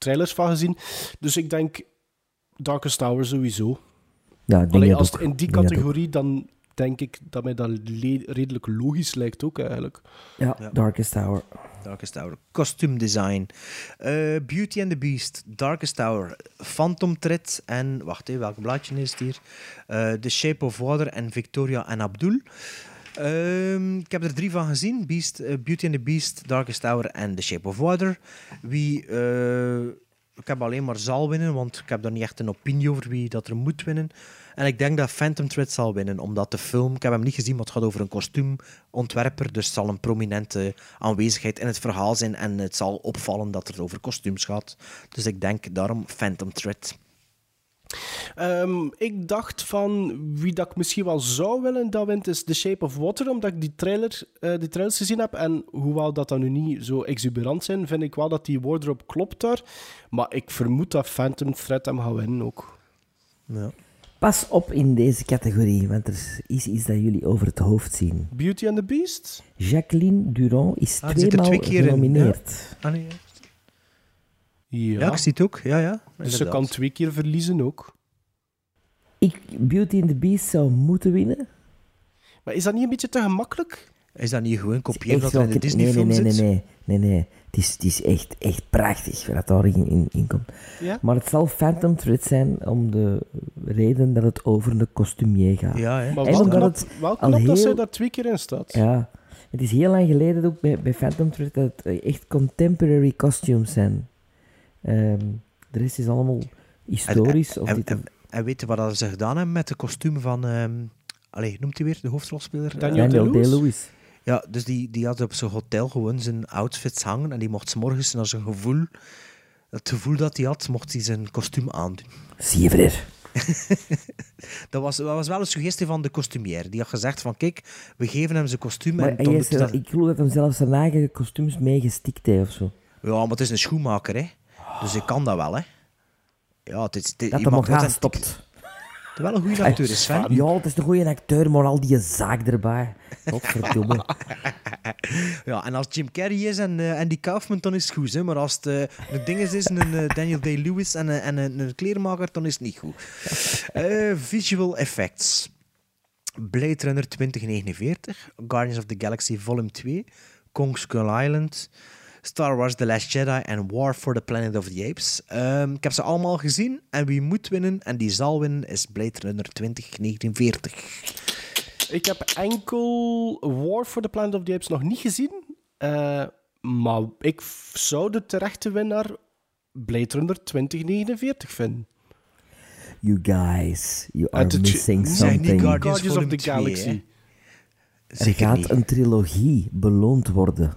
trailers van gezien. Dus ik denk Darkest Hour sowieso. Ja, ik denk Allee, dat als het in die categorie, dan denk ik dat mij dat redelijk logisch lijkt ook eigenlijk. Ja, Darkest Hour. Darkest Hour. Kostuumdesign. Eh, Beauty and the Beast. Darkest Hour. Phantom Thread. En, wacht even, welk blaadje is het hier? Eh, the Shape of Water en Victoria en Abdul. Ehm, ik heb er drie van gezien. Beast, eh, Beauty and the Beast, Darkest Hour en The Shape of Water. Wie... eh, ik heb alleen maar zal winnen, want ik heb daar niet echt een opinie over wie dat er moet winnen. En ik denk dat Phantom Thread zal winnen, omdat de film, ik heb hem niet gezien, maar het gaat over een kostuumontwerper, dus het zal een prominente aanwezigheid in het verhaal zijn en het zal opvallen dat het over kostuums gaat. Dus ik denk daarom Phantom Thread. Ehm, ik dacht van wie dat ik misschien wel zou willen dat wint is The Shape of Water, omdat ik die, trailer, eh, die trailers gezien heb. En hoewel dat dan nu niet zo exuberant zijn, vind ik wel dat die wardrobe klopt daar. Maar ik vermoed dat Phantom Thread hem gaat winnen ook. Ja. Pas op in deze categorie, want er is iets dat jullie over het hoofd zien. Beauty and the Beast? Jacqueline Durand is Ah, tweemaal twee keer in, genomineerd. Ah, nee, ja. Ja, Ja, ik zie het ook. Ja, ja. dus ze kan twee keer verliezen ook. Ik, Beauty and the Beast zou moeten winnen. Maar is dat niet een beetje te gemakkelijk? Is dat niet gewoon kopiëren Echt dat er in wel de Disney-film nee, nee, zit? nee, nee, nee, nee. Het is, het is echt, echt prachtig wat daarin in, in komt. Ja? Maar het zal Phantom Thread zijn om de reden dat het over een kostumier gaat. Ja, hè. Maar En wel omdat knap, het wel dat heel- zij daar twee keer in staat. Ja, het is heel lang geleden ook bij, bij Phantom Thread dat het echt contemporary costumes zijn. Ehm, de rest is allemaal historisch. En, of en, dit en, en weet je wat dat ze gedaan hebben met de kostuum van... ehm allee, noemt hij weer de hoofdrolspeler? Daniel Daniel Day-Lewis? Ja, dus die, die had op zijn hotel gewoon zijn outfits hangen en die mocht 's morgens naar zijn gevoel, het gevoel dat hij had, mocht hij zijn kostuum aandoen. Zie je, Fred. [LAUGHS] dat, was, dat was wel een suggestie van de kostumier. Die had gezegd van, kijk, we geven hem zijn kostuum. Maar en hij is ik geloof dat hem zelfs zijn eigen kostuums meegestikt heeft of zo. Ja, maar het is een schoenmaker, hè. Dus ik kan dat wel, hè. Ja, het is... Het, Dat hem zijn- stopt. Het is wel een goede acteur, is Sven. Ja, het is een goede acteur, maar al die zaak erbij. Godverdomme. [LAUGHS] Ja, en als Jim Carrey is en eh, Andy Kaufman, dan is het goed. Hè? Maar als het eh, een ding is, een eh, Daniel Day-Lewis en, en een, kleermaker, dan is het niet goed. Visual effects. Blade Runner 2049, Guardians of the Galaxy Volume 2, Kong Skull Island, Star Wars The Last Jedi en War for the Planet of the Apes. Ehm, ik heb ze allemaal gezien en wie moet winnen en die zal winnen is Blade Runner 2049. Ik heb enkel War for the Planet of the Apes nog niet gezien. eh, maar ik zou de terechte winnaar Blade Runner 2049 vinden. You guys, you are het- missing something. niet Guardians, of Volume the 2, Galaxy. Er Zeker gaat niet. een trilogie beloond worden.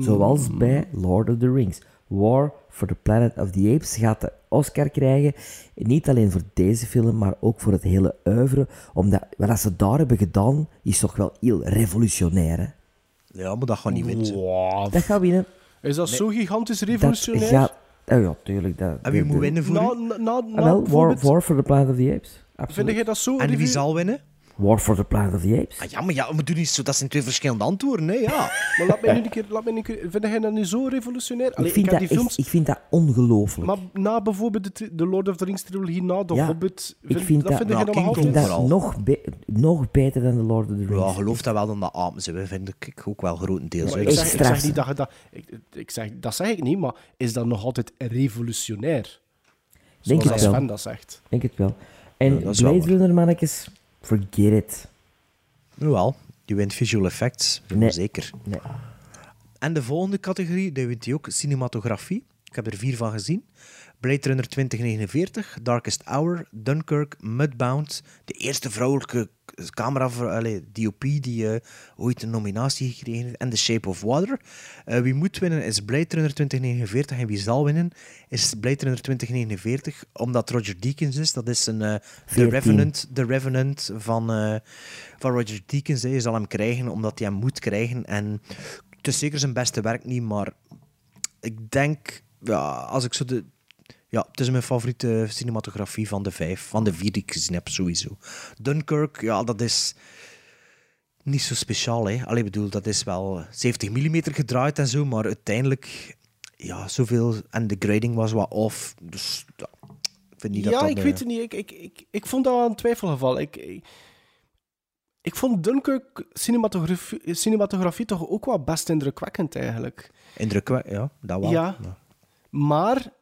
Zoals bij Lord of the Rings. War for the Planet of the Apes gaat de Oscar krijgen. Niet alleen voor deze film, maar ook voor het hele oeuvre. Omdat wat ze daar hebben gedaan, is toch wel heel revolutionair. Hè? Ja, maar dat gaat niet winnen. Wow. Dat gaat winnen. Is dat zo gigantisch Dat revolutionair? gaat... Oh ja, tuurlijk. Dat, En wie moet winnen voor Na, u? na, na, Ah, wel, War, for the Planet of the Apes. Vind Absoluut. jij dat zo? En wie zal winnen? War for the Planet of the Apes. Ah, ja, maar ja, we doen niet zo. Dat zijn twee verschillende antwoorden, hè? Ja. [LAUGHS] Maar laat mij nu een keer, laat mij nu een keer. Vind jij dat nu zo revolutionair? Allee, ik, vind dat die echt- films. ik vind dat ongelooflijk. Maar na bijvoorbeeld de, de Lord of the Rings trilogie, na The Ja, Hobbit, ik vind, vind dat dat, vind nog ik vind dat nog, be- nog beter dan The Lord of the Rings. Ja, geloof dat wel dan dat apen ze. vind ik ook wel grotendeels. Maar ik, Dat zeg, ik niet dat je dat... Ik, ik zeg, dat zeg ik niet, maar is dat nog altijd revolutionair? Denk Zoals het wel. Sven dat zegt. denk het wel. En Ja, dat Blade. Runner, mannetjes, forget it. Jawel, die wint visual effects. Nee. Zeker. Nee. En de volgende categorie, die wint hij ook, cinematografie. Ik heb er vier van gezien. Blade Runner 2049, Darkest Hour, Dunkirk, Mudbound, de eerste vrouwelijke camera, allee, DOP die eh, ooit een nominatie gekregen heeft, en The Shape of Water. Eh, wie moet winnen is Blade Runner 2049 en wie zal winnen is Blade Runner 2049, omdat Roger Deakins is. Dat is een, eh, de, 14. Revenant, de Revenant van, eh, van Roger Deakins. hè. Je zal hem krijgen omdat hij hem moet krijgen. En het is zeker zijn beste werk niet, maar ik denk, ja, als ik zo de. Ja, het is mijn favoriete cinematografie van de vijf, van de vier die ik gezien heb, sowieso. Dunkirk, ja, dat is niet zo speciaal, hè. Allee, bedoel, dat is wel 70 mm gedraaid en zo, maar uiteindelijk, ja, zoveel. En de grading was wat off, dus ja, ik vind niet dat ja, dat... ik eh, weet het niet. Ik, ik, ik, ik vond dat een twijfelgeval. Ik, ik, ik vond Dunkirk cinematografie, cinematografie toch ook wel best indrukwekkend, eigenlijk. Indrukwekkend, ja, dat wel. Ja. Maar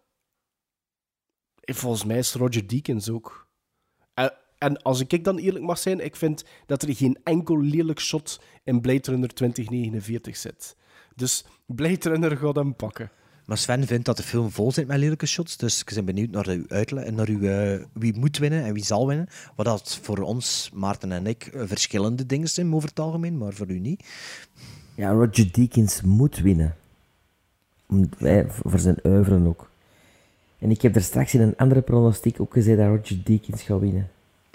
volgens mij is Roger Deakins ook. En, en als ik dan eerlijk mag zijn, ik vind dat er geen enkel lelijk shot in Blade Runner 2049 zit. Dus Blade Runner gaat hem pakken. Maar Sven vindt dat de film vol zit met lelijke shots, dus ik ben benieuwd naar uw uitleg en naar uw, eh, wie moet winnen en wie zal winnen. Wat dat voor ons, Maarten en ik, eh, verschillende dingen zijn over het algemeen, maar voor u niet. Ja, Roger Deakins moet winnen. Om- wij- voor zijn oeuvre ook. En ik heb er straks in een andere pronostiek ook gezegd dat Roger Deakins gaat winnen.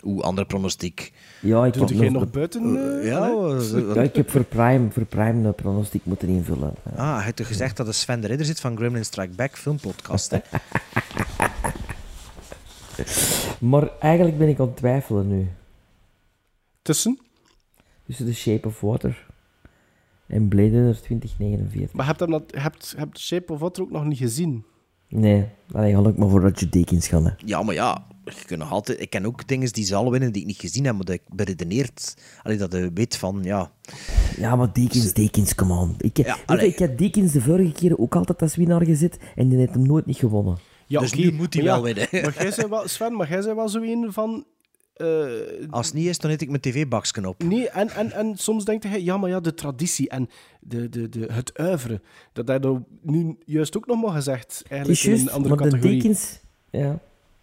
Oeh, andere pronostiek. Ja, ik Doet nog, nog buiten? eh, ja, eh, ja, ik heb voor Prime, voor Prime een pronostiek moeten invullen. Ah, hij heeft toch gezegd dat de Sven de Ridder zit van Gremlin Strike Back filmpodcast, hè? [LAUGHS] Maar eigenlijk ben ik aan het twijfelen nu. Tussen? Tussen The Shape of Water en Blade Runner 2049. Maar heb je hebt Shape of Water ook nog niet gezien? Nee, ik maar voor Roger Deakins gaan. Hè. Ja, maar ja, je kunt nog altijd... Ik ken ook dingen die zal winnen die ik niet gezien heb, maar dat ik beredeneerd... Allee, dat je weet van, ja... Ja, maar Deakins, Deakins, come on. Ik, weet je, allee. ik heb Deakins de vorige keer ook altijd als winnaar gezet en die heeft hem nooit niet gewonnen. Ja, Dus oké, nu moet hij wel winnen. Maar jij wel, Sven, maar jij bent wel zo een van... eh, Als het niet is, dan eet ik mijn tv-baksken op. Nee, en, en, en soms denkt hij, ja, maar ja, de traditie en de, de, de, het uiveren. Dat hij dat nu juist ook nog maar gezegd, eigenlijk is in een andere maar de categorie. Deakins... Ja.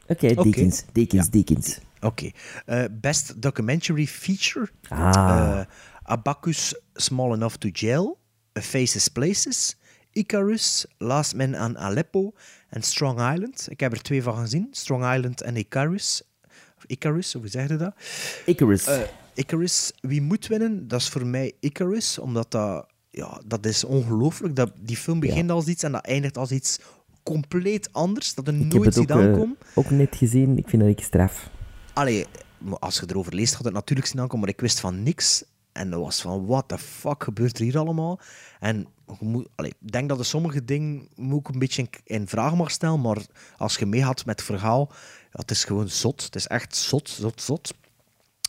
Oké. Deakins, Deakins, Deakins. Oké. Eh, best Documentary Feature. Ah. Eh, Abacus Small Enough to Jail. A Faces Places. Icarus, Last Man aan Aleppo en Strong Island. Ik heb er twee van gezien. Strong Island en Icarus. Of Icarus, hoe zeg je dat? Icarus. Eh, Icarus, wie moet winnen? Dat is voor mij Icarus, omdat dat, ja, dat is ongelooflijk. Dat, die film begint als iets en dat eindigt als iets compleet anders, dat er ik nooit ook, ziet eh, aankomen. ook net gezien. Ik vind dat ik straf. Allee, als je erover leest, gaat het natuurlijk zien aankomen, maar ik wist van niks. En dat was van, what the fuck gebeurt er hier allemaal? En ik denk dat er sommige dingen moet ik een beetje in, in vraag mag stellen, maar als je meegaat met het verhaal, ja, het is gewoon zot. Het is echt zot, zot, zot.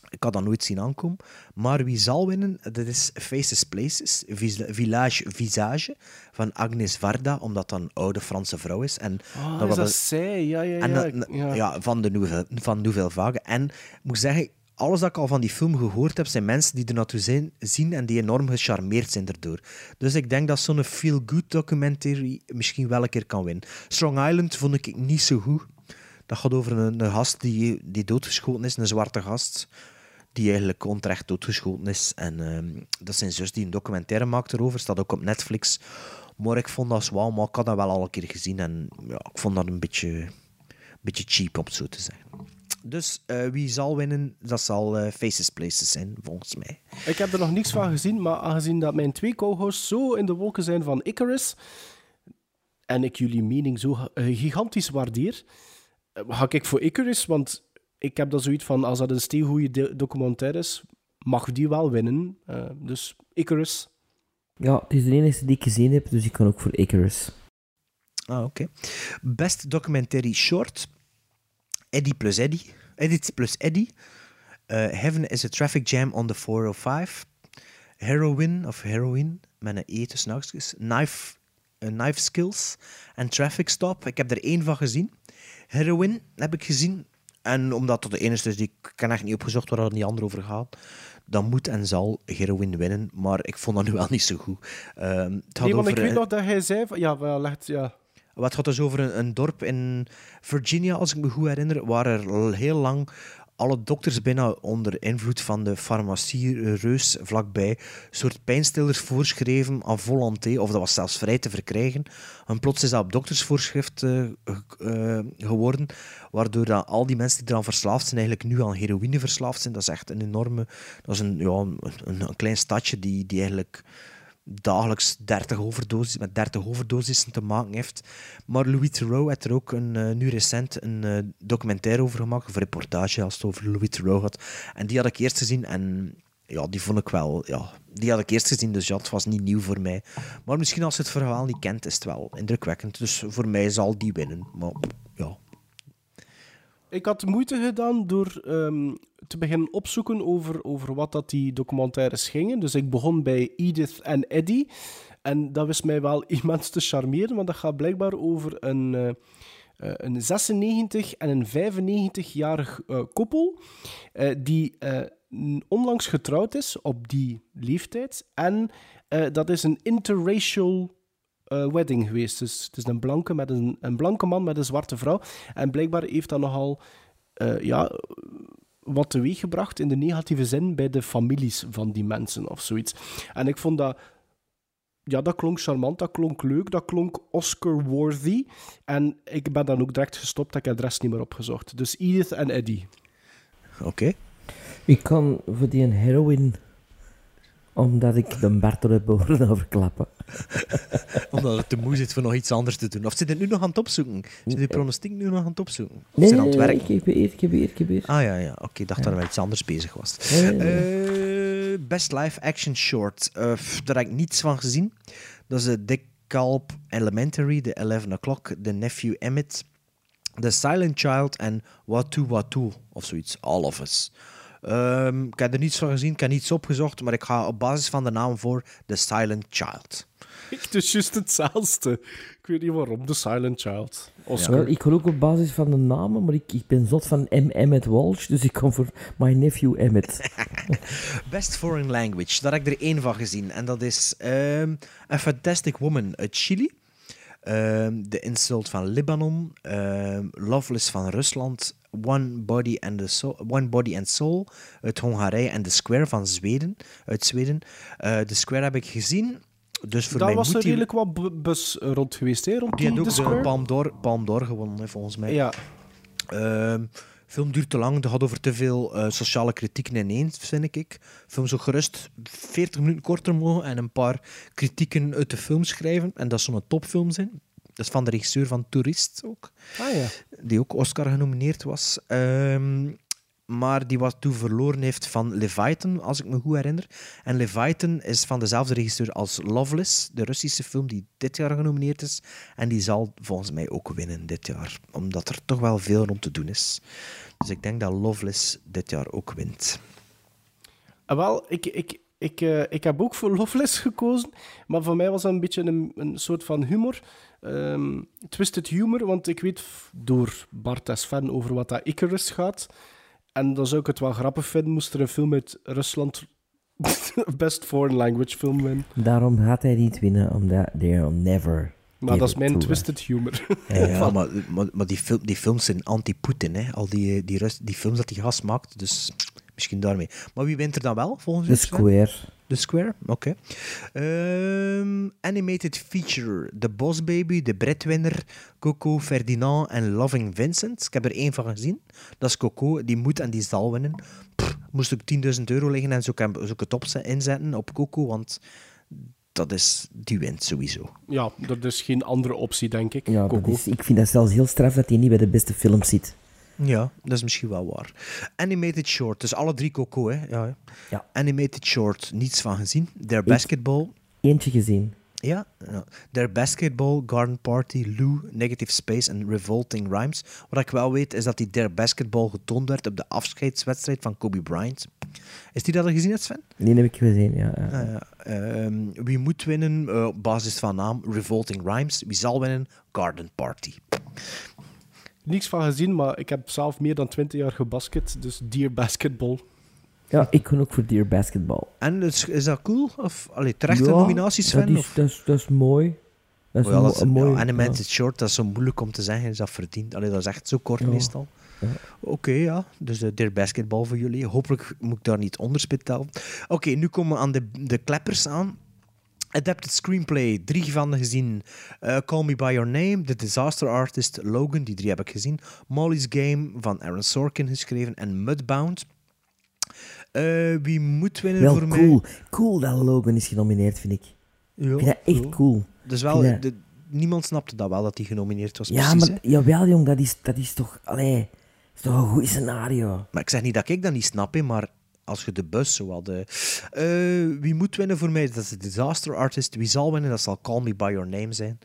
Ik had dat nooit zien aankomen. Maar wie zal winnen, dat is Faces Places, Village Visage van Agnes Varda, omdat dat een oude Franse vrouw is. En Ah, was is dat zij? Ja, ja, ja. dat- ja. ja, van, de Nouvelle, van Nouvelle Vague. En ik moet zeggen, alles dat ik al van die film gehoord heb, zijn mensen die er naartoe zijn, zien en die enorm gecharmeerd zijn erdoor. Dus ik denk dat zo'n feel-good documentary misschien wel een keer kan winnen. Strong Island vond ik niet zo goed. Dat gaat over een, gast die, die doodgeschoten is, een zwarte gast, die eigenlijk onterecht doodgeschoten is. En ehm, dat is zijn zus die een documentaire maakt erover, staat ook op Netflix. Maar ik vond dat zwaar, maar ik had dat wel al een keer gezien en ja, ik vond dat een beetje, een beetje cheap, om het zo te zeggen. Dus eh, wie zal winnen, dat zal eh, Faces Places zijn, volgens mij. Ik heb er nog niks van gezien, maar aangezien dat mijn twee co-hosts zo in de wolken zijn van Icarus, en ik jullie mening zo eh, gigantisch waardeer, ga ik voor Icarus, want ik heb dat zoiets van, als dat een steengoede documentaire is, mag die wel winnen. Eh, dus Icarus. Ja, het is de enige die ik gezien heb, dus ik kan ook voor Icarus. Ah, oké. Best documentary short. Eddie plus Eddie. Edit plus Eddie. Eh, Heaven is a traffic jam on the 405. Heroin, of heroin, met een E tussen haakjes. Knife, eh, knife skills en traffic stop. Ik heb er één van gezien. Heroin heb ik gezien. En omdat dat de enige is die ik kan echt niet opgezocht waar het niet ander over gaat, dan moet en zal heroin winnen. Maar ik vond dat nu wel niet zo goed. Ehm, het had Nee, want ik over, weet nog dat hij zei van, ja, wel echt, ja. wat gaat dus over een, een dorp in Virginia, als ik me goed herinner, waar er heel lang alle dokters bijna onder invloed van de farmacie-reus vlakbij een soort pijnstillers voorschreven aan volonté, of dat was zelfs vrij te verkrijgen. En plots is dat op doktersvoorschrift eh, eh, geworden, waardoor al die mensen die eraan verslaafd zijn, eigenlijk nu aan heroïne verslaafd zijn. Dat is echt een enorme... Dat is een, ja, een klein stadje die, die eigenlijk dagelijks 30 overdoses, met 30 overdosissen te maken heeft. Maar Louis Theroux heeft er ook een, eh, nu recent een eh, documentaire over gemaakt, of reportage als het over Louis Theroux gaat. En die had ik eerst gezien en ja, die vond ik wel... Ja, die had ik eerst gezien, dus ja, het was niet nieuw voor mij. Maar misschien als je het verhaal niet kent, is het wel indrukwekkend. Dus voor mij zal die winnen. Maar ja, Ik had moeite gedaan door ehm, te beginnen opzoeken over, over wat dat die documentaires gingen. Dus ik begon bij Edith en Eddie. En dat wist mij wel [LAUGHS] immens te charmeren, want dat gaat blijkbaar over een, eh, eh, een 96 en een 95-jarig eh, koppel die onlangs getrouwd is op die leeftijd. En dat is een interracial eh, wedding geweest. Dus het is een blanke, met een, een blanke man met een zwarte vrouw. En blijkbaar heeft dat nogal eh, ja, wat teweeggebracht in de negatieve zin bij de families van die mensen of zoiets. En ik vond dat. Ja, dat klonk charmant, dat klonk leuk, dat klonk Oscar-worthy. En ik ben dan ook direct gestopt, ik heb de rest niet meer opgezocht. Dus Edith en Eddie. oké. Ik kan voor die een heroin, omdat ik de Bartel heb horen overklappen. [LAUGHS] Omdat het te moe zit voor nog iets anders te doen. Of zit het nu nog aan het opzoeken? Zit die pronostiek nu nog aan het opzoeken? Of Nee, zit aan het nee, werken? ik heb hier, ik heb hier, ik heb hier. Ah ja, ja. oké. Ik dacht dat er wel iets anders bezig was. Nee, nee, Eh, best live action short. Eh, pff, daar heb ik niets van gezien. Dat is de Dick Kalb Elementary, The 11 O'Clock, The Nephew Emmett, The Silent Child en Watu Watu, of zoiets. All of Us. Ehm, ik heb er niets van gezien, ik heb niets opgezocht, maar ik ga op basis van de naam voor The Silent Child. [LAUGHS] Het is juist hetzelfde. Ik weet niet waarom, The Silent Child. Oscar. Wel, ik ga ook op basis van de namen, maar ik, ik ben zot van M. Emmet Walsh, dus ik kom voor My Nephew Emmet. [LAUGHS] Best Foreign Language, daar heb ik er één van gezien. En dat is ehm A Fantastic Woman uit Chili. ehm The Insult van Libanon. ehm Loveless van Rusland. One Body, and the Soul, One Body and Soul uit Hongarije. En The Square van Zweden, uit Zweden. Eh The Square heb ik gezien. Dus voor Daar mij was er die... redelijk wat bu- bus rond geweest, hè? Rond Die had ook de. Palm d'Or, Palm d'Or gewonnen, hè, volgens mij. Ja. Ehm, film duurt te lang, het gaat over te veel eh, sociale kritieken ineens, vind ik. Film zou gerust 40 minuten korter mogen en een paar kritieken uit de film schrijven. En dat zou een topfilm zijn. Dat is van de regisseur van Tourist ook. Ah ja. Die ook Oscar genomineerd was. Ehm, maar die wat toen verloren heeft van Leviathan, als ik me goed herinner. En Leviathan is van dezelfde regisseur als Loveless, de Russische film die dit jaar genomineerd is. En die zal volgens mij ook winnen dit jaar, omdat er toch wel veel rond te doen is. Dus ik denk dat Loveless dit jaar ook wint. Ah, wel, ik, ik, ik, eh, ik heb ook voor Loveless gekozen, maar voor mij was dat een beetje een, een soort van humor. Ehm, twisted humor, want ik weet door Bart als fan over wat dat Icarus gaat. En dan zou ik het wel grappig vinden, moest er een film uit Rusland [LAUGHS] best foreign language film winnen. Daarom gaat hij niet winnen, omdat they'll never. Maar dat is mijn twisted humor. Ja, maar, maar, maar die, film, die films zijn anti-Poetin, hè. Al die, die, Rus- die films dat die gast maakt, dus misschien daarmee. Maar wie wint er dan wel, volgens The u, Sven? Square. The Square, oké. Ehm, animated feature: The Boss Baby, De Bredwinner, Coco, Ferdinand en Loving Vincent. Ik heb er één van gezien. Dat is Coco, die moet en die zal winnen. Pff, moest ook 10.000 euro liggen en zo kan zou ik het inzetten op Coco, want dat is, die wint sowieso. ja, er is geen andere optie, denk ik. Ja, dat Coco. is, ik vind dat zelfs heel straf dat hij niet bij de beste films zit. Ja, dat is misschien wel waar. Animated short, dus alle drie Coco, hè? Ja, hè. Ja. Animated short, niets van gezien. Their Basketball, Eentje gezien. Ja, ja. Their Basketball, Garden Party, Lou, Negative Space en Revolting Rhymes. Wat ik wel weet is dat die Their Basketball getoond werd op de afscheidswedstrijd van Kobe Bryant. Is die dat al gezien, hebt, Sven? Die heb ik gezien, ja. ja. Ah, ja. Ehm, wie moet winnen eh, op basis van naam? Revolting Rhymes. Wie zal winnen? Garden Party. Niks van gezien, maar ik heb zelf meer dan 20 jaar gebasket, dus Dear Basketball. Ja, ik kon ook voor Dear Basketball. En is, is dat cool? Of allee, terechte Ja, nominaties, Sven? Dat is, of? dat, is, dat is mooi. Dat is Oh ja, een, dat is- een mooi... ja, animated short, dat is zo moeilijk om te zeggen. Is dat verdient? Allee, dat is echt zo kort Ja. meestal. Ja. Oké, ja. Dus de Dear Basketball voor jullie. Hopelijk moet ik daar niet onderspit tellen. Oké, nu komen we aan de, de kleppers aan. Adapted Screenplay, drie van gezien. Eh, Call Me By Your Name, The Disaster Artist, Logan, die drie heb ik gezien. Molly's Game van Aaron Sorkin geschreven en Mudbound. Eh, wie moet winnen Wel voor mij? cool. Cool dat Logan is genomineerd, vind ik. Ja, ik vind dat echt ja. cool. Dus wel, de, niemand snapte dat wel, dat hij genomineerd was. Ja, precies, maar hè. jawel, jong, dat is, dat is toch... Allee, dat is toch een goed scenario. Maar ik zeg niet dat ik dat niet snap, hè, maar als je de bus zo had... eh, wie moet winnen voor mij? Dat is de Disaster Artist. Wie zal winnen? Dat zal Call Me By Your Name zijn.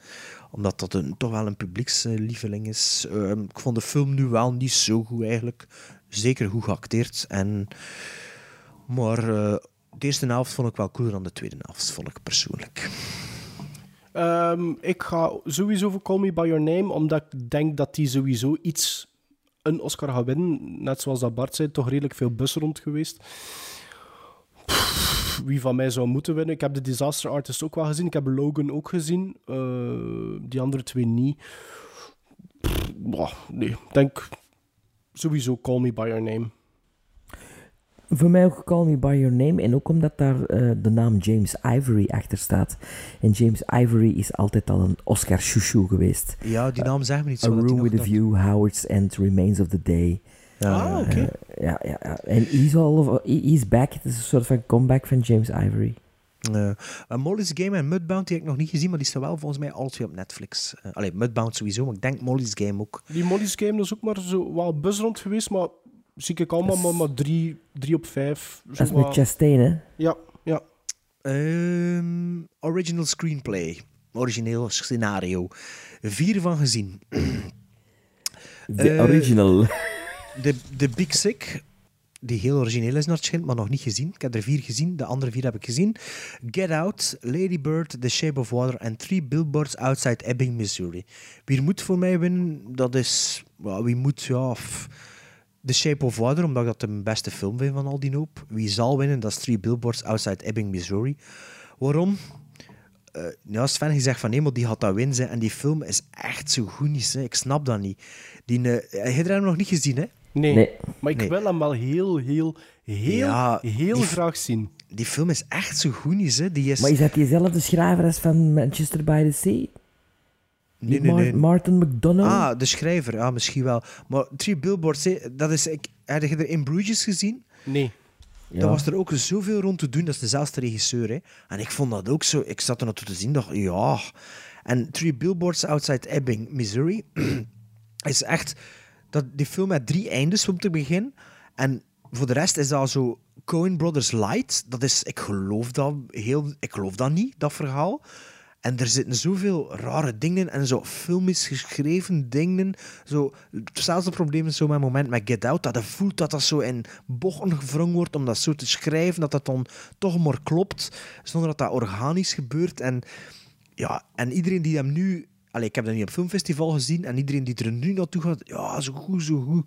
Omdat dat een, toch wel een publiekslieveling is. Ehm, ik vond de film nu wel niet zo goed eigenlijk. Zeker goed geacteerd. En, maar eh, de eerste helft vond ik wel cooler dan de tweede helft, vond ik persoonlijk. Ehm, ik ga sowieso voor Call Me By Your Name, omdat ik denk dat die sowieso iets een Oscar gaat winnen. Net zoals dat Bart zei, toch redelijk veel bussen rond geweest. Wie van mij zou moeten winnen? Ik heb de Disaster Artist ook wel gezien. Ik heb Logan ook gezien. Eh, die andere twee niet. Nee, ik denk sowieso Call Me By Your Name. Voor mij ook Call Me By Your Name. En ook omdat daar eh, de naam James Ivory achter staat. En James Ivory is altijd al een Oscar chouchou geweest. Ja, die naam zegt me niet A zo. die Room with a dat- View, Howard's End, Remains of the Day. Ah, oké. Eh, ja, ja, ja. En he's, all, he's back. Het is een soort van comeback van James Ivory. Eh, eh, Molly's Game en Mudbound die heb ik nog niet gezien, maar die staan wel volgens mij twee op Netflix. Eh allee, Mudbound sowieso, maar ik denk Molly's Game ook. Die Molly's Game is ook maar zo wel bus rond geweest, maar zie ik allemaal maar, maar drie, drie op vijf. Zo Dat is met wat- Chastain, hè? Ja, ja. Ehm, original Screenplay. Origineel scenario. Vier van gezien. [CLEARS THROAT] De Eh, original. De, de Big Sick, die heel origineel is naar het schijnt, maar nog niet gezien. Ik heb er vier gezien, de andere vier heb ik gezien. Get Out, Lady Bird, The Shape of Water en Three Billboards Outside Ebbing, Missouri. Wie moet voor mij winnen? Dat is... wel, wie moet, ja... f- The Shape of Water, omdat ik dat de beste film vind van al die hoop. Wie zal winnen? Dat is Three Billboards Outside Ebbing, Missouri. Waarom? Eh ja, Sven, je zegt van nee, maar die had dat winnen. hè. En die film is echt zo goed niet. hè. Ik snap dat niet. Die, eh, je hebt hem nog niet gezien, hè? Nee, Nee. maar ik Nee. wil hem wel heel, heel, heel, Ja, heel graag zien. die film is echt zo goed niet, hè. Die is... Maar is dat diezelfde schrijver als van Manchester by the Sea? Nee, Die nee, nee. Martin McDonough? Ah, de schrijver, ja, misschien wel. Maar Three Billboards, dat is... Ik, heb je er in Bruges gezien? Nee. Ja. Daar was er ook zoveel rond te doen. Dat is dezelfde regisseur. Hè. En ik vond dat ook zo... Ik zat er naartoe te zien, dacht ja... En Three Billboards Outside Ebbing, Missouri... [CLEARS THROAT] is echt... Dat, die film met drie eindes om te beginnen. En voor de rest is dat zo Coen Brothers Light. Dat is... Ik geloof dat heel... Ik geloof dat niet, dat verhaal. En er zitten zoveel rare dingen in en zo filmisch geschreven dingen. Zo, hetzelfde probleem is zo met het moment met Get Out, dat je voelt dat dat zo in bochten gevrongen wordt om dat zo te schrijven, dat dat dan toch maar klopt, zonder dat dat organisch gebeurt. En, ja, en iedereen die hem nu... Allee, ik heb dat niet op filmfestival gezien, en iedereen die er nu naartoe gaat, ja, zo goed, zo goed.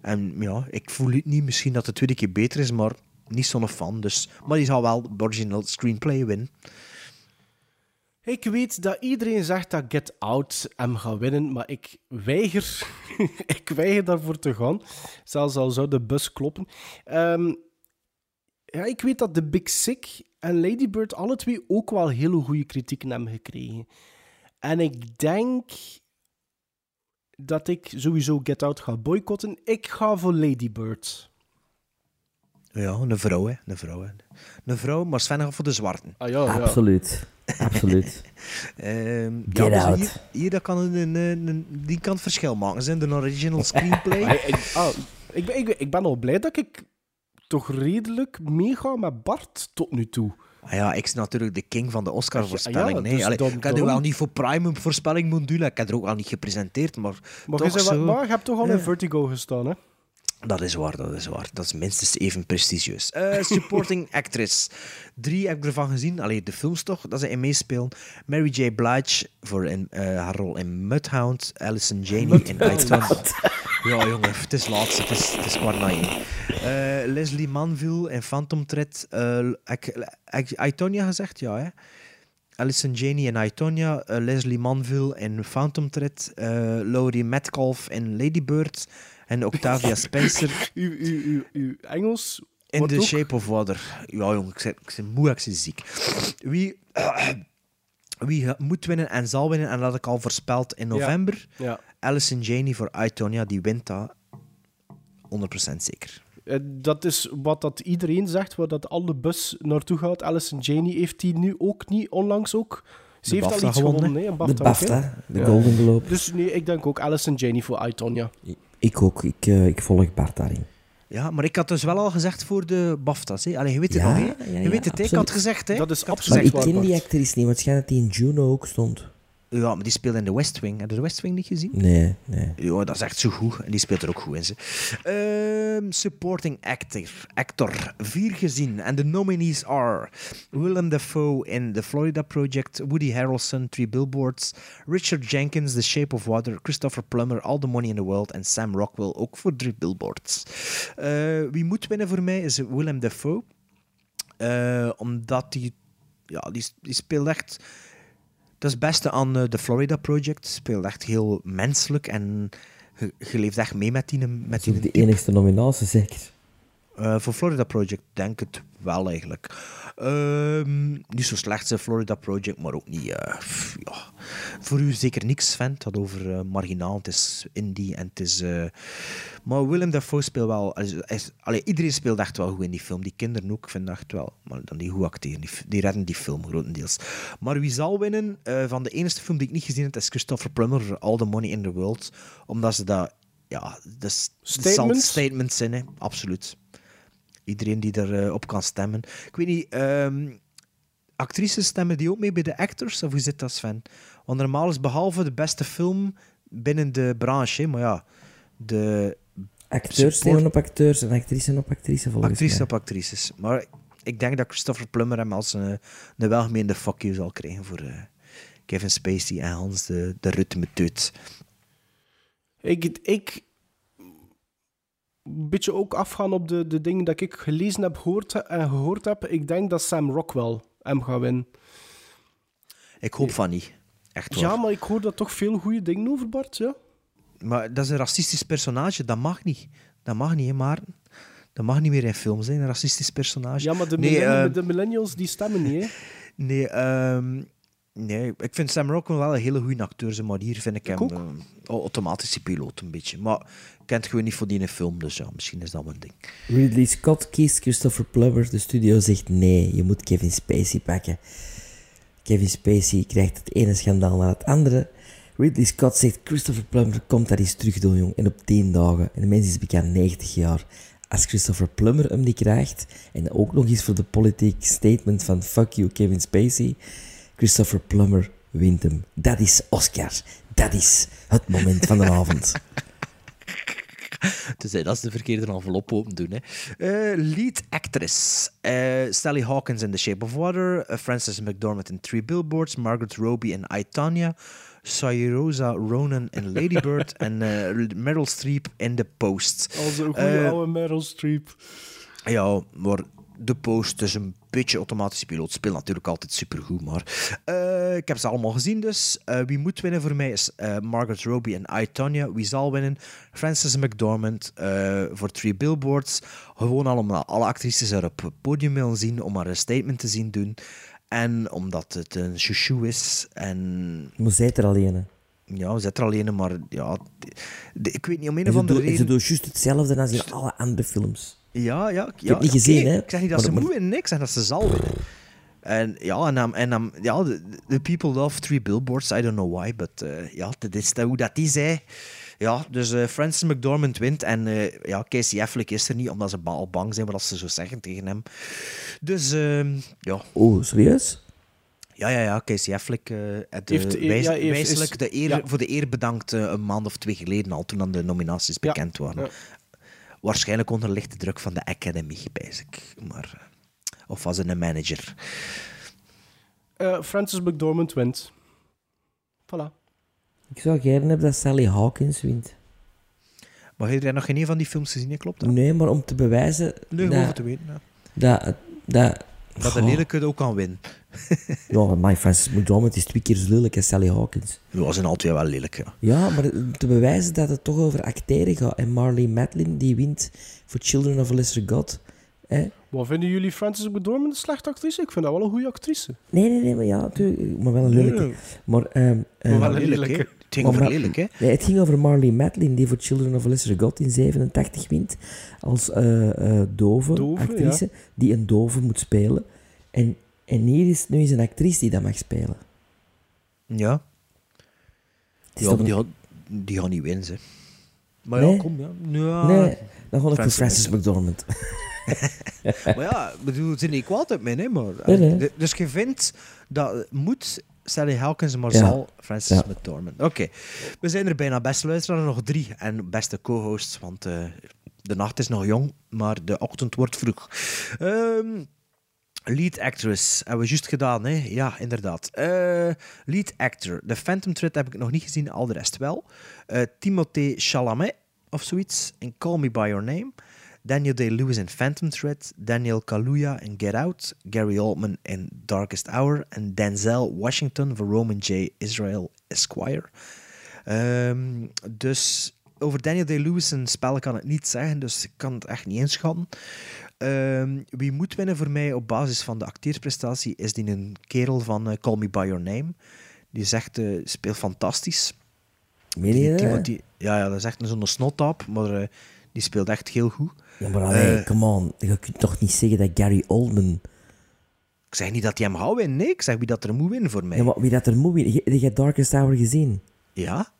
En ja, ik voel het niet, misschien dat de tweede keer beter is, maar niet zo'n fan. Dus, maar die zal wel original screenplay winnen. Ik weet dat iedereen zegt dat Get Out hem gaat winnen, maar ik weiger, [LAUGHS] ik weiger daarvoor te gaan. Zelfs al zou de bus kloppen. Ehm, ja, ik weet dat The Big Sick en Lady Bird alle twee ook wel hele goede kritieken hebben gekregen. En ik denk dat ik sowieso Get Out ga boycotten. Ik ga voor Lady Bird. Ja, een vrouw, hè. Een vrouw, hè. Een vrouw, maar Sven gaat voor de zwarten. Ah ja, Absoluut. Absoluut. [LAUGHS] Ehm, Get dus out. Hier, hier dat kan een, een, een- die kan het verschil maken. Zijn de original screenplay. [LAUGHS] Ik, ah, ik, ben, ik, ben, ik ben al blij dat ik toch redelijk meega met Bart tot nu toe. Ah ja, ik ben natuurlijk de king van de Oscar-voorspelling. Ja, nee, dus dan- ik heb er wel niet voor Prime een voorspelling moeten doen. Ik heb er ook al niet gepresenteerd, maar, Maar, toch je, zei, zo. maar je hebt toch al in Ja. Vertigo gestaan, hè? Dat is waar, dat is waar. Dat is minstens even prestigieus. Eh, supporting [LAUGHS] actress. Drie heb ik ervan gezien. Allee, de films toch, dat ze in meespelen. Mary J. Blige voor in, eh, haar rol in Mudhound. Alison Janney in Iceland. [LAUGHS] Ja, jongen, het is laatste. Het is, het is kwart na één. Eh, Leslie Manville in Phantom Thread. Ik- ik- Aitonia gezegd? Ja, hè? Alison Janney in Aitonia. Leslie Manville in Phantom Thread. Laurie Metcalf in Lady Bird. En Octavia Spencer Uw, uw, uw, uw Engels in The ook- Shape of Water. Ja, jongen, ik ben, ik ben moe, ik ben ziek. Wie, [CLEARS THROAT] wie moet winnen en zal winnen, en dat had ik al voorspeld in november. Ja. Alison Janney voor Aitonia, die wint dat 100% zeker. Eh, Dat is wat dat iedereen zegt, waar dat alle bus naartoe gaat. Alison Janney heeft die nu ook niet, onlangs ook. Ze De heeft BAFTA al iets gewonnen, gewonnen, hè? Een De BAFTA, ook, hè? BAFTA, de Golden Globe. Dus nee, ik denk ook Alison Janney voor Aitonia. Ik ook. Ik, eh, ik volg Bart daarin. Ja, maar ik had dus wel al gezegd voor de BAFTA's. Hè. Allee, je weet het Ja, nog, hè? ja, Je ja, weet het, hè? ik had gezegd. Hè? Dat is absoluut Maar ik ken die actrice niet, want het schijnt dat die in Juno ook stond. Ja, maar die speelde in The West Wing. Heb je de West Wing niet gezien? Nee, nee. Ja, dat is echt zo goed. En die speelt er ook goed in. Ze. Ehm, supporting actor. Actor. Vier gezien. En de nominees are... Willem Dafoe in The Florida Project. Woody Harrelson, Three Billboards. Richard Jenkins, The Shape of Water. Christopher Plummer, All the Money in the World. En Sam Rockwell, ook voor Three Billboards. Eh, wie moet winnen voor mij is Willem Dafoe. Eh, omdat die... Ja, die, die speelt echt... Dat is het beste aan eh, The Florida Project. Speelt echt heel menselijk en je, leeft echt mee met die, met die de enigste nominatie, zeker. Eh, voor Florida Project denk ik het wel eigenlijk. Ehm, niet zo slecht zijn Florida Project, maar ook niet. eh, pff, ja. Voor u zeker niks, Sven. Het over eh, marginaal. Het is indie en het is. maar Willem Dafoe speelt wel. Allee, iedereen speelt echt wel goed in die film. Die kinderen ook, ik vind echt wel. Maar dan die goed acteren. Die, die redden die film grotendeels. Maar wie zal winnen van de enige film die ik niet gezien heb, is Christopher Plummer All the Money in the World. Omdat ze dat. Ja, dat is Statements? statements zijn, hè. absoluut. Iedereen die erop op kan stemmen. Ik weet niet, ehm, actrices stemmen die ook mee bij de actors? Of hoe zit dat, Sven? Want normaal is behalve de beste film binnen de branche, maar ja, de Acteurs support- stemmen op acteurs en actrices op actrices, volgens actrices mij. op actrices. Maar ik denk dat Christopher Plummer hem als een, een welgemeende fuck you zal krijgen voor eh, Kevin Spacey en Hans de, de ritmeteut. Ik, ik een beetje ook afgaan op de, de dingen dat ik gelezen heb gehoord, en gehoord heb. Ik denk dat Sam Rockwell hem gaat winnen. Ik hoop van niet. Echt waar. Ja, maar ik hoor daar toch veel goede dingen over, Bart. Ja? Maar dat is een racistisch personage, dat mag niet. Dat mag niet, hè, Maarten. Dat mag niet meer in films zijn, een racistisch personage. Ja, maar de, nee, millenni- eh, de millennials die stemmen niet, hè? [LAUGHS] nee, ehm, nee, ik vind Sam Rockwell wel een hele goede acteur, maar hier vind ik hem ook. een automatische piloot een beetje. Maar ik ken het gewoon niet voor die in een film, dus ja, misschien is dat wel een ding. Ridley Scott kiest Christopher Plummer. De studio zegt nee, je moet Kevin Spacey pakken. Kevin Spacey krijgt het ene schandaal na het andere. Ridley Scott zegt Christopher Plummer komt daar eens terug doen, jong. En op 10 dagen. En de mens is bekend 90 jaar. Als Christopher Plummer hem niet krijgt, en ook nog eens voor de politiek statement van fuck you Kevin Spacey, Christopher Plummer wint hem. Dat is Oscar. Dat is het moment van de avond. [LAUGHS] Tenzij dat ze de verkeerde envelop open doen. Hè. Eh, lead actress. Eh, Sally Hawkins in The Shape of Water. eh, Frances McDormand in Three Billboards. Margaret Robbie in I, Tonya. Saoirse Ronan in Lady [LAUGHS] Bird. en eh, Meryl Streep in The Post. Als een goede oude Meryl Streep. Ja, maar de Post is een beetje automatische piloot. Speelt natuurlijk altijd supergoed, maar... eh, ik heb ze allemaal gezien, dus. Eh, wie moet winnen voor mij is eh, Margaret Robbie en I, Tonya. Wie zal winnen? Frances McDormand voor Three Billboards. Gewoon al omdat alle actrices er op het podium willen zien, om haar een statement te zien doen. En omdat het een chouchou is. En Maar zij er alleen. hè. ja, we zitten er alleen, maar ja... ik weet niet, om een En of andere doen, en ze reden... doen juist hetzelfde als in alle andere films. Ja, ja. heb ja het niet gezien, hè? Ik zeg niet dat Maar- ze moet winnen, ik zeg dat ze zal winnen. En ja, en, dan- en, dan- ja, de, de people love three billboards, I don't know why, but eh, ja, dat is dat- hoe dat is, hè. Ja, dus eh, Francis McDormand wint en eh, ja, Casey Affleck is er niet, omdat ze al bang zijn wat ze zo zeggen tegen hem. Dus ehm, ja, Oh, serieus? ja, ja, ja, Casey Affleck eh Heeft- wijs- ja, heeft- wijselijk is- de eer, ja. voor de eer bedankt een maand of twee geleden al, toen dan de nominaties bekend waren. Waarschijnlijk onder lichte druk van de Academy, ik. Maar, eh, of was het een manager? Eh, Francis McDormand wint. Voilà. Ik zou gerne hebben dat Sally Hawkins wint. Maar heb jij nog geen een van die films gezien, klopt dat? Nee, maar om te bewijzen Nee, voor te weten. Ja. dat... dat Dat de lelijke ook kan winnen. [LAUGHS] Ja, my Francis McDormand is twee keer zo lelijk als Sally Hawkins. Ja, ze zijn al twee wel lelijk, ja. Ja, maar te bewijzen dat het toch over acteren gaat. En Marley Matlin, die wint voor Children of a Lesser God. Hè? Wat vinden jullie Francis McDormand een slechte actrice? Ik vind dat wel een goede actrice. Nee, nee, nee, maar ja, natuurlijk, maar wel een lelijke. Nee. Maar, ehm, ehm, wel een Lelijk. Het ging maar over lelijk, hè? Nee, het ging over Marley Matlin, die voor Children of a Lesser God in 87 wint. Als eh, eh, dove, Dove, actrice, die een dove moet spelen. En, en hier is nu eens een actrice die dat mag spelen. Ja. Die, gaat, die gaat niet winnen, hè. Maar Nee? ja, kom, ja. ja. Nee, dan ga ik voor Francis McDormand. [LAUGHS] [LAUGHS] Maar ja, bedoel, het is niet kwaad uit mij, hè, maar... Nee, Dus je vindt dat moet Sally Hawkins, maar Ja. zal Francis Ja. McDormand. Oké, we zijn er bijna. Beste luisteraar, nog drie. En beste co-hosts, want eh, de nacht is nog jong, maar de ochtend wordt vroeg. Ehm, lead actress, hebben we juist gedaan, hè? Ja, inderdaad. Eh, lead actor. The Phantom Thread heb ik nog niet gezien, al de rest wel. Eh Timothée Chalamet, of zoiets, in Call Me By Your Name. Daniel Day-Lewis in Phantom Thread, Daniel Kaluuya in Get Out, Gary Oldman in Darkest Hour en Denzel Washington voor Roman J. Israel Esquire. Ehm, dus over Daniel Day-Lewis spel kan ik niet zeggen, dus ik kan het echt niet inschatten. Ehm, wie moet winnen voor mij op basis van de acteersprestatie is die een kerel van eh, Call Me By Your Name. Die zegt, eh speelt fantastisch. Meen je dat? Ja, ja, dat is echt zo'n snottap, maar eh, die speelt echt heel goed. Ja, maar allee, come on. Je kunt toch niet zeggen dat Gary Oldman... Ik zeg niet dat hij hem gaat winnen, nee. Ik zeg wie dat er moet winnen voor mij. Ja, maar wie dat er moet winnen... Je, je Darkest Hour gezien. Ja.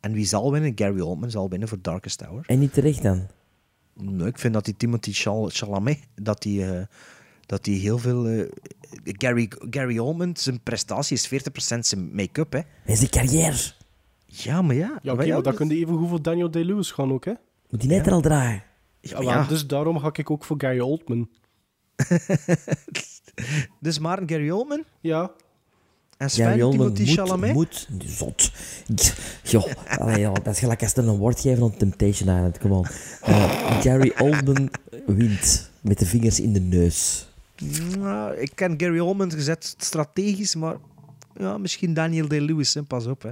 En wie zal winnen? Gary Oldman zal winnen voor Darkest Hour. En niet terecht dan. Nee, ik vind dat die Timothy Chal- Chalamet, dat die, eh, dat die heel veel... eh, Gary, Gary Oldman, zijn prestatie is 40% zijn make-up, hè. En zijn carrière. Ja, maar ja. Ja, oké, dat kun je even goed voor Daniel Day-Lewis gaan ook, hè? Moet die net er al draaien. Ja, Dus daarom ga ik ook voor Gary Oldman. [LAUGHS] Dus maar een Gary Oldman Ja. En Sven Gary Oldman Timothy moet, Chalamet. moet... Zot. [LAUGHS] Allee, ja, dat is gelijk als er een woord geven aan Temptation Island. Come on. Gary Oldman wint met de vingers in de neus. Nou, ik ken Gary Oldman gezet strategisch, maar ja, misschien Daniel Day-Lewis, hè. pas op. Hè.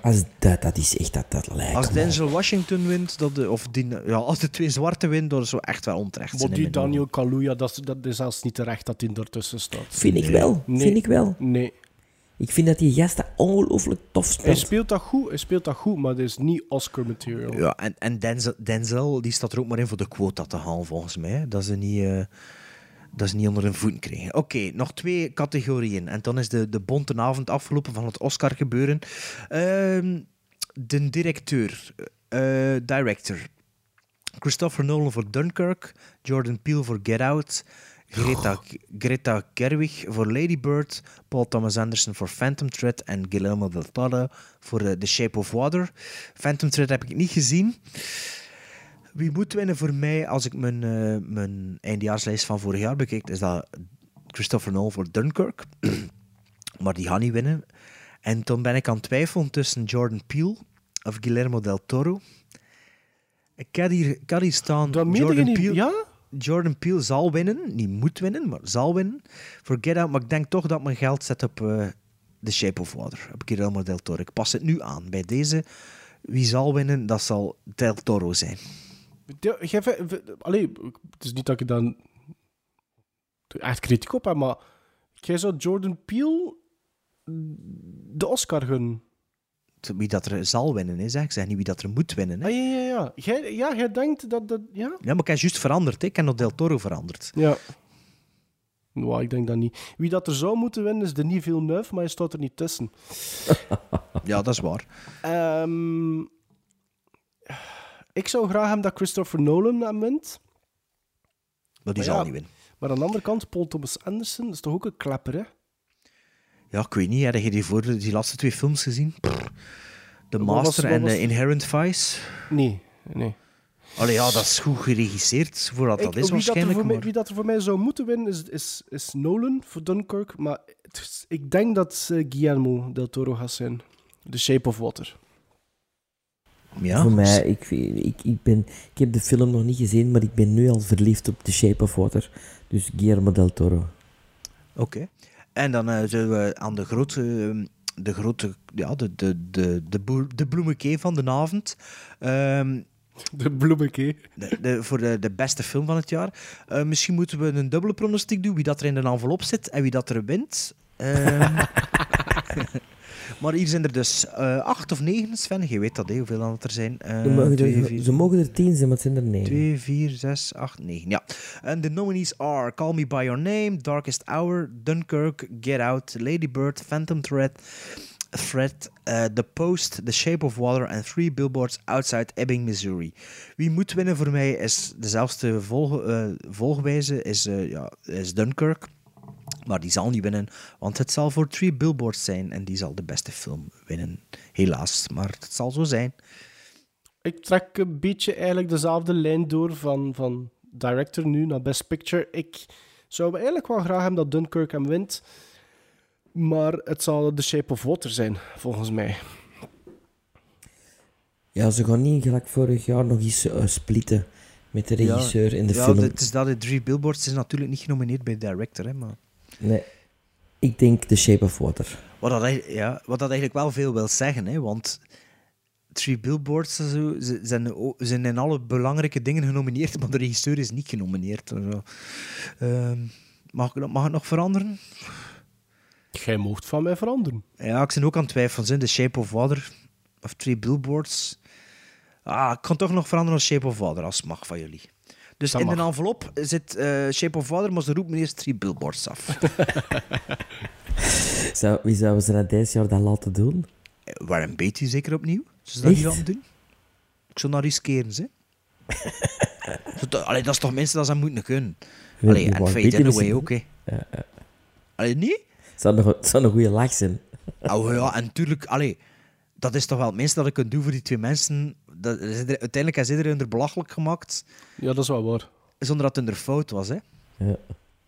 Als dat, dat is echt dat, dat lijkt. Als. Denzel Washington wint, dat de, of die, ja, als de twee zwarte winnen, dat is zo echt wel onterecht. Maar zijn in die. Daniel Kaluuya, dat is, dat is zelfs niet terecht dat hij ertussen staat. Vind ik wel. Nee. Vind ik wel. Nee. Ik vind dat die gast dat ongelooflijk tof Hij speelt. speelt dat goed, hij speelt dat goed, maar dat is niet Oscar-material. Ja, en, en Denzel, Denzel, die staat er ook maar in voor de quota te halen, volgens mij. Dat ze niet, eh, dat ze niet onder hun voeten krijgen. Oké, nog twee categorieën. En dan is de, de bonte avond afgelopen van het Oscar-gebeuren. Ehm, de directeur, eh, director. Christopher Nolan voor Dunkirk. Jordan Peele voor Get Out. Greta, Greta Gerwig voor Lady Bird. Paul Thomas Anderson voor Phantom Thread. En Guillermo del Toro voor eh, The Shape of Water. Phantom Thread heb ik niet gezien. Wie moet winnen voor mij als ik mijn, eh, mijn eindjaarslijst van vorig jaar bekijk? Is dat Christopher Nolan voor Dunkirk. [CLEARS THROAT] maar die gaat niet winnen. En toen ben ik aan het twijfelen tussen Jordan Peele of Guillermo del Toro. Ik had hier, ik had hier staan. Jordan? Peele, Ja? Jordan Peele zal winnen. Niet moet winnen, maar zal winnen. Voor Get Out. Maar ik denk toch dat mijn geld zet op eh, The Shape of Water. Op Guillermo del Toro. Ik pas het nu aan. Bij deze, wie zal winnen, dat zal del Toro zijn. Ve- Allee, het is niet dat ik dan echt kritiek op heb, maar jij zou Jordan Peele de Oscar gunnen. Wie dat er zal winnen, is. hè. Ik zeg niet wie dat er moet winnen. Hè. Ah, ja, ja, ja. Jij, ja, jij denkt dat dat... Ja? Ja, maar ik heb juist veranderd. hè. Ik heb nog Del Toro veranderd. Ja. Nou, ik denk dat niet. Wie dat er zou moeten winnen is Denis Villeneuve, maar hij staat er niet tussen. [LAUGHS] Ja, dat is waar. Ehm, ik zou graag hebben dat Christopher Nolan hem wint. Maar die Maar zal ja, niet winnen. Maar aan de andere kant, Paul Thomas Anderson, dat is toch ook een klepper, hè? Ja, ik weet niet. Heb je die, voor, die laatste twee films gezien? The was- Master en was- eh, Inherent Vice. Nee, nee. Allee, ja, dat is goed geregisseerd voor wat dat Ik- is dat waarschijnlijk. mij, maar- wie dat er voor mij zou moeten winnen is, is, is Nolan voor Dunkirk. Maar het ik denk dat eh, Guillermo del Toro gaat zijn. The Shape of Water. Ja, Voor mij, ik, ik, ik, ben, ik heb de film nog niet gezien, maar ik ben nu al verliefd op The Shape of Water. Dus Guillermo del Toro. Oké. En dan eh, zullen we aan de grote, eh, de grote, ja, de, de, de, de, de bloemekee van de avond. Ehm, De de, voor de, de beste film van het jaar. Eh, misschien moeten we een dubbele pronostiek doen, wie dat er in de envelop zit en wie dat er wint. Ehm, [LAUGHS] maar hier zijn er dus eh, acht of negen, Sven. Je weet dat, hè, hoeveel dat er zijn. Eh, Ze mogen, twee, er, vier- ze mogen er tien zijn, maar het zijn er negen. 2, 4, 6, 8, 9. Ja. En de nominees are Call Me By Your Name, Darkest Hour, Dunkirk, Get Out, Lady Bird, Phantom Thread, Thread eh, The Post, The Shape of Water en Three Billboards Outside Ebbing, Missouri. Wie moet winnen voor mij is dezelfde volg, eh, volgwijze, is, ja, is Dunkirk. Maar die zal niet winnen, want het zal voor Three Billboards zijn en die zal de beste film winnen. Helaas, maar het zal zo zijn. Ik trek een beetje eigenlijk dezelfde lijn door van, van director nu naar Best Picture. Ik zou eigenlijk wel graag hebben dat Dunkirk hem wint. Maar het zal The Shape of Water zijn, volgens mij. Ja, ze gaan niet gelijk vorig jaar nog eens eh, splitten met de regisseur in de ja, film. het is dat de Three Billboards is natuurlijk niet genomineerd bij director, hè, maar... Nee, ik denk The Shape of Water. Wat dat, eigenlijk- ja, wat dat eigenlijk wel veel wil zeggen, hè, want Three Billboards en zo, ze zijn, in alle belangrijke dingen genomineerd, maar de regisseur is niet genomineerd. en zo. Ehm, mag, ik, mag het nog veranderen? Jij mocht van mij veranderen. Ja, ik ben ook aan het twijfelen. Zijn The Shape of Water of Three Billboards? Ah, ik kan toch nog veranderen als Shape of Water, als het mag van jullie. Dus Dat in de envelop zit eh, Shape of Water, maar ze roepen eerst Three Billboards af. [LAUGHS] Zou, wie zouden ze dat deze jaar dan laten doen? Warren Beatty zeker opnieuw? Zullen ze dat niet laten doen? Ik zou dat riskeren, ze. [LAUGHS] Allee, dat is toch mensen dat ze moeten kunnen. Allee, en Beatty Away misschien ook, hè. Ja, ja. Allee, niet? Het zou nog, het zou een goede lach zijn. Oh ja, en natuurlijk, allee, dat is toch wel het minste dat ik kan doen voor die twee mensen. Dat, uiteindelijk is iedereen er belachelijk gemaakt, Ja, dat is wel waar. zonder dat het hun fout was, hè. Ja.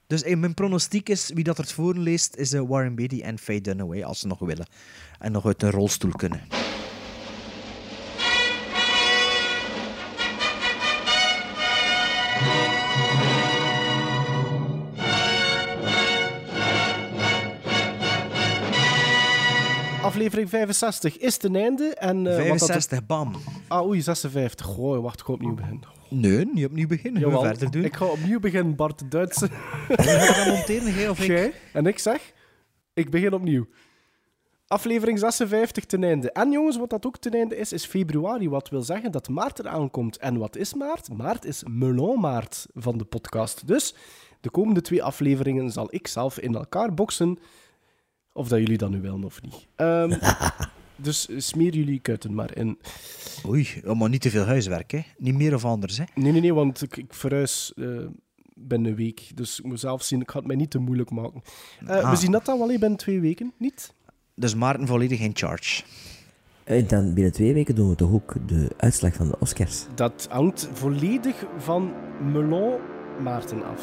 Dus mijn pronostiek is, wie dat er het voorleest, is eh, Warren Beatty en Faye Dunaway, als ze nog willen. En nog uit een rolstoel kunnen. Aflevering 65 is ten einde. En, eh, wat dat- 65, bam. Ah, oei, 56. Oh, wacht, ik ga opnieuw beginnen. Nee, niet opnieuw beginnen. Jawel, verder doen. Ik ga opnieuw beginnen, Bart de Duitse. [LAUGHS] Ga je dat monteren, jij of ik? Jij en ik zeg, ik begin opnieuw. Aflevering 56 ten einde. En jongens, wat dat ook ten einde is, is februari. Wat wil zeggen dat maart eraan komt. En wat is maart? Maart is melonmaart van de podcast. Dus de komende twee afleveringen zal ik zelf in elkaar boksen. Of dat jullie dat nu willen of niet. Ehm, [LAUGHS] dus smeer jullie kuiten maar in. Oei, maar niet te veel huiswerk, hè? Niet meer of anders, hè? Nee, nee, nee, want ik, ik verhuis eh, binnen een week. Dus ik moet zelf zien, ik ga het mij niet te moeilijk maken. Eh, Ah. We zien dat dan wel even binnen twee weken, niet? Dus Maarten volledig in charge. En dan binnen twee weken doen we toch ook de uitslag van de Oscars. Dat hangt volledig van Melon Maarten af.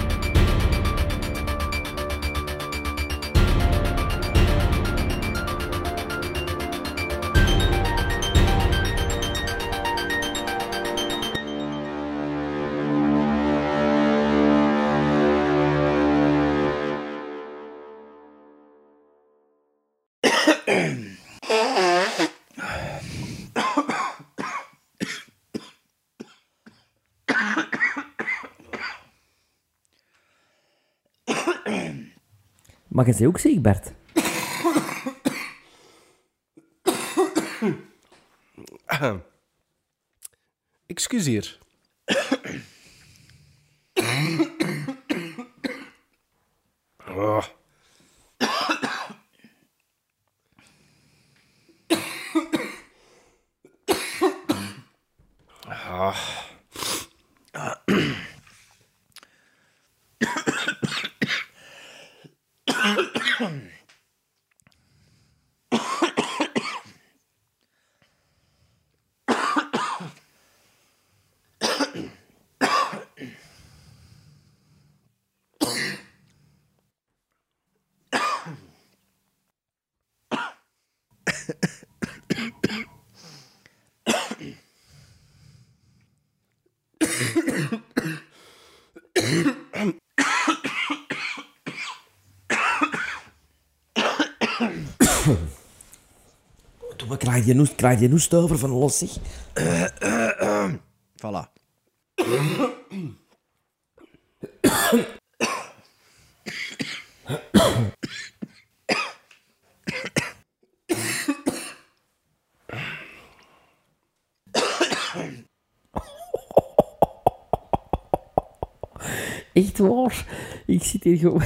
Mag je ze ook ziek, Bert? Excuseer. Oh. Ah. Doe maar, krijg je noest, over van los, zeg. Voilà. Echt waar. Ik zit hier gewoon...